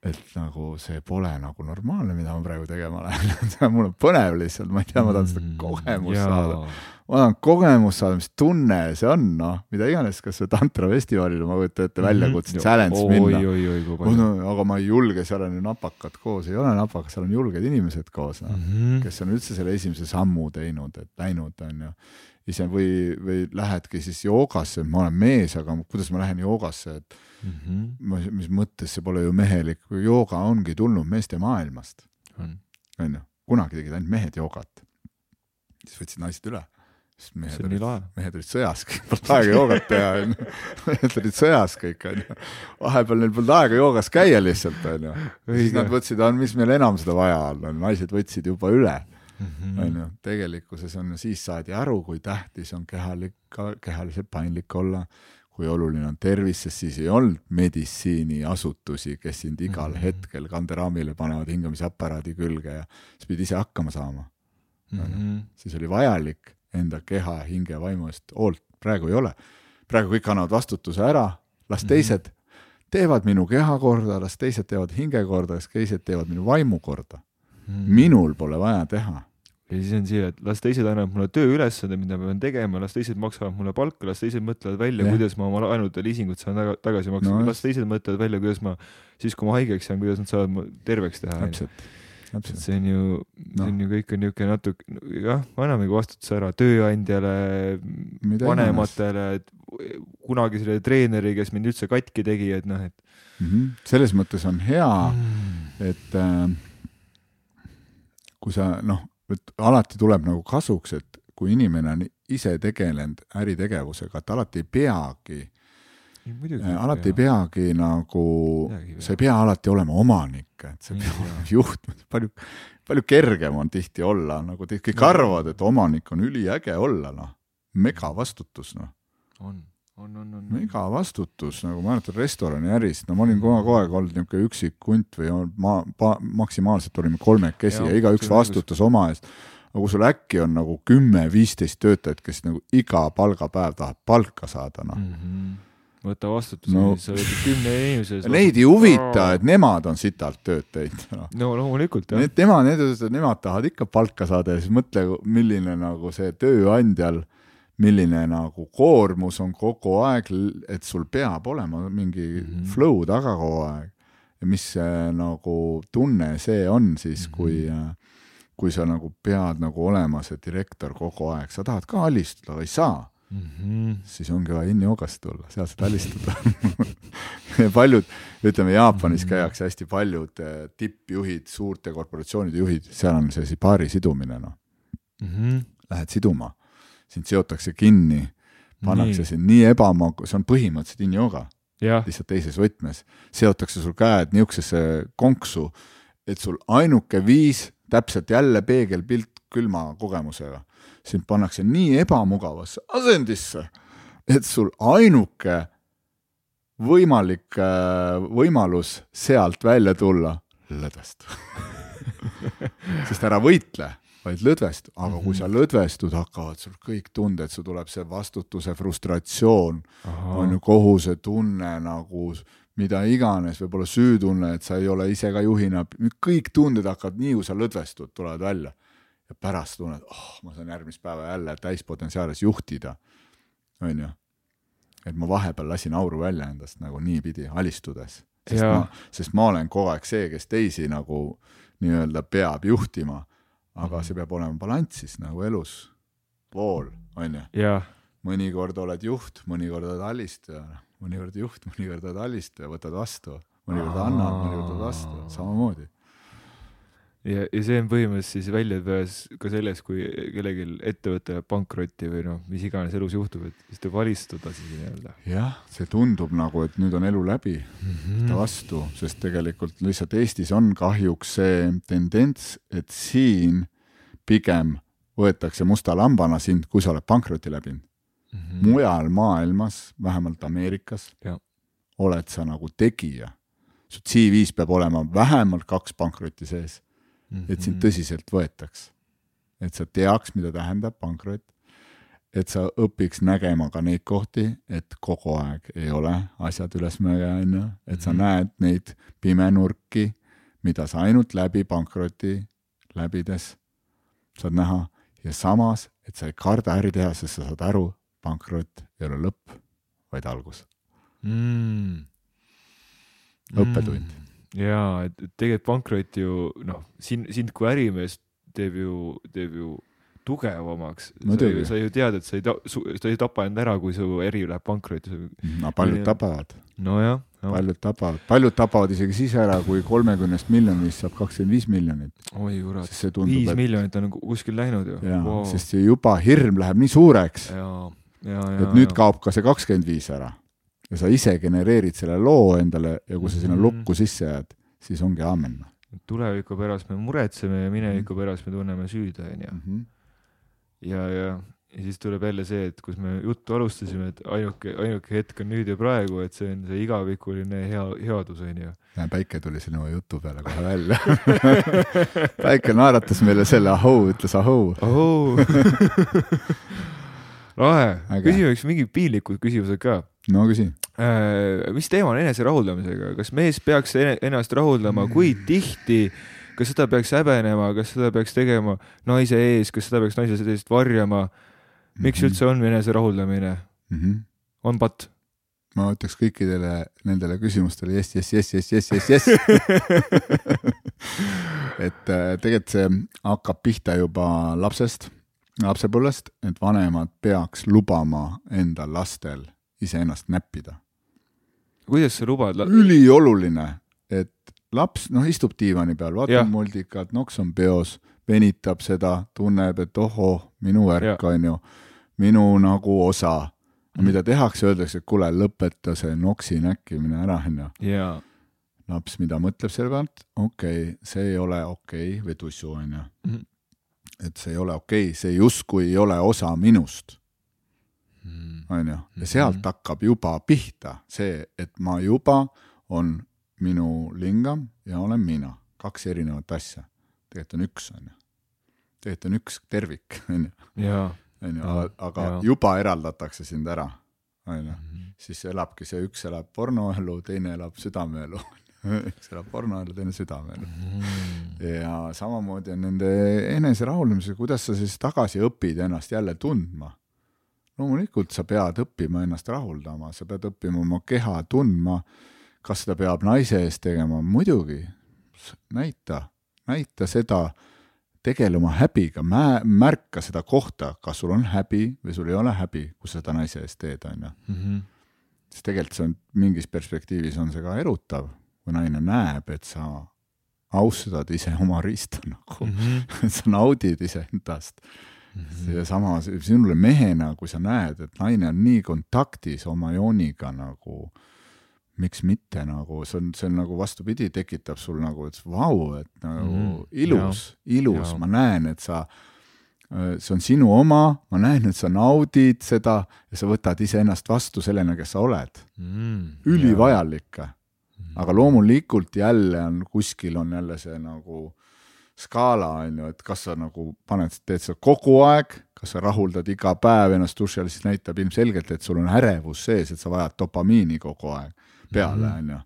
et nagu see pole nagu normaalne, mida ma praegu tegema lähen mul on põnev lihtsalt, ma ei tea, ma tahan seda mm, kogemust mm, saada ma tahan kogemust saada, mis tunne see on, noh, mida iganes, kas või tantrafestivalil ma kujutan ette väljakutset mm -hmm. challenge minna. aga ma ei julge, seal on ju napakad koos, ei ole napakad, seal on julged inimesed koos, noh mm -hmm., kes on üldse selle esimese sammu teinud, et läinud, on ju. Ise või, või lähedki siis joogasse, ma olen mees, aga kuidas ma lähen joogasse, et mm. -hmm. ma, mis mõttes see pole ju mehelik, jooga ongi tulnud meeste maailmast, on, onju, kunagi tegid ainult mehed joogat. siis võtsid naised üle, sest mehed olid, mehed olid sõjas, polnud aega joogat teha, onju. mehed olid sõjas kõik, onju. vahepeal neil polnud aega joogas käia lihtsalt, onju. siis nad mõtlesid, mis meil enam seda vaja on, naised võtsid juba üle. onju, tegelikkuses on ju, siis saadi aru, kui tähtis on kehalik, kehaliselt paindlik olla, kui oluline on tervis, sest siis ei olnud meditsiiniasutusi, kes sind igal Mhm. hetkel kanderaamile panevad hingamisaparaadi külge ja sa pidid ise hakkama saama. Mhm. siis oli vajalik enda keha, hinge, vaimu eest hoolt, praegu ei ole. praegu kõik annavad vastutuse ära, las Mhm. teised teevad minu keha korda, las teised teevad hinge korda, las teised teevad minu vaimu korda. minul pole vaja teha ja siis on siia, et las teised annavad mulle tööülesande, mida ma pean tegema, las teised maksavad mulle palka, las teised mõtlevad välja, kuidas ma oma laenud ja liisingud saan taga, tagasi maksta No no,, las teised mõtlevad välja, kuidas ma siis, kui ma haigeks jään, kuidas nad saavad mu terveks teha. täpselt, täpselt. see on ju, see Noh. on ju kõik on niisugune natuke, jah, annamegi vastutuse ära tööandjale, vanematele, et kunagi selle treeneri, kes mind üldse katki tegi, et noh, et Mhm. selles mõttes on hea, mm. et äh, kui sa noh, et alati tuleb nagu kasuks, et kui inimene on ise tegelenud äritegevusega, et alati ei peagi, muidugi alati ei peagi nagu sa ei pea. alati olema omanik, et sa Ei pea. olema juht, palju, palju kergem on tihti olla, nagu kõik arvavad, et omanik on üliäge olla, noh, megavastutus, noh. On, on, on, on. megavastutus, nagu ma mäletan restoraniärist, no ma olin kogu aeg olnud niisugune üksik hunt või ma, ma maksimaalselt olime kolmekesi Jah, ja igaüks vastutas oma eest. aga kui sul äkki on nagu kümme-viisteist töötajat, kes nagu iga palgapäev tahab palka saada, noh. Mhm. võta vastutuse No. no., sa oled kümne inimese ees. Neid ei huvita, et nemad on sitalt tööd teinud, noh. no loomulikult jah. Need, tema, need, nemad tahavad ikka palka saada ja siis mõtle, milline nagu see tööandjal, milline nagu koormus on kogu aeg, et sul peab olema mingi mm. -hmm. flow taga kogu aeg. ja mis see nagu tunne see on siis, Mhm. kui, kui sa nagu pead nagu olema see direktor kogu aeg, sa tahad ka alistuda, aga ei saa Mhm. siis ongi vaja in-joogast tulla, seal saad alistada. paljud, ütleme Jaapanis käiakse hästi paljud eh, tippjuhid, suurte korporatsioonide juhid, seal on see sipaari sidumine, noh. Mhm. Lähed siduma, sind seotakse kinni, pannakse sind nii ebamag-, see on põhimõtteliselt in-jooga, jah, lihtsalt teises võtmes. seotakse sul käed niisugusesse konksu, et sul ainuke viis, täpselt jälle peegelpilt külma kogemusega, sind pannakse nii ebamugavasse asendisse, et sul ainuke võimalik äh, võimalus sealt välja tulla, lõdvest. sest ära võitle, vaid lõdvestu, aga kui sa lõdvestud, hakkavad sul kõik tunded, sul tuleb see vastutuse frustratsioon, on ju kohusetunne nagu mida iganes, võib-olla süütunne, et sa ei ole ise ka juhina, kõik tunded hakkavad nii, kui sa lõdvestud, tulevad välja. ja pärast tunned, oh, ma saan järgmist päeva jälle täispotentsiaalis juhtida, on ju. et ma vahepeal lasin auru välja endast nagu niipidi alistudes, sest Jaa. ma, sest ma olen kogu aeg see, kes teisi nagu nii-öelda peab juhtima, aga Mhm. see peab olema balansis nagu elus, pool, on ju jah, mõnikord oled juht, mõnikord oled alistaja, mõnikord juht, mõnikord oled alistaja, võtad vastu, mõnikord annad, mõnikord võtad vastu, samamoodi. ja, ja see on põhimõtteliselt siis väljapääs ka selles, kui kellelgi ettevõte läheb pankrotti või noh, mis iganes elus juhtub, et siis tuleb alistuda siis nii-öelda jah, see tundub nagu, et nüüd on elu läbi, mm. võta vastu, sest tegelikult lihtsalt Eestis on kahjuks see tendents, et siin pigem võetakse musta lambana sind, kui sa oled pankroti läbinud. -hmm. mujal maailmas, vähemalt Ameerikas oled sa nagu tegija. su CV-s peab olema vähemalt kaks pankrotti sees et Mhm. sind tõsiselt võetaks. et sa teaks, mida tähendab pankrot, et sa õpiks nägema ka neid kohti, et kogu aeg ei ole asjad ülesmäge, on ju, et sa Mhm. näed neid pimenurki, mida sa ainult läbi pankroti läbides saad näha ja samas, et sa ei karda äri teha, sest sa saad aru, pankrot ei ole lõpp, vaid algus. mm.. Õppetund. mm.. jaa, et tegelikult pankrot ju noh, sind, sind kui ärimeest teeb ju, teeb ju tugevamaks. Sa ju tead, et sa ei ta-, sa ei tapa end ära, kui su äri läheb pankrotti. no paljud tapavad, nojah no., paljud tapavad, paljud tapavad isegi siis ära, kui kolmekümnest miljonist saab kakskümmend viis miljonit, oi kurat, viis et miljonit on kuskil läinud ju. Wow., sest see juba hirm läheb nii suureks, ja, ja, ja. et nüüd kaob ka see kakskümmend viis ära ja sa ise genereerid selle loo endale ja kui sa sinna Mhm. lukku sisse jääd, siis ongi aamen. tuleviku pärast me muretseme ja Mhm. mineviku pärast me tunneme süüd, onju. ja, ja, ja siis tuleb jälle see, et kus me juttu alustasime, et ainuke, ainuke hetk on nüüd ja praegu, et see on see igavikuline hea, headus, onju. näe, päike tuli sinu jutu peale kohe välja. päike naeratas meile selle ahoo, ütles ahoo. ohoo. lahe, küsime üks mingi piinlikud küsimused ka. No küsi. mis teema on enese rahuldamisega, kas mees peaks ennast rahuldama, kui tihti, kas seda peaks häbenema, kas seda peaks tegema naise ees, kas seda peaks naise eest varjama, miks üldse on enese rahuldamine, mm? -hmm. on patt? ma ütleks kõikidele nendele küsimustele jess, jess, jess, jess, jess, jess, jess. et äh, tegelikult see hakkab pihta juba lapsest, lapsepõlvest, et vanemad peaks lubama enda lastel iseennast näppida. kuidas sa lubad ülioluline, et laps, noh, istub diivani peal, vaatab muldikat, noks on peos, venitab seda, tunneb, et ohoh, minu värk on ju, minu nagu osa. mida tehakse, öeldakse, et kuule, lõpeta see noksi näkkimine ära, onju. laps, mida mõtleb selle pealt, okei okay,, see ei ole okei okay, või tussu, onju Mhm.. et see ei ole okei okay,, see justkui ei ole osa minust, onju. ja sealt Mhm. hakkab juba pihta see, et ma juba on minu lingam ja olen mina, kaks erinevat asja. tegelikult on üks, onju. tegelikult on üks tervik, onju, jaa. onju, Jaa, aga jaa. juba eraldatakse sind ära, onju. Mhm. siis elabki see, üks elab pornoelu, teine elab südameelu. üks elab pornoelu, teine südameelu. ja samamoodi on nende eneserahuldamisega, kuidas sa siis tagasi õpid ennast jälle tundma. Loomulikult sa pead õppima ennast rahuldama, sa pead õppima oma keha tundma. kas seda peab naise eest tegema, muidugi. näita, näita seda, tegele oma häbiga, märka seda kohta, kas sul on häbi või sul ei ole häbi, kui sa seda naise eest teed, onju Mhm. sest tegelikult see on mingis perspektiivis on see ka erutav, kui naine näeb, et sa austad ise oma riista nagu, Mhm. et sa naudid iseendast. Ja samas sinule mehena, kui sa näed, et naine on nii kontaktis oma jooniga nagu, miks mitte nagu, see on, see on nagu vastupidi, tekitab sul nagu, et vau, et nagu Mhm. mm, ilus, ilus ma näen, et sa see on sinu oma, ma näen, et sa naudid seda ja sa võtad iseennast vastu sellena, kes sa oled. ülivajalik. aga loomulikult jälle on kuskil on jälle see nagu skaala on ju, et kas sa nagu paned, teed seda kogu aeg, kas sa rahuldad iga päev ennast duši all, siis näitab ilmselgelt, et sul on ärevus sees, et sa vajad dopamiini kogu aeg peale, on ju.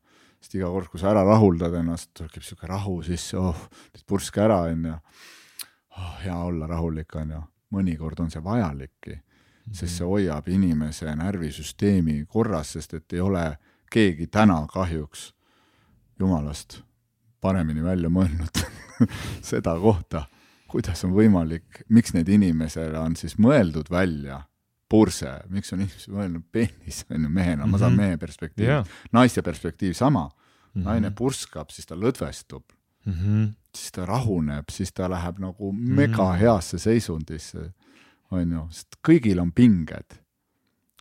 sest iga kord, kui sa ära rahuldad ennast, tekib sihuke rahu sisse, oh, teed purske ära, on ju. oh, hea olla rahulik, on ju. mõnikord on see vajalikki, sest see hoiab inimese närvisüsteemi korras, sest et ei ole keegi täna kahjuks jumalast paremini välja mõelnud seda kohta, kuidas on võimalik, miks need inimesele on siis mõeldud välja purse, miks on inimesed mõelnud peenis, on ju mehena, ma saan Mhm. mehe perspektiivi jaa. naiste perspektiiv sama, Mhm. naine purskab, siis ta lõdvestub, Mhm. siis ta rahuneb, siis ta läheb nagu mega heasse seisundisse, on ju, sest kõigil on pinged.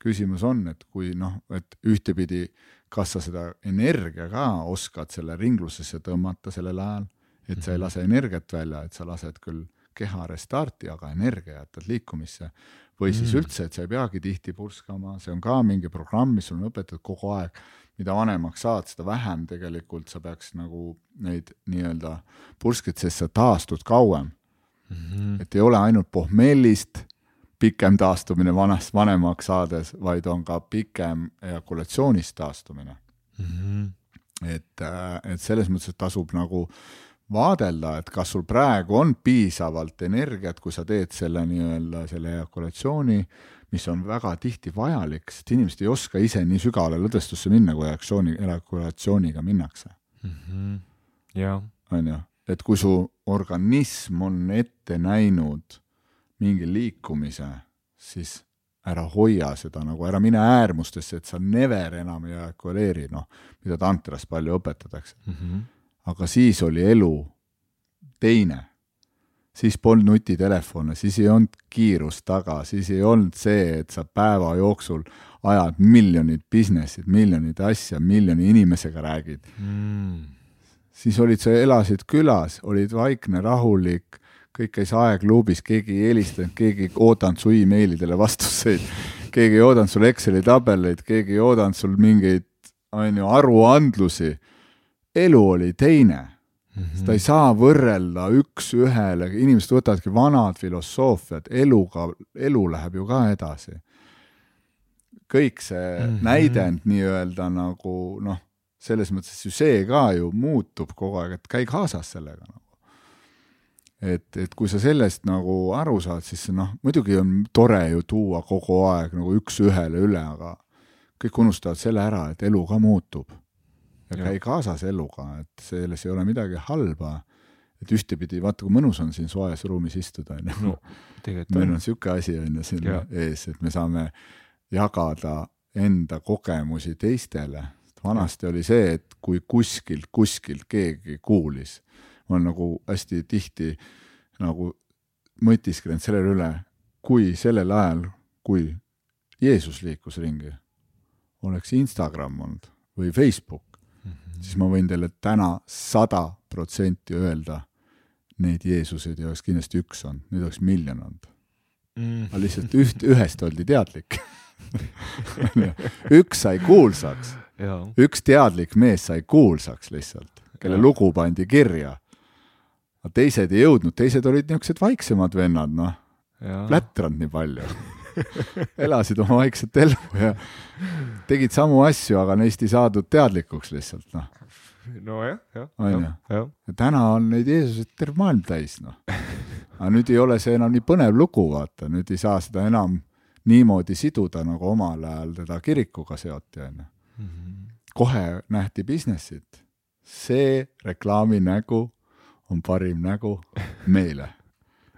küsimus on, et kui noh, et ühtepidi, kas sa seda energia ka oskad selle ringlusesse tõmmata sellel ajal, et sa ei lase energiat välja, et sa lased küll keha restarti, aga energia jätad liikumisse. või siis Mm. üldse, et sa ei peagi tihti purskama, see on ka mingi programm, mis sul on õpetatud kogu aeg. mida vanemaks saad, seda vähem tegelikult sa peaks nagu neid nii-öelda purskid, sest sa taastud kauem. Mhm. et ei ole ainult pohmellist pikem taastumine vanast, vanemaks saades, vaid on ka pikem ejakulatsioonist taastumine. Mhm. et, et selles mõttes, tasub nagu vaadelda, et kas sul praegu on piisavalt energiat, kui sa teed selle nii-öelda selle ejakulatsiooni, mis on väga tihti vajalik, sest inimesed ei oska ise nii sügavale lõdvestusse minna, kui ejakulatsiooni, ejakulatsiooniga minnakse Mhm. jah, on ju, et kui su organism on ette näinud mingi liikumise, siis ära hoia seda nagu, ära mine äärmustesse, et sa never enam ei ejakuleeri, noh, mida tantras palju õpetatakse mm. -hmm. aga siis oli elu teine. siis polnud nutitelefone, siis ei olnud kiirust taga, siis ei olnud see, et sa päeva jooksul ajad miljonid business'id, miljonid asja, miljoni inimesega räägid mm siis olid sa, elasid külas, olid vaikne, rahulik, kõik käis aegluubis, keegi ei helistanud, keegi ei oodanud su emailidele vastuseid, keegi ei oodanud sul Exceli tabeleid, keegi ei oodanud sul mingeid, on ju, aruandlusi. elu oli teine mm. -hmm. seda ei saa võrrelda üks-ühele, inimesed võtavadki vanad filosoofiad, eluga, elu läheb ju ka edasi. kõik see mm -hmm. näidend nii-öelda nagu noh selles mõttes ju see ka ju muutub kogu aeg, et käi kaasas sellega nagu. Et, et kui sa sellest nagu aru saad, siis noh, muidugi on tore ju tuua kogu aeg nagu üks-ühele üle, aga kõik unustavad selle ära, et elu ka muutub. ja käi kaasas eluga, et selles ei ole midagi halba. et ühtepidi, vaata kui mõnus on siin soes ruumis istuda, on ju. meil on niisugune asi, on ju, siin ja. ees, et me saame jagada enda kogemusi teistele vanasti oli see, et kui kuskilt, kuskilt keegi kuulis, ma olen nagu hästi tihti nagu mõtisklenud selle üle, kui sellel ajal, kui Jeesus liikus ringi, oleks Instagram olnud või Facebook mm, -hmm. siis ma võin teile täna sada protsenti öelda, neid Jeesuseid ei oleks kindlasti üks olnud, neid oleks miljon olnud mm.. aga lihtsalt üht, ühest oldi teadlik üks sai kuulsaks üks teadlik mees sai kuulsaks lihtsalt, kelle ja. lugu pandi kirja. Teised ei jõudnud, teised olid niisugused vaiksemad vennad, noh, plätranud nii palju elasid oma vaikset elu ja tegid samu asju, aga neist ei saadud teadlikuks lihtsalt, noh. nojah, jah. on ju? ja täna on neid Jeesuseid terve maailm täis, noh. aga nüüd ei ole see enam nii põnev lugu, vaata, nüüd ei saa seda enam niimoodi siduda, nagu omal ajal teda kirikuga seoti, on ju. -hmm. kohe nähti business'it. see reklaami nägu on parim nägu meile.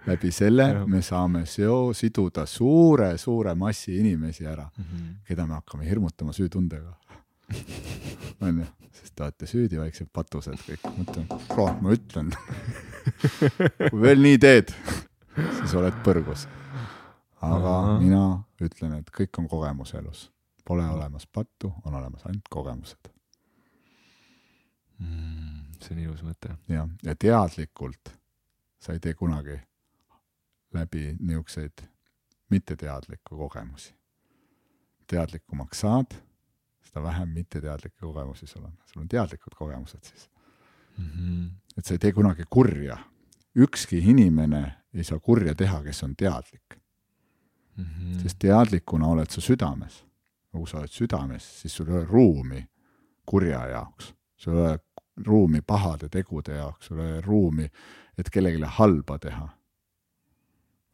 läbi selle me saame seo siduda suure-suure massi inimesi ära mm, -hmm. keda me hakkame hirmutama süütundega onju, sest te olete süüdi, väiksed patused kõik. ma ütlen, kurat, ma ütlen kui veel nii teed, siis oled põrgus. aga Aha. mina ütlen, et kõik on kogemus elus Pole olemas pattu, on olemas ainult kogemused mm,. See on ilus mõte. jah, ja teadlikult sa ei tee kunagi läbi niisuguseid mitteteadlikku kogemusi. teadlikumaks saad, seda vähem mitteteadlikke kogemusi sul on, sul on teadlikud kogemused siis mm. -hmm. et sa ei tee kunagi kurja. ükski inimene ei saa kurja teha, kes on teadlik mm. -hmm. sest teadlikuna oled sa südames kui nagu sa oled südames, siis sul ei ole ruumi kurja jaoks, sul ei ole ruumi pahade tegude jaoks, sul ei ole ruumi, et kellelegi halba teha.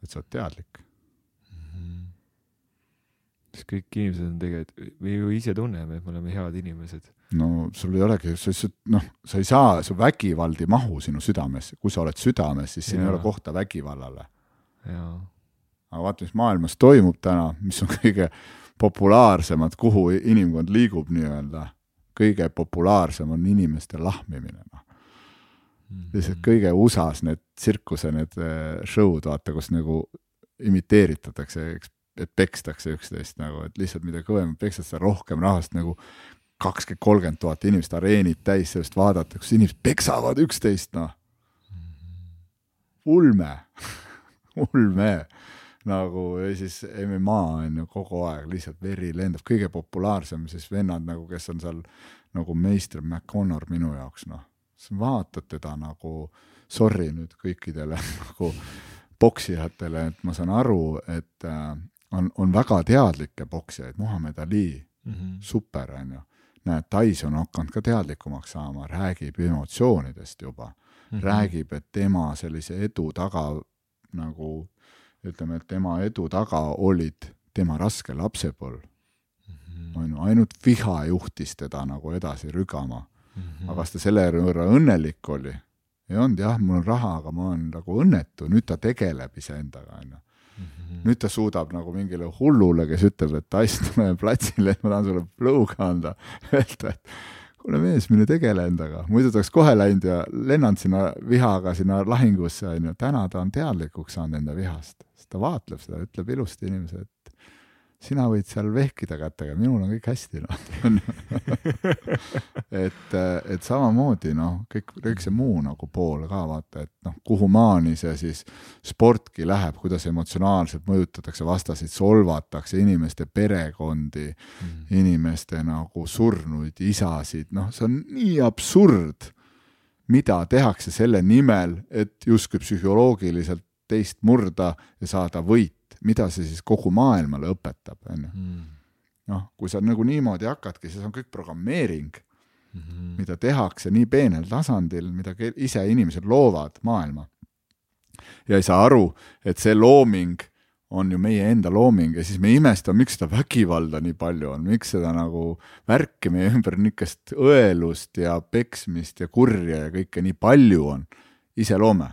et sa oled teadlik mm. -hmm. siis kõik inimesed on tegelikult, me ju ise tunneme, et me oleme head inimesed. no sul ei olegi, sa lihtsalt noh, sa ei saa, su vägivald ei mahu sinu südamesse, kui sa oled südames, siis siin ei ole kohta vägivallale. aga vaata, mis maailmas toimub täna, mis on kõige populaarsemad, kuhu inimkond liigub nii-öelda, kõige populaarsem on inimeste lahmimine, noh. lihtsalt mhm. kõige USA-s need tsirkuse, need äh, show'd, vaata, kus nagu imiteeritatakse, eks, et pekstakse üksteist nagu, et lihtsalt mida kõvemalt peksad, seda rohkem rahvast nagu kakskümmend, kolmkümmend tuhat inimest, areenid täis sellest vaadata, kus inimesed peksavad üksteist, noh. Mhm. ulme ulme nagu ja siis MMA on ju kogu aeg lihtsalt veri lendab, kõige populaarsem siis vennad nagu, kes on seal nagu meister McConnor minu jaoks noh, sa vaatad teda nagu, sorry nüüd kõikidele nagu poksijatele, et ma saan aru, et äh, on, on väga teadlikke poksijaid, Muhamed Ali mm, -hmm. super on ju, näed, Tyson on hakanud ka teadlikumaks saama, räägib emotsioonidest juba. Mm, -hmm. räägib, et tema sellise edu taga nagu ütleme, et tema edu taga olid tema raske lapsepõlv mm. -hmm. on ju, ainult viha juhtis teda nagu edasi rügama mm. -hmm. aga kas ta selle võrra õnnelik oli? ei olnud jah, mul on raha, aga ma olen nagu õnnetu, nüüd ta tegeleb iseendaga, on ju. nüüd ta suudab nagu mingile hullule, kes ütleb, et istume platsile, et ma tahan sulle plõuga anda, öelda, et kuule mees, mine tegele endaga, muidu ta oleks kohe läinud ja lennanud sinna vihaga sinna lahingusse, onju. täna ta on teadlikuks saanud enda vihast, ta vaatleb seda, ütleb ilusti inimesele, et sina võid seal vehkida kätega, minul on kõik hästi, noh et, et samamoodi noh, kõik, kõik see muu nagu pool ka vaata, et noh, kuhu maani see siis sportki läheb, kuidas emotsionaalselt mõjutatakse vastaseid, solvatakse inimeste perekondi mm., inimeste nagu surnuid isasid, noh, see on nii absurd, mida tehakse selle nimel, et justkui psühholoogiliselt teist murda ja saada võit mida see siis kogu maailmale õpetab, on ju. Hmm. noh, kui sa nagu niimoodi hakkadki, siis on kõik programmeering mm, -hmm. mida tehakse nii peenel tasandil, mida ise inimesed loovad maailma. ja ei saa aru, et see looming on ju meie enda looming ja siis me imestame, miks seda vägivalda nii palju on, miks seda nagu värki meie ümber niisugust õelust ja peksmist ja kurja ja kõike nii palju on. ise loome,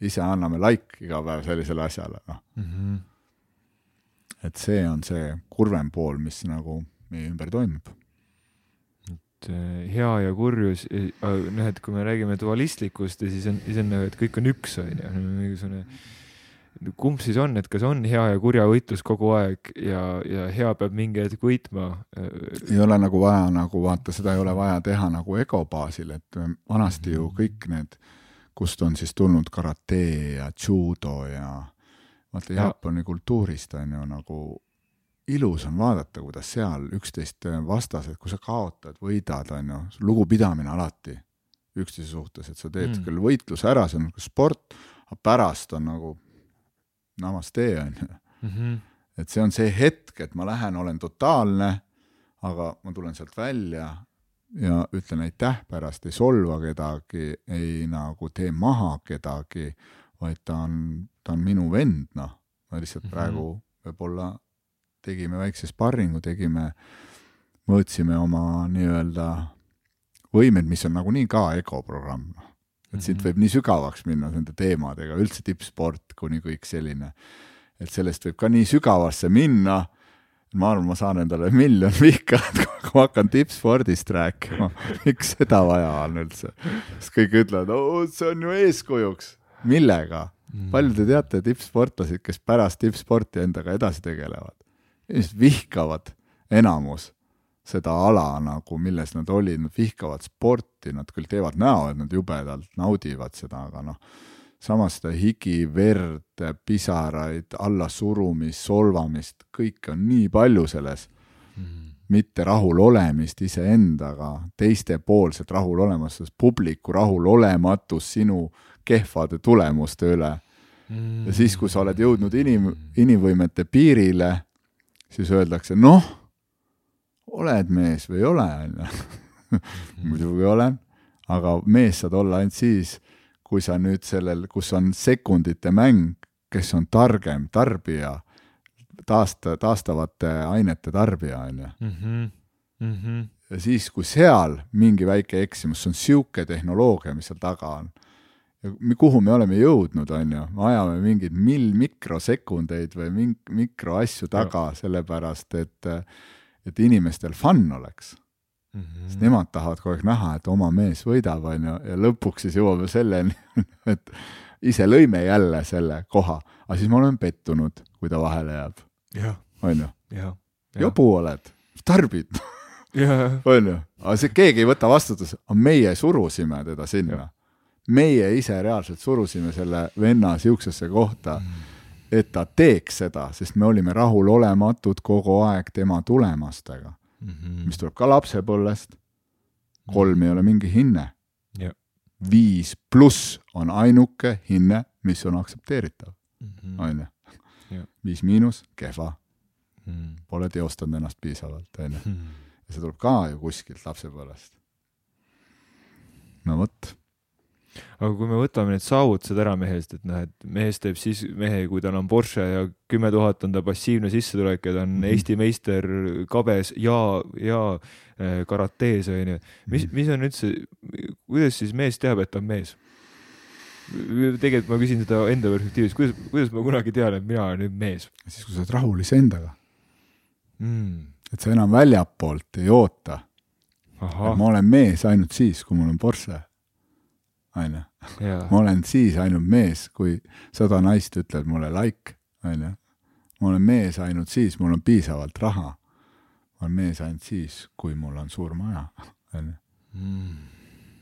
ise anname like iga päev sellisele asjale, noh mm -hmm et see on see kurvem pool, mis nagu meie ümber toimub. et äh, hea ja kurjus, äh, noh, et kui me räägime dualistlikust ja siis on, siis on nagu, et kõik on üks, on ju, mingisugune kumb siis on, et kas on hea ja kurja võitlus kogu aeg ja, ja hea peab mingi hetk võitma? Äh, ei ole nagu vaja nagu vaata, seda ei ole vaja teha nagu ego baasil, et vanasti ju mm. kõik need, kust on siis tulnud karate ja judo ja vaata Jaapani kultuurist on ju nagu ilus on vaadata, kuidas seal üksteist vastased, kui sa kaotad, võidad, on ju, lugupidamine alati üksteise suhtes, et sa teed mm. küll võitluse ära, see on nagu sport, aga pärast on nagu namaste, on ju. Mhm. et see on see hetk, et ma lähen, olen totaalne, aga ma tulen sealt välja ja ütlen aitäh pärast, ei solva kedagi, ei nagu tee maha kedagi, vaid ta on, ta on minu vend, noh. ma lihtsalt mm -hmm. praegu võib-olla tegime väikse sparringu, tegime, mõõtsime oma nii-öelda võimed, mis on nagunii ka ego programm, noh. et siit mm -hmm. võib nii sügavaks minna nende teemadega, üldse tippsport kuni kõik selline. et sellest võib ka nii sügavasse minna ma arvan, ma saan endale miljon vihkajat, kui ma hakkan tippspordist rääkima. miks seda vaja on üldse? sest kõik ütlevad, see on ju eeskujuks millega mm.? palju te teate tippsportlaseid, kes pärast tippsporti endaga edasi tegelevad? inimesed vihkavad enamus seda ala nagu, milles nad olid, nad vihkavad sporti, nad küll teevad näo, et nad jubedalt naudivad seda, aga noh, samas seda higi, verd, pisaraid, allasurumist, solvamist, kõike on nii palju selles mm., mitte rahulolemist iseendaga, teistepoolset rahulolematust, publiku rahulolematus sinu kehvade tulemuste üle mm.. ja siis, kui sa oled jõudnud inim, inimvõimete piirile, siis öeldakse, noh, oled mees või ei ole, onju. muidugi olen, aga mees saad olla ainult siis, kui sa nüüd sellel, kus on sekundite mäng, kes on targem tarbija, taasta, taastavate ainete tarbija, onju. Mhm, mhm. ja siis, kui seal mingi väike eksimus, see on sihuke tehnoloogia, mis seal taga on kuhu me oleme jõudnud, on ju, me ajame mingeid mill mikrosekundeid või ming-, mikroasju taga, sellepärast et, et inimestel fun oleks mm. -hmm. sest nemad tahavad kogu aeg näha, et oma mees võidab, on ju, ja lõpuks siis jõuame selleni, et ise lõime jälle selle koha, aga siis me oleme pettunud, kui ta vahele jääb. on ju? jobu oled, tarbid. On ju, aga see, keegi ei võta vastutust, aga meie surusime teda sinna. Meie ise reaalselt surusime selle venna siuksesse kohta, et ta teeks seda, sest me olime rahulolematud kogu aeg tema tulemastega mm, -hmm. mis tuleb ka lapsepõlvest. kolm ei ole mingi hinne. viis pluss on ainuke hinne, mis on aktsepteeritav, mhm. on ju. viis miinus, kehva mm.. Pole teostanud ennast piisavalt, on ju. Mhm. ja see tuleb ka ju kuskilt lapsepõlvest. no vot aga kui me võtame need saavutused ära mehest, et noh, et mees teeb siis mehe, kui tal on Porsche ja kümme tuhat on ta passiivne sissetulek ja ta on mm -hmm. Eesti meister kabes ja, ja äh, karatees onju. mis, mhm. mis on üldse, kuidas siis mees teab, et ta on mees? tegelikult ma küsin seda enda perspektiivist, kuidas, kuidas ma kunagi tean, et mina olen nüüd mees? siis, kui sa oled rahul iseendaga mm.. et sa enam väljapoolt ei oota. ma olen mees ainult siis, kui mul on Porsche. Onju. ma olen siis ainult mees, kui sada naist ütleb mulle like, onju. ma olen mees ainult siis, mul on piisavalt raha. ma olen mees ainult siis, kui mul on suur maja, onju. Mm.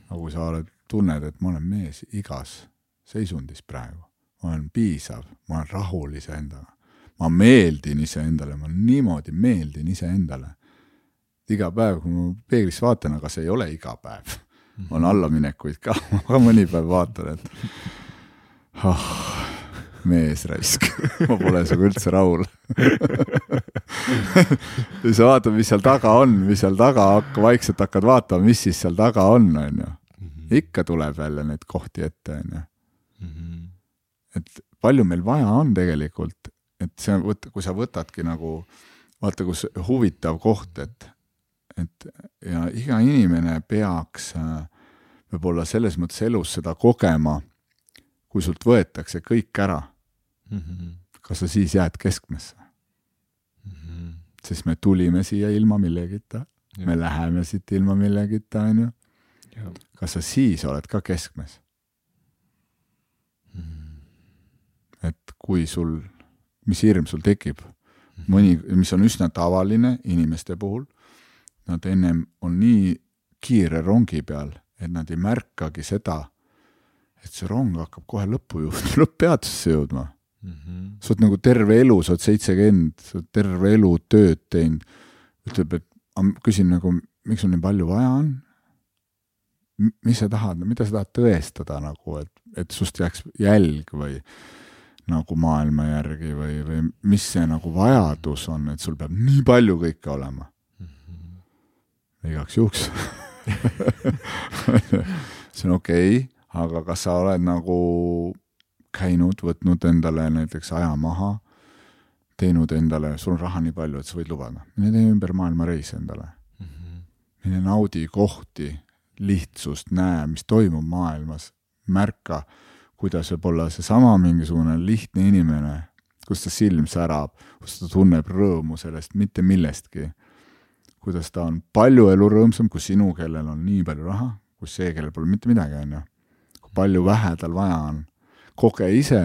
aga kui sa oled, tunned, et ma olen mees igas seisundis praegu, ma olen piisav, ma olen rahul iseendaga ma meeldin iseendale, ma niimoodi meeldin iseendale. iga päev, kui ma peeglisse vaatan, aga see ei ole iga päev, on mhm. allaminekuid ka, ma mõni päev vaatan, et oh, mees raisk, ma pole sinuga üldse rahul ja sa vaatad, mis seal taga on, mis seal taga, hakka vaikselt hakkad vaatama, mis siis seal taga on, onju. Mhm. ikka tuleb jälle neid kohti ette, onju. Mhm. et palju meil vaja on tegelikult, et see võt-, kui sa võtadki nagu, vaata, kus huvitav koht, et, et ja iga inimene peaks võib-olla selles mõttes elus seda kogema, kui sult võetakse kõik ära mm. -hmm. kas sa siis jääd keskmesse mm? -hmm. sest me tulime siia ilma millegita, me läheme siit ilma millegita, on ju. kas sa siis oled ka keskmes mm? -hmm. et kui sul mis hirm sul tekib. mõni, mis on üsna tavaline inimeste puhul, nad ennem on nii kiire rongi peal, et nad ei märkagi seda, et see rong hakkab kohe lõppu jõudma, lõpppeatusesse jõudma mm. -hmm. sa oled nagu terve elu, sa oled seitsekümmend, sa oled terve elu tööd teinud, ütleb, et küsin nagu, miks sul nii palju vaja on? mis sa tahad, mida sa tahad tõestada nagu, et, et sust jääks jälg või nagu maailma järgi või, või mis see nagu vajadus on, et sul peab nii palju kõike olema. Igaks juhuks see on okei okay,, aga kas sa oled nagu käinud, võtnud endale näiteks aja maha, teinud endale, sul on raha nii palju, et sa võid lubada, mine tee ümber maailma reis endale mm. -hmm. mine naudi kohti, lihtsust, näe, mis toimub maailmas, märka kuidas võib olla seesama mingisugune lihtne inimene, kus ta silm särab, kus ta tunneb rõõmu sellest mitte millestki. Kuidas ta on palju elurõõmsam kui sinu, kellel on nii palju raha, kui see, kellel pole mitte midagi, on ju. kui palju vähe tal vaja on. koge ise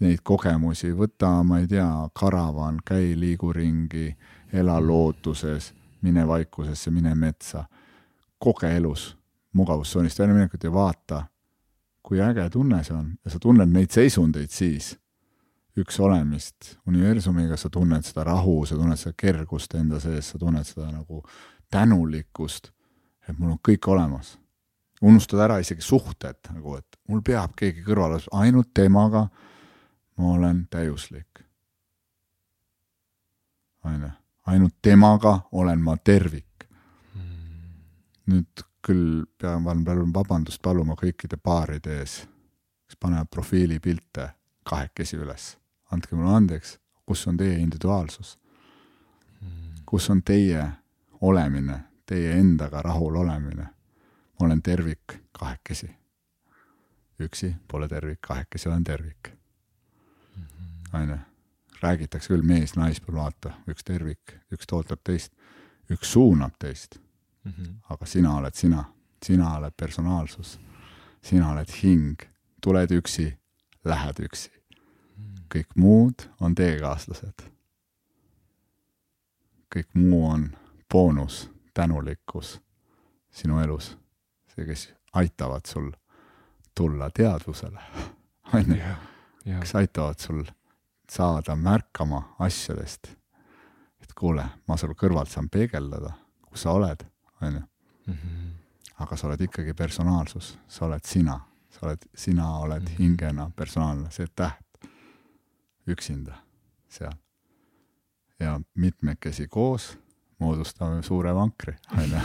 neid kogemusi, võta, ma ei tea, karavan, käi, liigu ringi, ela looduses, mine vaikusesse, mine metsa. koge elus mugavustsoonist väljaminekut ja vaata kui äge tunne see on ja sa tunned neid seisundeid siis, üks olemist universumiga, sa tunned seda rahu, sa tunned seda kergust enda sees, sa tunned seda nagu tänulikkust, et mul on kõik olemas. unustad ära isegi suhted nagu, et mul peab keegi kõrval, ainult temaga ma olen täiuslik. on ju, ainult temaga olen ma tervik. Hmm. nüüd küll pean, pean vabandust paluma kõikide paaride ees, kes panevad profiilipilte kahekesi üles. Andke mulle andeks, kus on teie individuaalsus? kus on teie olemine, teie endaga rahul olemine? ma olen tervik kahekesi. üksi pole tervik, kahekesi olen tervik. on ju, räägitakse küll mees-nais peal vaata, üks tervik, üks toetab teist, üks suunab teist mm. -hmm. aga sina oled sina, sina oled personaalsus, sina oled hing, tuled üksi, lähed üksi. Kõik muud on teekaaslased. kõik muu on boonus, tänulikkus sinu elus, see, kes aitavad sul tulla teadvusele, on ju, kes aitavad sul saada märkama asjadest, et kuule, ma sul kõrvalt saan peegeldada, kus sa oled on ju. Mhm. aga sa oled ikkagi personaalsus, sa oled sina, sa oled, sina oled mm -hmm. hingena personaalne, see täht üksinda seal. ja mitmekesi koos moodustame suure vankri, on ju.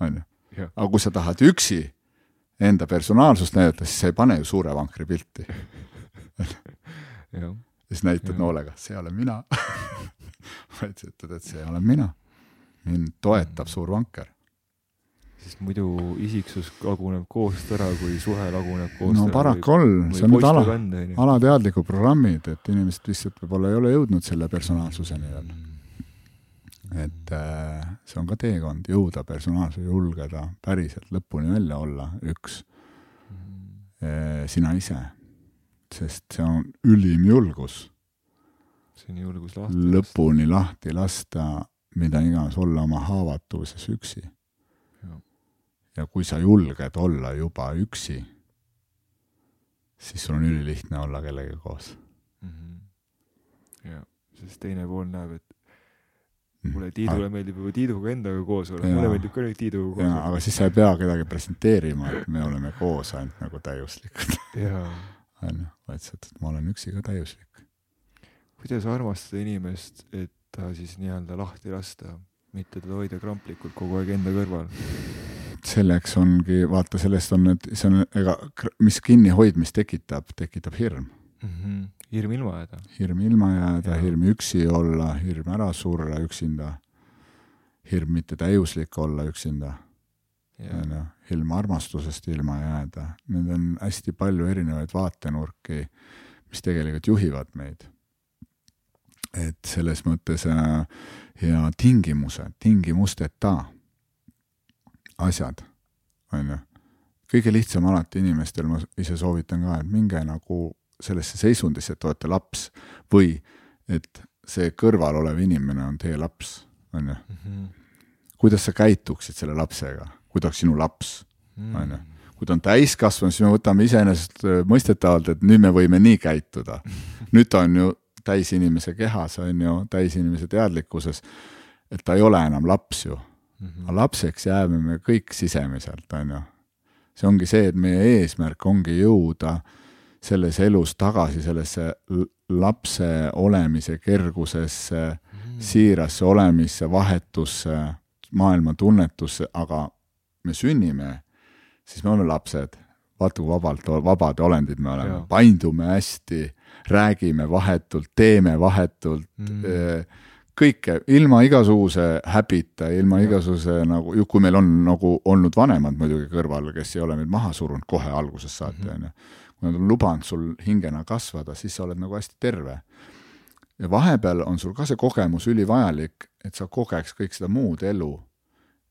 on ju. aga kui sa tahad üksi enda personaalsust näidata, siis sa ei pane ju suure vankri pilti siis näitad noolega, see olen mina vaid sa ütled, et see olen mina mind toetab suur vanker. Sest muidu isiksus laguneb koost ära, kui suhe laguneb koost no ära. paraku on, see on nüüd ala, alateadlikud programmid, et inimesed lihtsalt võib-olla ei ole jõudnud selle personaalsuseni veel. et äh, see on ka teekond, jõuda personaalsuse, julgeda päriselt lõpuni välja olla üks äh, sina ise. sest see on ülim julgus. see on julgus lahti lõpuni lahti lasta mida iganes, olla oma haavatuvuses üksi. Ja kui sa julged olla juba üksi, siis sul on ülilihtne olla kellegagi koos mm. -hmm. jah, sest teine pool näeb, et mm. mulle Tiidule meeldib juba Tiiduga endaga koos olla, mulle meeldib ka nüüd Tiiduga koos olla. aga siis sa ei pea kedagi presenteerima, et me oleme koos ainult nagu täiuslikud. onju, vaid sa ütled, ma olen üksi ka täiuslik. kuidas armastada inimest, et ta siis nii-öelda lahti lasta, mitte teda hoida kramplikult kogu aeg enda kõrval. Selleks ongi, vaata, sellest on need, see on, ega mis kinnihoidmist tekitab, tekitab hirm. Mm. -hmm. hirm ilma jääda. hirm ilma jääda, hirm üksi olla, hirm ära surra üksinda, hirm mitte täiuslik olla üksinda. Onju, ilma armastusest ilma jääda, need on hästi palju erinevaid vaatenurki, mis tegelikult juhivad meid. Et selles mõttes äh, ja tingimused, tingimusteta asjad, on ju. kõige lihtsam alati inimestel, ma ise soovitan ka, et minge nagu sellesse seisundisse, et te olete laps või et see kõrval olev inimene on teie laps, on ju. Mhm. kuidas sa käituksid selle lapsega, kui ta oleks sinu laps, mhm. on ju kui ta on täiskasvanu, siis me võtame iseenesestmõistetavalt, et nüüd me võime nii käituda. nüüd ta on ju täisinimese kehas, on ju, täisinimese teadlikkuses, et ta ei ole enam laps ju -hmm. aga lapseks jääme me kõik sisemiselt, on ju. see ongi see, et meie eesmärk ongi jõuda selles elus tagasi sellesse lapse olemise kergusesse mm, -hmm. siirasse olemisse, vahetusse, maailma tunnetusse, aga me sünnime, siis me oleme lapsed vaata kui vabalt, vabad olendid me oleme, paindume hästi, räägime vahetult, teeme vahetult mm., kõike ilma igasuguse häbita, ilma igasuguse nagu, kui meil on nagu olnud vanemad muidugi kõrval, kes ei ole meid maha surunud kohe algusest saati, mhm. on ju. kui nad on lubanud sul hingena kasvada, siis sa oled nagu hästi terve. ja vahepeal on sul ka see kogemus ülivajalik, et sa kogeks kõik seda muud elu,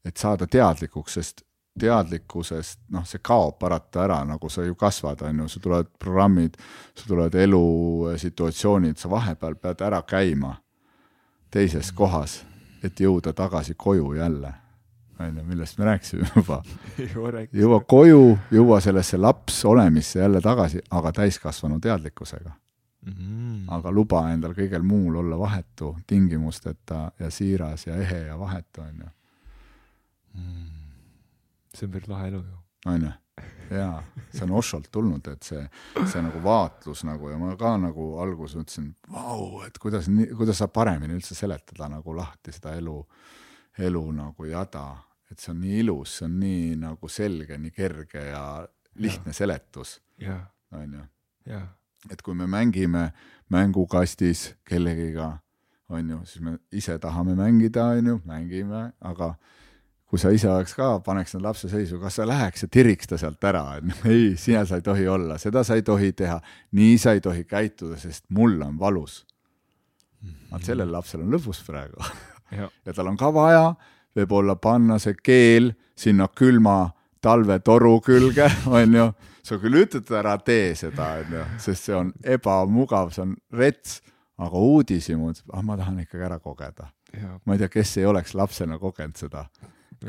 et saada teadlikuks, sest teadlikkusest, noh, see kaob parata ära, nagu sa ju kasvad, on ju, sul tulevad programmid, sul tulevad elusituatsioonid, sa vahepeal pead ära käima teises kohas, et jõuda tagasi koju jälle. on ju, millest me rääkisime juba. jõua koju, jõua sellesse laps olemisse jälle tagasi, aga täiskasvanu teadlikkusega mm. -hmm. aga luba endal kõigel muul olla vahetu, tingimusteta ja siiras ja ehe ja vahetu, on ju mm see on päris lahe elu ju. on ju? Jaa, see on Osholt tulnud, et see, see nagu vaatlus nagu ja ma ka nagu alguses mõtlesin, vau, et kuidas kuidas saab paremini üldse seletada nagu lahti seda elu, elu nagu jada, et see on nii ilus, see on nii nagu selge, nii kerge ja lihtne ja. seletus. on ju. et kui me mängime mängukastis kellegiga, on ju, siis me ise tahame mängida, on ju, mängime, aga kui sa ise oleks ka, paneks need lapse seisu, kas sa läheks ja tiriks ta sealt ära, et ei, sina sa ei tohi olla, seda sa ei tohi teha, nii sa ei tohi käituda, sest mul on valus. vaat sellel lapsel on lõbus praegu ja. ja tal on ka vaja võib-olla panna see keel sinna külma talvetoru külge, onju. sa küll ütled, ära tee seda, onju, sest see on ebamugav, see on rets, aga uudishimud, ah ma tahan ikkagi ära kogeda. ma ei tea, kes ei oleks lapsena kogenud seda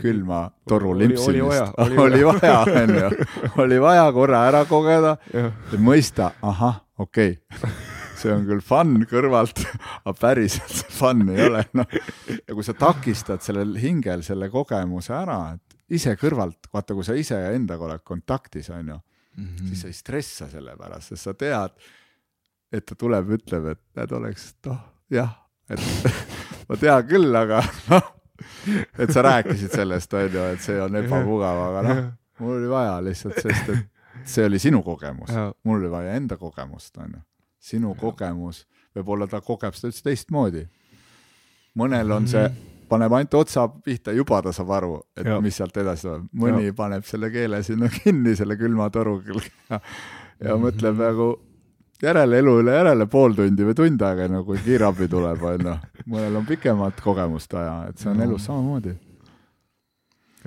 külma toru limpsimist. oli vaja, onju, oli vaja korra ära kogeda, et mõista, ahah, okei okay. see on küll fun kõrvalt, aga päriselt see fun ei ole, noh. ja kui sa takistad sellel hingel selle kogemuse ära, et ise kõrvalt, vaata, kui sa ise endaga oled kontaktis, onju mm, -hmm. siis sa ei stressa selle pärast, sest sa tead, et ta tuleb, ütleb, et näed, oleks, noh, jah, et ma tean küll, aga noh et sa rääkisid sellest, on ju, et see on ebamugav, aga noh, mul oli vaja lihtsalt, sest et see oli sinu kogemus, mul oli vaja enda kogemust, on ju. sinu kogemus, võib-olla ta kogeb seda üldse teistmoodi. mõnel on see paneb ainult otsa pihta, juba ta saab aru, et ja. mis sealt edasi tuleb. mõni ja. paneb selle keele sinna kinni, selle külma toru külge ja, ja mm -hmm. Nagu järele elu üle järele pool tundi või tund aega, enne kui kiirabi tuleb, onju. mõnel on pikemat kogemust vaja, et see on elus samamoodi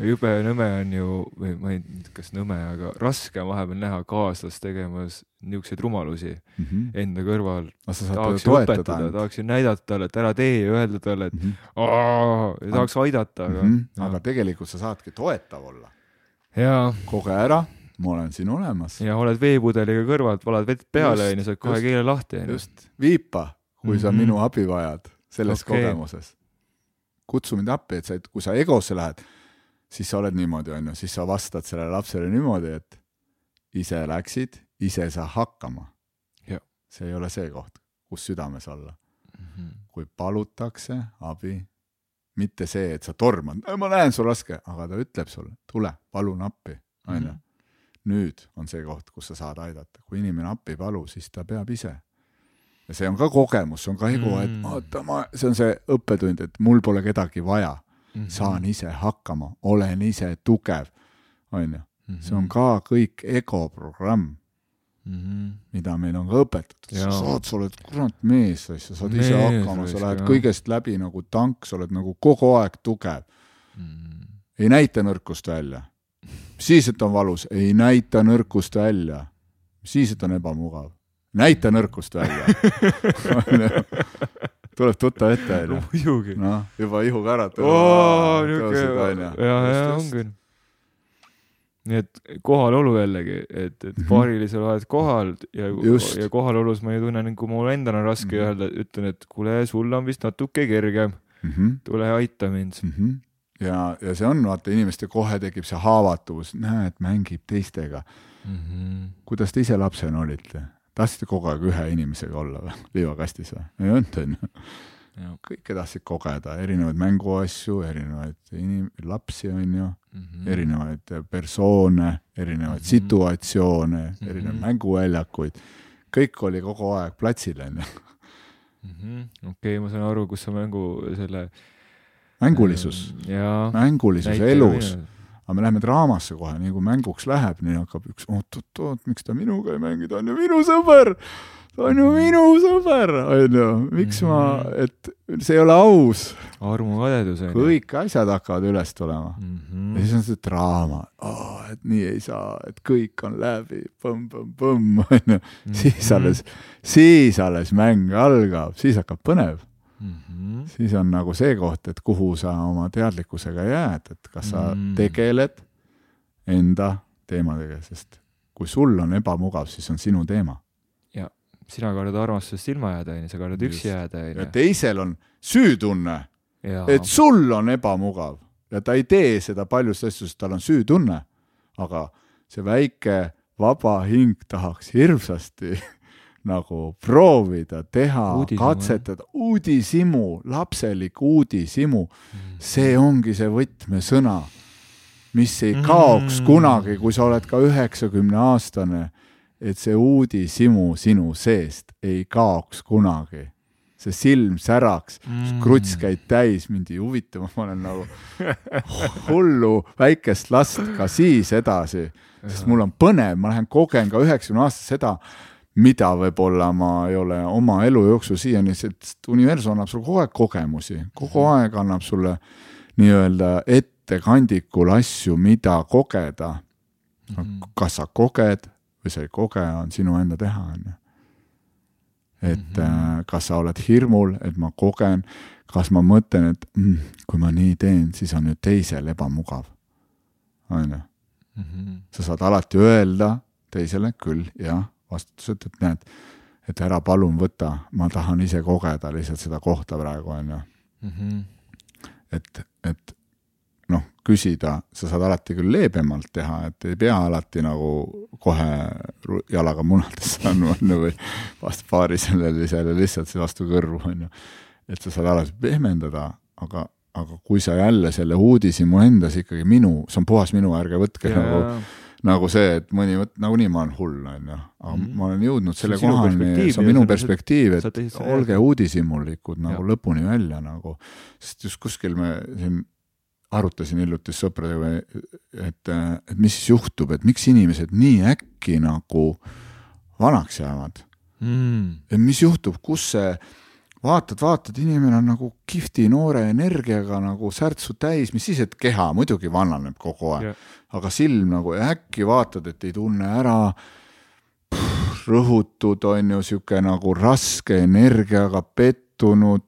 jube nõme on ju, või ma ei kas nõme, aga raske on vahepeal näha kaaslast tegemas niisuguseid rumalusi mm -hmm. enda kõrval. tahaks ju õpetada, tahaks ju näidata talle, et ära tee ja öelda talle, et mm -hmm. Tahaks aidata, aga mm. -hmm. aga tegelikult sa saadki toetav olla. koge ära, ma olen siin olemas. ja oled veepudeliga kõrvalt, valad vett peale onju, saad kohe keele lahti onju. just, viipa, kui mm -hmm. sa mhm. minu abi vajad selles okay. kogemuses. kutsu mind appi, et sa, kui sa egosse lähed siis sa oled niimoodi, on ju, siis sa vastad sellele lapsele niimoodi, et ise läksid, ise saa hakkama. see ei ole see koht, kus südames olla mm. -hmm. kui palutakse abi, mitte see, et sa tormad, ma näen, sul raske, aga ta ütleb sulle, tule, palun appi, on ju. Mhm. Nüüd on see koht, kus sa saad aidata, kui inimene appi ei palu, siis ta peab ise ja see on ka kogemus, see on ka ego mm., et vaata, ma, see on see õppetund, et mul pole kedagi vaja mm, -hmm. saan ise hakkama, olen ise tugev, on ju. see on mhm. ka kõik egoprogramm mm, -hmm. mida meil on ka õpetatud, sa saad, sa oled kurat mees, sa saad mees, ise hakkama, sa lähed jah. kõigest läbi nagu tank, sa oled nagu kogu aeg tugev mm. -hmm. ei näita nõrkust välja. Siis, et on valus, ei näita nõrkust välja. siis, et on ebamugav näita nõrkust välja tuleb tuttav ette, onju. muidugi. noh, juba küll. nii et kohalolu jällegi, et, et mhm. paarilisel oled kohal ja, ja kohalolus ma ju tunnen, kui mul endal on raske mm -hmm. öelda, ütlen, et kuule, sul on vist natuke kergem mm. -hmm. tule aita mind mm. -hmm. Ja, ja see on, vaata, inimestel kohe tekib see haavatavus, näed, mängib teistega mm. -hmm. kuidas te ise lapsena olite? tahtsite kogu aeg ühe inimesega olla või, liivakastis või? ei olnud, onju. kõike tahtsid kogeda, erinevaid mänguasju, erinevaid inim-, lapsi, onju mm, -hmm. erinevaid persoone, erinevaid mm -hmm. situatsioone mm, -hmm. erinevaid mänguväljakuid, kõik oli kogu aeg platsil, onju. Mhm. okei, ma saan aru, kus see mängu, selle mängulisus, ähm, mängulisus elus minu aga me läheme draamasse kohe, nii kui mänguks läheb, nii hakkab üks oot-oot-oot, miks ta minuga ei mängi, ta on ju minu sõber, ta on ju minu sõber, onju, miks mm -hmm. ma, mhm. et see ei ole aus. armukadedus on ju. kõik asjad hakkavad üles tulema mm. -hmm. ja siis on see draama oh,, et nii ei saa, et kõik on läbi, põmm-põmm-põmm, onju. siis alles, siis alles mäng algab, siis hakkab põnev mm. -hmm. siis on nagu see koht, et kuhu sa oma teadlikkusega jääd, et kas sa mm -hmm. tegeled enda teemadega, sest kui sul on ebamugav, siis on sinu teema. ja sina kardad armastusest ilma jääda, onju, sa kardad üksi jääda, onju. ja teisel on süütunne, et sul on ebamugav ja ta ei tee seda paljusid asju, sest tal on süütunne. aga see väike vaba hing tahaks hirmsasti nagu proovida, teha, katsetada, uudishimu, lapselik uudishimu mm., see ongi see võtmesõna, mis ei kaoks mm. kunagi, kui sa oled ka üheksakümne aastane, et see uudishimu sinu seest ei kaoks kunagi see silm säraks mm., kruts käib täis, mind ei huvita, ma olen nagu hullu väikest last ka siis edasi, sest mul on põnev, ma lähen kogen ka üheksakümne aastaselt seda, mida võib-olla ma ei ole oma elu jooksul siiani, sest universum annab sulle kogu aeg kogemusi, kogu mhm. aeg annab sulle nii-öelda ettekandikul asju, mida kogeda mm. -hmm. kas sa koged või sa ei koge, on sinu enda teha, on ju. et mm -hmm. kas sa oled hirmul, et ma kogen, kas ma mõtlen, et mm, kui ma nii teen, siis on ju teisel ebamugav, on ju. Mhm. sa saad alati öelda teisele küll, jah vastutused, et näed, et ära palun võta, ma tahan ise kogeda lihtsalt seda kohta praegu, on ju. Mhm. et, et noh, küsida, sa saad alati küll leebemalt teha, et ei pea alati nagu kohe jalaga munadesse andma, on ju, või vastu paari sellele lihtsalt vastu kõrvu, on ju. et sa saad alati pehmendada, aga, aga kui sa jälle selle uudishimu endas ikkagi minu, see on puhas minu, ärge võtke ja, nagu nagu see, et mõni nagunii ma olen hull, on ju, aga mm -hmm. ma olen jõudnud selle kohani, see on ja minu perspektiiv, et olge uudishimulikud nagu Jah. lõpuni välja nagu, sest just kuskil me siin arutasin hiljuti sõpradega, et, et mis siis juhtub, et miks inimesed nii äkki nagu vanaks jäävad mm.. et mis juhtub, kus see, vaatad, vaatad, inimene on nagu kihvti noore energiaga nagu särtsu täis, mis siis, et keha muidugi vananeb kogu aeg Jah. aga silm nagu äkki vaatad, et ei tunne ära, rõhutud on ju sihuke nagu raske energiaga pettunud.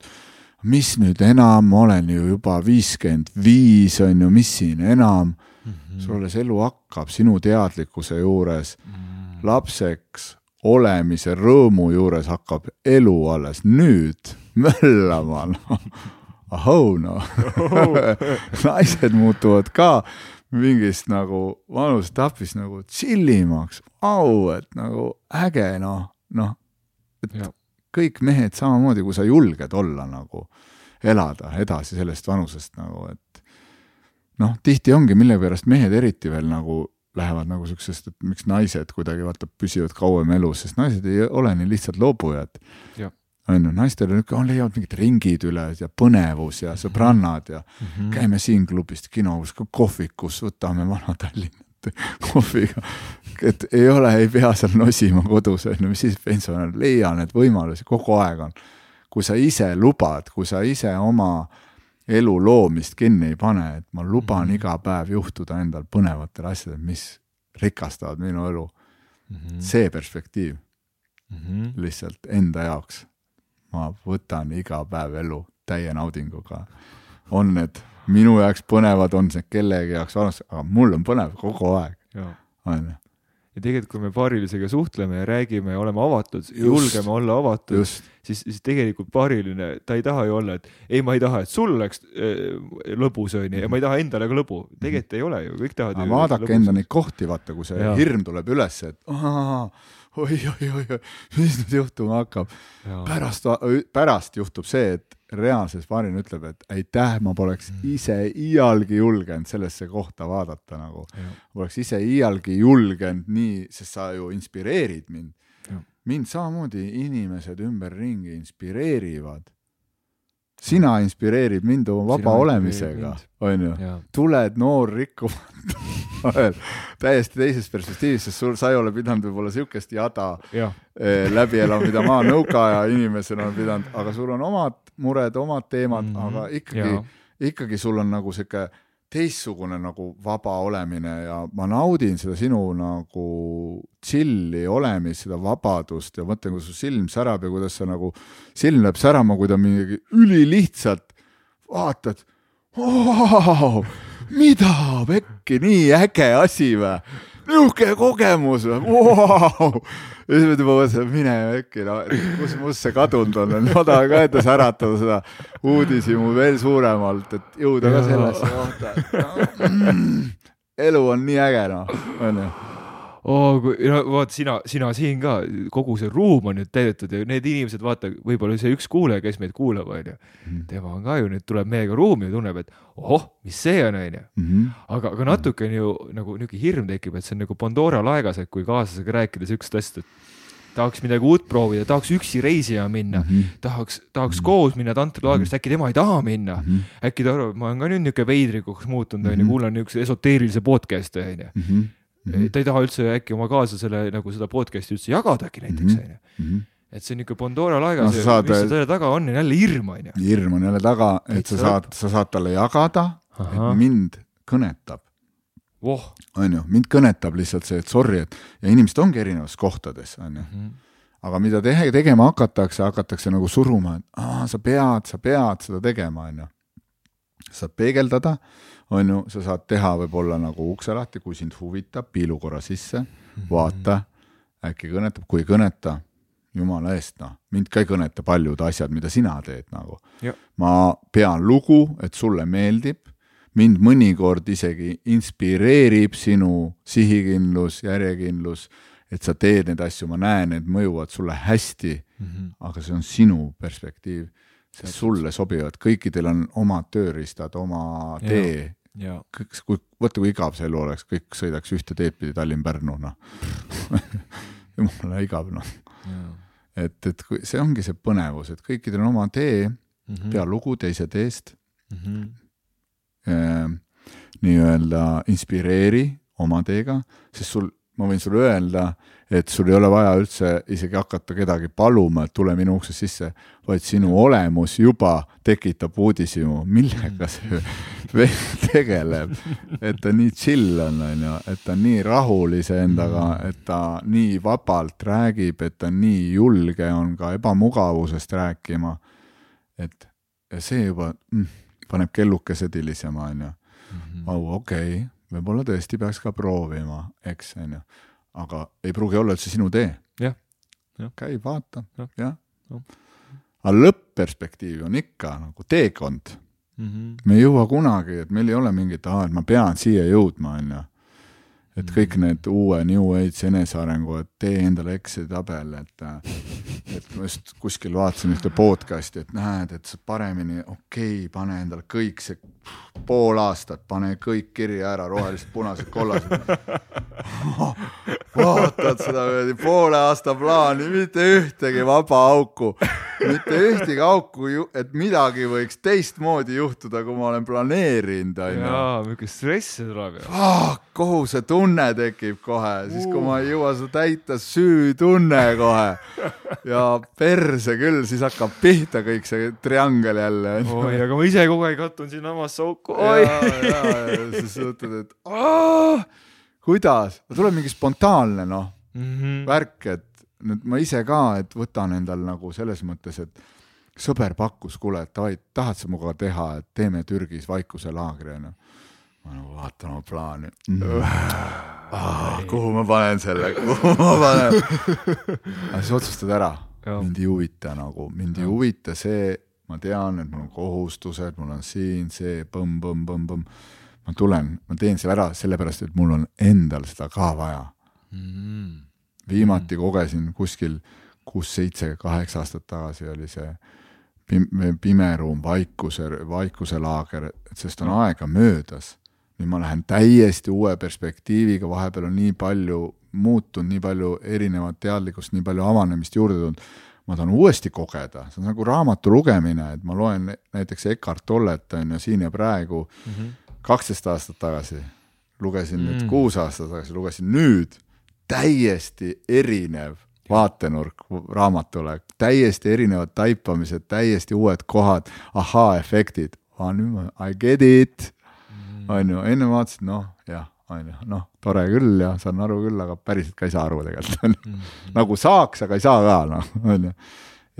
mis nüüd enam, ma olen ju juba viiskümmend viis on ju, mis siin enam Mhm. sul alles elu hakkab sinu teadlikkuse juures Mm. lapseks olemise rõõmu juures hakkab elu alles nüüd möllama noh. ahoo noh naised muutuvad ka mingist nagu vanusetapist nagu tšillimaks, au, et nagu äge noh, noh, et Jah. kõik mehed samamoodi, kui sa julged olla nagu, elada edasi sellest vanusest nagu, et noh, tihti ongi, mille pärast mehed eriti veel nagu lähevad nagu siuksest, et miks naised kuidagi vaata püsivad kauem elus, sest naised ei ole nii lihtsalt loobujad. On ju, naistel on ikka, leiavad mingid ringid üles ja põnevus ja sõbrannad ja Mhm. käime siin klubist, kinos, kohvikus, võtame Vana-Tallinnat kohviga. et ei ole, ei pea seal nosima kodus, on ju, mis siis pensionär, leia need võimalusi, kogu aeg on. kui sa ise lubad, kui sa ise oma elu loomist kinni ei pane, et ma luban Mhm. iga päev juhtuda endal põnevatel asjadel, mis rikastavad minu elu, Mhm. see perspektiiv Mhm. lihtsalt enda jaoks. ma võtan iga päev elu täie naudinguga. on need minu jaoks põnevad, on see kellegi jaoks valus, aga mul on põnev kogu aeg, on ju, ja tegelikult, kui me paarilisega suhtleme ja räägime ja oleme avatud, julgeme olla avatud, siis, siis tegelikult paariline, ta ei taha ju olla, et ei, ma ei taha, et sul oleks äh, lõbus, onju, ja ma ei taha endale ka lõbu. tegelikult ei ole ju, kõik tahavad vaadake enda neid kohti, vaata, kui see Jaa. hirm tuleb üles, et oi-oi-oi, mis nüüd juhtuma hakkab. pärast, pärast juhtub see, et reaalses paarina ütleb, et aitäh, ma poleks Mm. ise iialgi julgenud sellesse kohta vaadata nagu. Poleks ise iialgi julgenud nii, sest sa ju inspireerid mind. Mind samamoodi inimesed ümberringi inspireerivad. sina inspireerid mind oma vaba Sina olemisega onju. tuled noor rikkumatu täiesti teisest perspektiivist, sest sul, sa ei ole pidanud võib-olla siukest jada jah, eh, läbi elama, mida ma nõukaaja inimesena olen pidanud, aga sul on omad mured, omad teemad mm. -hmm. aga ikkagi ikkagi sul on nagu sihuke teistsugune nagu vaba olemine ja ma naudin seda sinu nagu chill'i olemist, seda vabadust ja mõtlen, kui su silm särab ja kuidas sa nagu, silm läheb särama, kui ta mingi ülilihtsalt vaatad wow,, mida pekki, nii äge asi või, niisugune kogemus või wow., ja siis ma juba mõtlesin, mine äkki, no kus must see kadunud on, ma tahan ka ette säratada seda uudishimu veel suuremalt, et jõuda ka sellesse kohta, no, mm, elu on nii äge noh, onju. oo, no vaata sina, sina siin ka, kogu see ruum on nüüd täidetud ja need inimesed, vaata, võib-olla see üks kuulaja, kes meid kuulab, onju, Mhm. tema on ka ju nüüd tuleb meiega ruumi ja tunneb, et ohoh, mis see on, onju. Mhm. aga, aga natuke on ju nagu niisugune hirm tekib, et see on nagu Pandora laegas, et kui kaaslasega rääkida siukest asja, et tahaks midagi uut proovida, tahaks üksi reisima minna, Mhm. tahaks, tahaks koos minna tantrilaagrist, äkki tema ei taha minna, Mhm. äkki ta arvab, ma olen ka nüüd niisugune veidrikuks muutunud, onju, Mhm. kuulan niisuguse esoteerilise podcast'i, onju. Mhm. ta ei taha üldse äkki oma kaaslasele nagu seda podcast'i üldse jagadagi näiteks, Mhm. onju. et see on niisugune Pandora laegas No saad mis veel- selle taga on, on jälle hirm, onju. hirm on jälle taga, et sa saad, sa saad talle jagada, et mind kõnetab, voh. onju, mind kõnetab lihtsalt see, et sorry, et ja inimesed ongi erinevates kohtades, onju. aga mida te tegema hakatakse, hakatakse nagu suruma, et aa, sa pead, sa pead seda tegema, onju. saad peegeldada, onju, sa saad teha võib-olla nagu ukse lahti, kui sind huvitab, piilu korra sisse, vaata, äkki kõnetab, kui ei kõneta, jumala eest, noh, mind ka ei kõneta paljud asjad, mida sina teed nagu. Ma pean lugu, et sulle meeldib, mind mõnikord isegi inspireerib sinu sihikindlus, järjekindlus, et sa teed neid asju, ma näen, need mõjuvad sulle hästi, aga see on sinu perspektiiv, sulle sobivad, kõikidel on omad tööriistad, oma tee ja kõik, kui, vaata kui igav see elu oleks, kõik sõidaks ühte teed pidi Tallinn-Pärnu, noh. jumala igav, noh. et, et kui see ongi see põnevus, et kõikidel on oma tee, Mhm. pea lugu teise teest Mhm. äh, nii-öelda inspireeri oma teega, sest sul, ma võin sulle öelda, et sul ei ole vaja üldse isegi hakata kedagi paluma, et tule minu uksest sisse, vaid sinu olemus juba tekitab uudishimu, millega see vend tegeleb. et ta nii chill on, onju, et ta on nii rahul iseendaga, et ta nii vabalt räägib, et ta nii julge on ka ebamugavusest rääkima. et see juba mm, paneb kellukesed hilisema, onju Mhm. au, okei okay,, võib-olla tõesti peaks ka proovima, eks, onju. aga ei pruugi olla üldse sinu tee. Jah, jah. käi, vaata, Jah, jah jah.. aga lõpp-perspektiiv on ikka nagu teekond. Mhm. me ei jõua kunagi, et meil ei ole mingit, aa, et ma pean siia jõudma, onju. Et kõik need uue New Age enesearengu, et tee endale Exceli tabel, et et ma just kuskil vaatasin ühte podcast'i, et näed, et sa paremini, okei okay,, pane endale kõik see pool aastat, pane kõik kirja ära, rohelised, punased, kollased. vaatad seda kuradi poole aasta plaani, mitte ühtegi vaba auku, mitte ühtegi auku, et midagi võiks teistmoodi juhtuda, kui ma olen planeerinud, onju jaa, niisugune stress tuleb ju. ah, kohusetunne tekib kohe, siis kui ma ei jõua seda täita, süütunne kohe. ja perse küll, siis hakkab pihta kõik see triangel jälle. oi, aga ma ise kogu aeg kattun sinna omasse auku, oi. ja, ja siis mõtled, et aah, kuidas, tuleb mingi spontaanne noh, Mhm. värk, et nüüd ma ise ka, et võtan endal nagu selles mõttes, et sõber pakkus, kuule, et davai, tahad sa minuga teha, et teeme Türgis vaikuselaagri onju. Ma nagu vaatan oma plaani mm.. Ah, kuhu ma panen selle, kuhu ma panen? aga siis otsustad ära, mind ei huvita nagu, mind ei huvita see, ma tean, et mul on kohustused, mul on siin see põmm-põmm-põmm-põmm. ma tulen, ma teen selle ära sellepärast, et mul on endal seda ka vaja Mhm. viimati kogesin kuskil kuus-seitse, kaheksa aastat tagasi oli see pim- pimeruum, vaikuse, vaikuselaager, et sest on aega möödas. Nüüd ma lähen täiesti uue perspektiiviga, vahepeal on nii palju muutunud, nii palju erinevat teadlikkust, nii palju avanemist juurde tulnud. ma tahan uuesti kogeda, see on nagu raamatu lugemine, et ma loen näiteks Eckart Tollet on ju siin ja praegu Mhm. kaksteist aastat tagasi, lugesin nüüd Mm. kuus aastat tagasi, lugesin nüüd, täiesti erinev vaatenurk raamatule, täiesti erinevad taipamised, täiesti uued kohad, ahaa-efektid, nüüd ma I get it, on ju, enne vaatasin, noh jah, on ju, noh, tore küll ja saan aru küll, aga päriselt ka ei saa aru tegelikult, on ju. nagu saaks, aga ei saa ka, noh, on ju.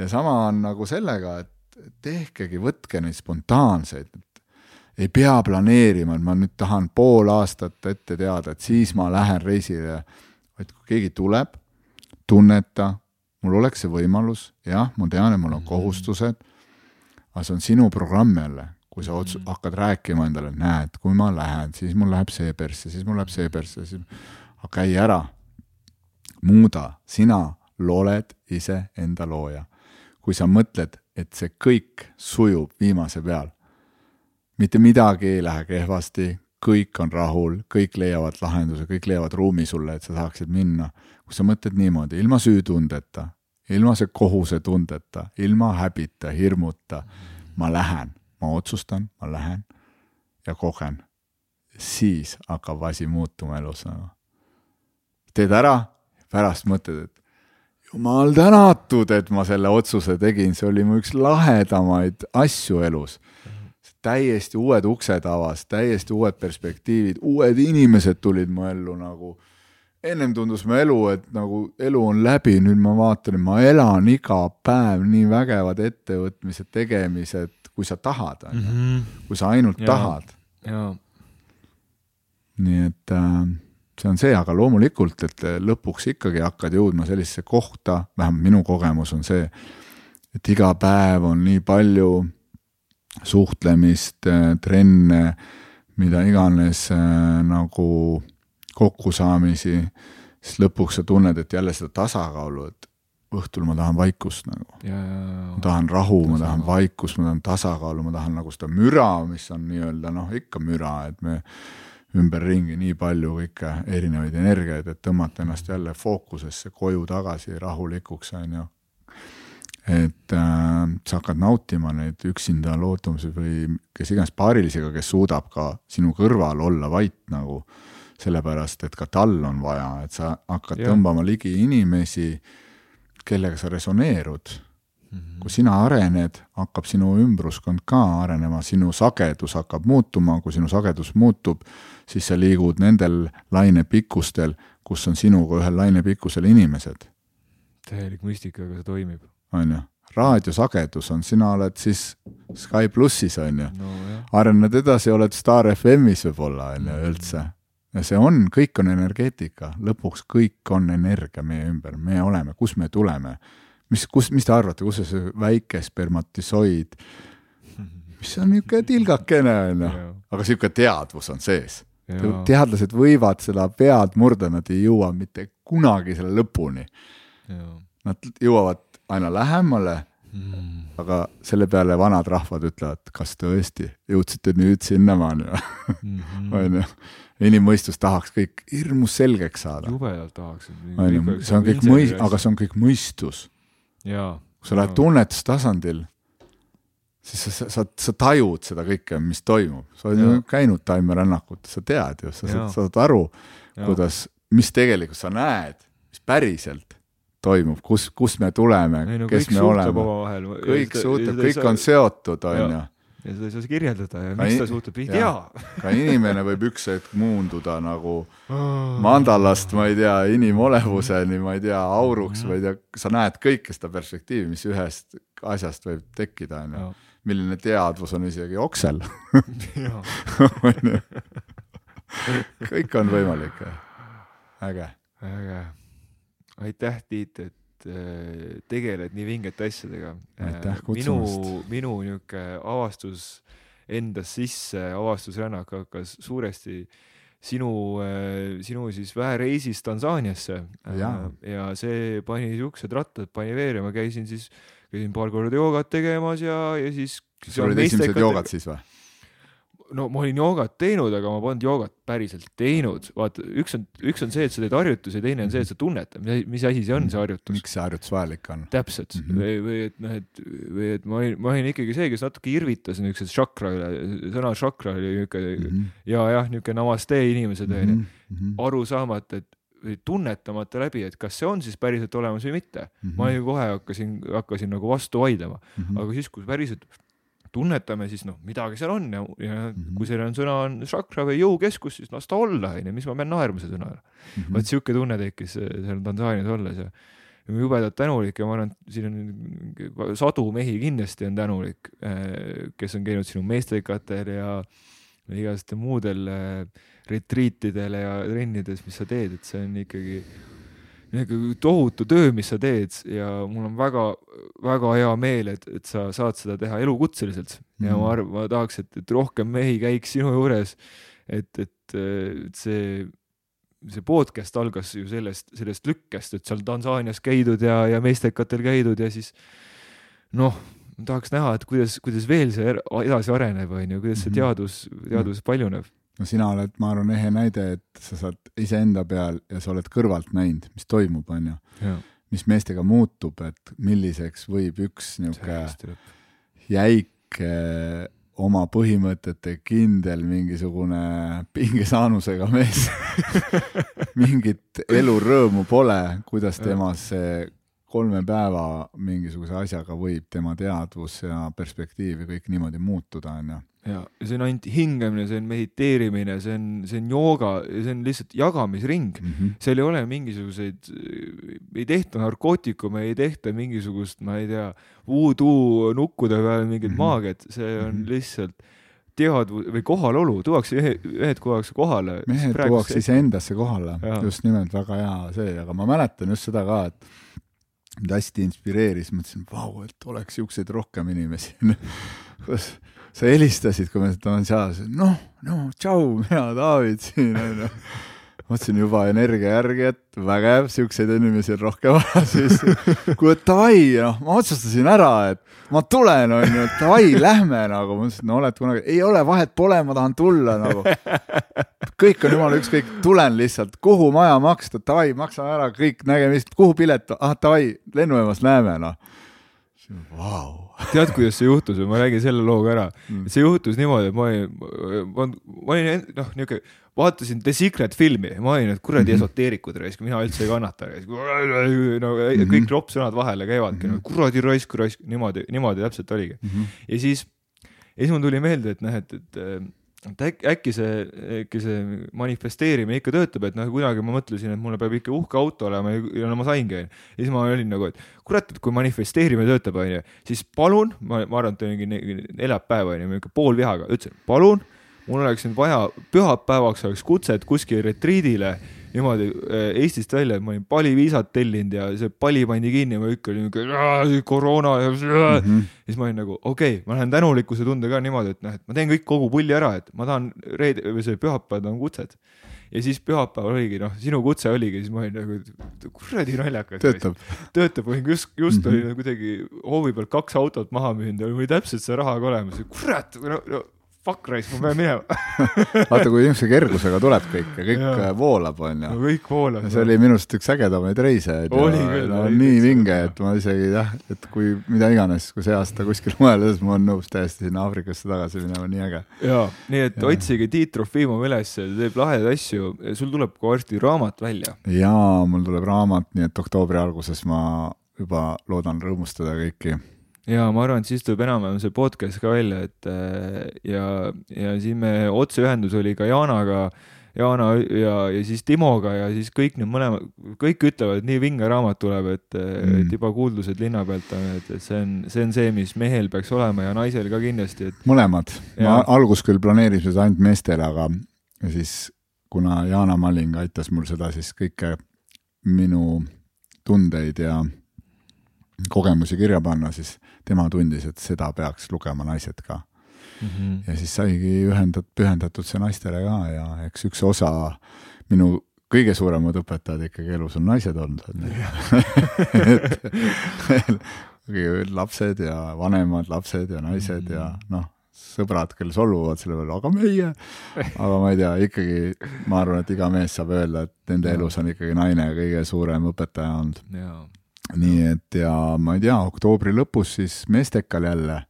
ja sama on nagu sellega, et tehkegi, võtke neid spontaanseid, ei pea planeerima, et ma nüüd tahan pool aastat ette teada, et siis ma lähen reisile, vaid kui keegi tuleb, tunneta, mul oleks see võimalus, jah, ma tean, et mul on kohustused, aga see on sinu programm jälle, kui sa ots-, hakkad rääkima endale, näed, kui ma lähen, siis mul läheb see persse, siis mul läheb see persse, siis aga käi ära, muuda, sina oled ise enda looja. kui sa mõtled, et see kõik sujub viimase peal, mitte midagi ei lähe kehvasti, kõik on rahul, kõik leiavad lahenduse, kõik leiavad ruumi sulle, et sa saaksid minna. kui sa mõtled niimoodi, ilma süütundeta, ilma see kohusetundeta, ilma häbita, hirmuta, ma lähen, ma otsustan, ma lähen ja kogen, siis hakkab asi muutuma elus nagu. teed ära, pärast mõtled, et jumal tänatud, et ma selle otsuse tegin, see oli mu üks lahedamaid asju elus täiesti uued uksed avas, täiesti uued perspektiivid, uued inimesed tulid mu ellu nagu. ennem tundus mu elu, et nagu elu on läbi, nüüd ma vaatan, et ma elan iga päev nii vägevad ettevõtmised, tegemised, kui sa tahad, onju, kui sa ainult Jaa. tahad. nii et äh, see on see, aga loomulikult, et lõpuks ikkagi hakkad jõudma sellisesse kohta, vähemalt minu kogemus on see, et iga päev on nii palju suhtlemist, trenne, mida iganes äh, nagu kokkusaamisi, siis lõpuks sa tunned, et jälle seda tasakaalu, et õhtul ma tahan vaikust nagu. ma tahan rahu, ma tahan vaikust, ma tahan tasakaalu, ma tahan nagu seda müra, mis on nii-öelda noh, ikka müra, et me ümberringi nii palju kõike erinevaid energiaid, et tõmmata ennast jälle fookusesse koju tagasi rahulikuks, on ju. et äh, sa hakkad nautima neid üksinda loodumisi või kes iganes paarilisega, kes suudab ka sinu kõrval olla vait nagu, sellepärast et ka tal on vaja, et sa hakkad ja. tõmbama ligi inimesi, kellega sa resoneerud Mhm. kui sina arened, hakkab sinu ümbruskond ka arenema, sinu sagedus hakkab muutuma, kui sinu sagedus muutub, siis sa liigud nendel lainepikkustel, kus on sinuga ühel lainepikkusel inimesed. täielik müstika, aga see toimib. on ju, raadiosagedus on, sina oled siis Sky plussis, on ju no,. arened edasi, oled Star FM-is võib-olla, on ju, üldse. Ja see on, kõik on energeetika, lõpuks kõik on energia meie ümber, me oleme, kust me tuleme? Mis, kus, mis te arvate, kus see väike spermatisoid, mis on niisugune tilgakene, on ju, aga niisugune teadvus on sees. teadlased võivad seda pead murda, nad ei jõua mitte kunagi selle lõpuni. Nad jõuavad aina lähemale. Mm., aga selle peale vanad rahvad ütlevad, kas tõesti jõudsite nüüd sinnamaani? Mhm. on ju inimmõistus tahaks kõik hirmus selgeks saada. jubedalt tahaks. see on kõik mõis-, aga see on kõik mõistus. Kui sa lähed tunnetustasandil, siis sa, sa, sa, sa tajud seda kõike, mis toimub, sa oled ju käinud taimerännakut, sa tead ju, sa saad, saad aru, kuidas, mis tegelikult sa näed, mis päriselt toimub, kus, kust me tuleme, no, kes me oleme. kõik suhtleb, kõik on seotud, on ju ja seda ei saa kirjeldada ja miks ta suhtub, ei tea. ka inimene võib üks hetk muunduda nagu mandalast, ma ei tea, inimolevuseni, ma ei tea, auruks, ma ei tea, sa näed kõike seda perspektiivi, mis ühest asjast võib tekkida, on ju. milline teadvus on isegi oksel kõik on võimalik. äge. äge. aitäh, Tiit, et Äh, tegeled nii vingete asjadega. Äh, minu, minu niisugune avastus endas sisse, avastusrännak hakkas suuresti sinu, äh, sinu siis väereisist Tansaaniasse ja. ja see pani siuksed rattad, pani veerema, käisin siis, käisin paar korda joogat tegemas ja, ja siis. sul olid esimesed joogad siis või? No ma olin joogat teinud, aga ma polnud joogat päriselt teinud. vaata, üks on, üks on see, et sa teed harjutusi, teine on see, et sa tunnetad, mis, mis asi see on, see harjutus. miks see harjutus vajalik on? täpselt mm -hmm. või, või et noh, et või et ma olin, ma olin ikkagi see, kes natuke irvitas niisuguse šakra üle, sõna šakra oli niisugune mm -hmm. ja jah, niisugune namaste inimesed onju mm -hmm., aru saamata, et või tunnetamata läbi, et kas see on siis päriselt olemas või mitte mm. -hmm. ma ju kohe hakkasin, hakkasin nagu vastu vaidlema mm, -hmm. aga siis, kui päriselt tunnetame, siis noh, midagi seal on ja, ja mm -hmm. kui seal on sõna on šakra või jõukeskus, siis las ta olla, onju, mis ma pean naerma selle sõna üle mm -hmm.. vot sihuke tunne tekkis äh, seal Tansaanias olles ja jubedalt tänulik ja ma arvan, et siin on sadu mehi kindlasti on tänulik, äh, kes on käinud sinu meestrikatel ja igasugustel muudel äh, retriitidel ja trennides, mis sa teed, et see on ikkagi tohutu töö, mis sa teed ja mul on väga-väga hea meel, et, et sa saad seda teha elukutseliselt mm. ja ma mhm. arvan, ma tahaks, et, et rohkem mehi käiks sinu juures. et, et, et see, see podcast algas ju sellest, sellest lükkest, et seal Tansaanias käidud ja, ja meestekatel käidud ja siis noh, tahaks näha, et kuidas, kuidas veel see er-, edasi areneb, on ju, kuidas see mhm. teadus, teadus paljuneb no sina oled, ma arvan, ehe näide, et sa saad iseenda peal ja sa oled kõrvalt näinud, mis toimub, on ju. mis meestega muutub, et milliseks võib üks niisugune jäik oma põhimõtete kindel mingisugune pingesaanusega mees mingit elurõõmu pole, kuidas temas see kolme päeva mingisuguse asjaga võib tema teadvus ja perspektiiv ja kõik niimoodi muutuda, on ju ja see on ainult hingamine, see on mediteerimine, see on, see on jooga, see on lihtsalt jagamisring mm. -hmm. seal ei ole mingisuguseid, ei tehta narkootikume, ei tehta mingisugust, ma ei tea, voodoo nukkude peal mingit mm -hmm. maagiat, see on -hmm. lihtsalt teadvus või kohalolu, tuuakse ühed tuuakse kohale. mehed tuuakse iseendasse kohale, just nimelt väga hea see, aga ma mäletan just seda ka, et mind hästi inspireeris, mõtlesin, vau, et oleks siukseid rohkem inimesi sa helistasid, kui me oleme seal, noh, no tšau, mina David siin onju. mõtlesin juba energia järgi, et vägev, siukseid inimesi on rohkem vaja, siis et davai, noh, ma otsustasin ära, et ma tulen, onju, davai, lähme nagu, ma mõtlesin, no oled kunagi, ei ole vahet, pole, ma tahan tulla nagu. kõik on jumala ükskõik, tulen lihtsalt, kuhu maja maksta, davai, maksame ära, kõik nägemist, kuhu pilet, ah davai, lennujaamas näeme, noh. Vau tead, kuidas see juhtus või ma räägin selle loo ka ära mm.. see juhtus niimoodi, et ma olin, ma, ma olin noh, niuke, vaatasin The Secret filmi, ma olin, et kuradi mm -hmm. esoteerikud raisk, mina üldse ei kannata raisk. no kõik mhm. roppsõnad vahele käivadki mm, -hmm. kuradi raisk, raisk, niimoodi, niimoodi täpselt oligi mm. -hmm. ja siis, ja siis mul tuli meelde, et noh, et, et et äkki, äkki see, äkki see manifesteerimine ikka töötab, et noh, kunagi ma mõtlesin, et mulle peab ikka uhke auto olema ja, no ma saingi, ja siis ma olin nagu, et kurat, et kui manifesteerimine töötab, onju, siis palun, ma, ma arvan, et mingi neljapäev onju, mingi pool vihaga, ütlesin, palun, mul oleks nüüd vaja pühapäevaks oleks kutset kuskile retriidile niimoodi äh, Eestist välja, ma olin paliviisat tellinud ja see pali pandi kinni, ma ikka olin niuke koroona ja mm -hmm. siis ma olin nagu okei okay,, ma lähen tänulikkuse tundega niimoodi, et noh, et ma teen kõik kogu pulli ära, et ma tahan reede või see pühapäev tahan kutset. ja siis pühapäeval oligi noh, sinu kutse oligi, siis ma olin nagu kuradi naljakas. töötab. töötab, olin just, just mm -hmm. olin kuidagi hoovi peal kaks autot maha müünud ja mul oli täpselt see raha ka olemas, kurat no, no fuck raisk, ma pean minema vaata, kui niisuguse kergusega tuleb kõik ja kõik ja. voolab, onju kõik voolab. see oli minu arust üks ägedamaid reise. oli küll. no nii vinge, et ma isegi jah, et kui mida iganes, kui see aasta kuskil mujal siis ma olen nõus täiesti sinna Aafrikasse tagasi minema, nii äge. ja, nii et ja. otsige Tiit Trofimov üles, ta teeb lahedaid asju, sul tuleb ka varsti raamat välja. jaa, mul tuleb raamat, nii et oktoobri alguses ma juba loodan rõõmustada kõiki ja ma arvan, et siis tuleb enam-vähem see podcast ka välja, et äh, ja, ja siin me otseühendus oli ka Jaanaga, Jaana ja, ja siis Timoga ja siis kõik need mõlemad, kõik ütlevad, et nii vinge raamat tuleb, et mm., et juba kuuldused linna pealt on, et, et see on, see on see, mis mehel peaks olema ja naisel ka kindlasti, et. mõlemad, ma algus küll planeerisin seda ainult meestele, aga siis kuna Jaana Malling aitas mul seda siis kõike minu tundeid ja kogemusi kirja panna, siis tema tundis, et seda peaks lugema naised ka mm. -hmm. ja siis saigi ühendat-, pühendatud see naistele ka ja eks üks osa minu kõige suuremad õpetajad ikkagi elus on naised olnud et lapsed ja vanemad lapsed ja naised mm -hmm. ja noh, sõbrad, kes solvuvad selle peale, aga meie, aga ma ei tea, ikkagi ma arvan, et iga mees saab öelda, et nende elus on ikkagi naine kõige suurem õpetaja olnud nii et ja ma ei tea, oktoobri lõpus siis Mestekal jälle,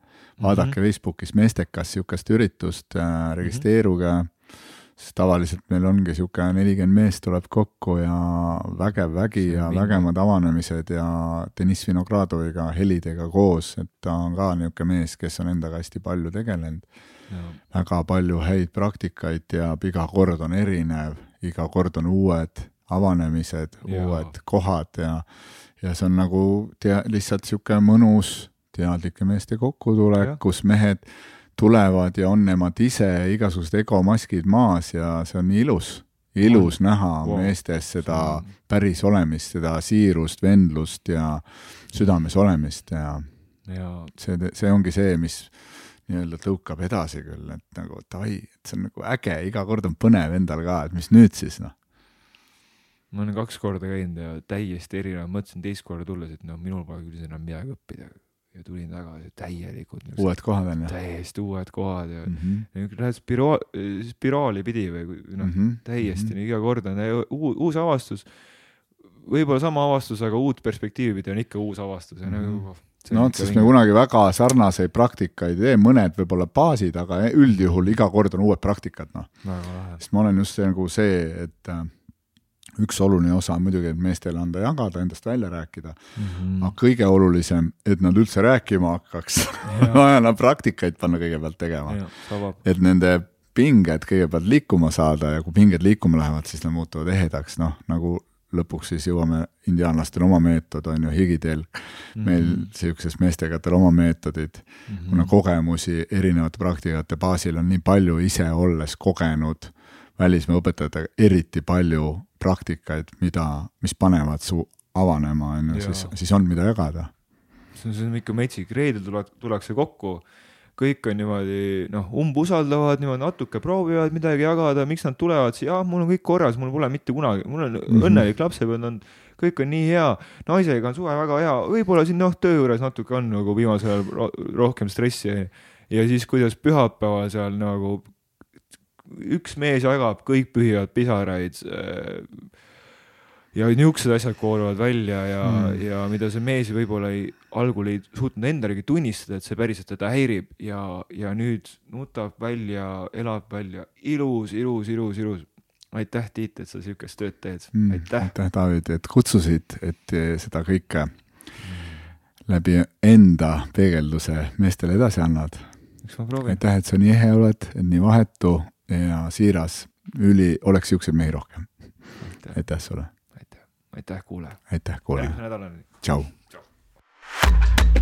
vaadake mm -hmm. Facebookis Mestekas niisugust üritust äh,, registreeruge mm, -hmm. sest tavaliselt meil ongi niisugune nelikümmend meest tuleb kokku ja vägev vägi ja vägemad avanemised ja Deniss Vinogradoviga helidega koos, et ta on ka niisugune mees, kes on endaga hästi palju tegelenud. väga palju häid praktikaid ja iga kord on erinev, iga kord on uued avanemised, uued kohad ja ja see on nagu tea-, lihtsalt niisugune mõnus teadlike meeste kokkutulek, kus mehed tulevad ja on nemad ise, igasugused egomaskid maas ja see on ilus, ilus on. näha wow. meestes seda päris olemist, seda siirust, vendlust ja südames olemist ja, ja. see, see ongi see, mis nii-öelda tõukab edasi küll, et nagu davai, et see on nagu äge, iga kord on põnev endal ka, et mis nüüd siis noh ma olen kaks korda käinud ja täiesti erinev, mõtlesin teist korda tulles, et noh, minul pole küll enam midagi õppida. ja tulin tagasi täielikult. uued kohad on ju? täiesti uued kohad ja mm -hmm. lähed spiraal, spiraali pidi või noh mm -hmm., täiesti mm, -hmm. iga kord on uus, avastus. võib-olla sama avastus, aga uut perspektiivi pidi on ikka uus avastus ja mm -hmm. nagu no vot, sest me kunagi väga sarnaseid praktikaid ei tee, mõned võib-olla baasid, aga üldjuhul iga kord on uued praktikad, noh. sest ma olen just see nagu see, et äh, üks oluline osa on muidugi, et meestele anda jagada, endast välja rääkida mm, -hmm. aga kõige olulisem, et nad üldse rääkima hakkaks vaja nad praktikaid panna kõigepealt tegema. et nende pinged kõigepealt liikuma saada ja kui pinged liikuma lähevad, siis nad muutuvad ehedaks, noh, nagu lõpuks siis jõuame, indiaanlastel oma meetod on ju higiteel mm, -hmm. meil niisugustes meestekätel oma meetodid mm, -hmm. kuna kogemusi erinevate praktikate baasil on nii palju ise olles kogenud välismaa õpetajatega eriti palju praktikaid, mida, mis panevad su avanema, on ju, siis, siis on, mida jagada. see on, see on ikka metsik, reedel tuleb, tullakse kokku, kõik on niimoodi noh, umbusaldavad, niimoodi natuke proovivad midagi jagada, miks nad tulevad siia, jah, mul on kõik korras, mul pole mitte kunagi, mul on mm -hmm. õnnelik lapsepõlv olnud, kõik on nii hea, naisega on suhe väga hea, võib-olla siin noh, töö juures natuke on nagu viimasel ajal rohkem stressi ja siis, kuidas pühapäeval seal nagu üks mees jagab, kõik pühivad pisaraid äh, ja niisugused asjad kooruvad välja ja mm., ja mida see mees võib-olla ei, algul ei suutnud endalegi tunnistada, et see päriselt teda häirib ja, ja nüüd nutab välja, elab välja, ilus, ilus, ilus, ilus. aitäh, Tiit, et sa niisugust tööd teed mm., aitäh. aitäh, David, et kutsusid, et seda kõike läbi enda peegelduse meestele edasi annad. aitäh, et sa nii ehe oled, nii vahetu ja siiras üli, oleks niisuguseid mehi rohkem. aitäh sulle! aitäh, aitäh kuulaja! aitäh kuulaja! järgmise nädalani! tšau, tšau.!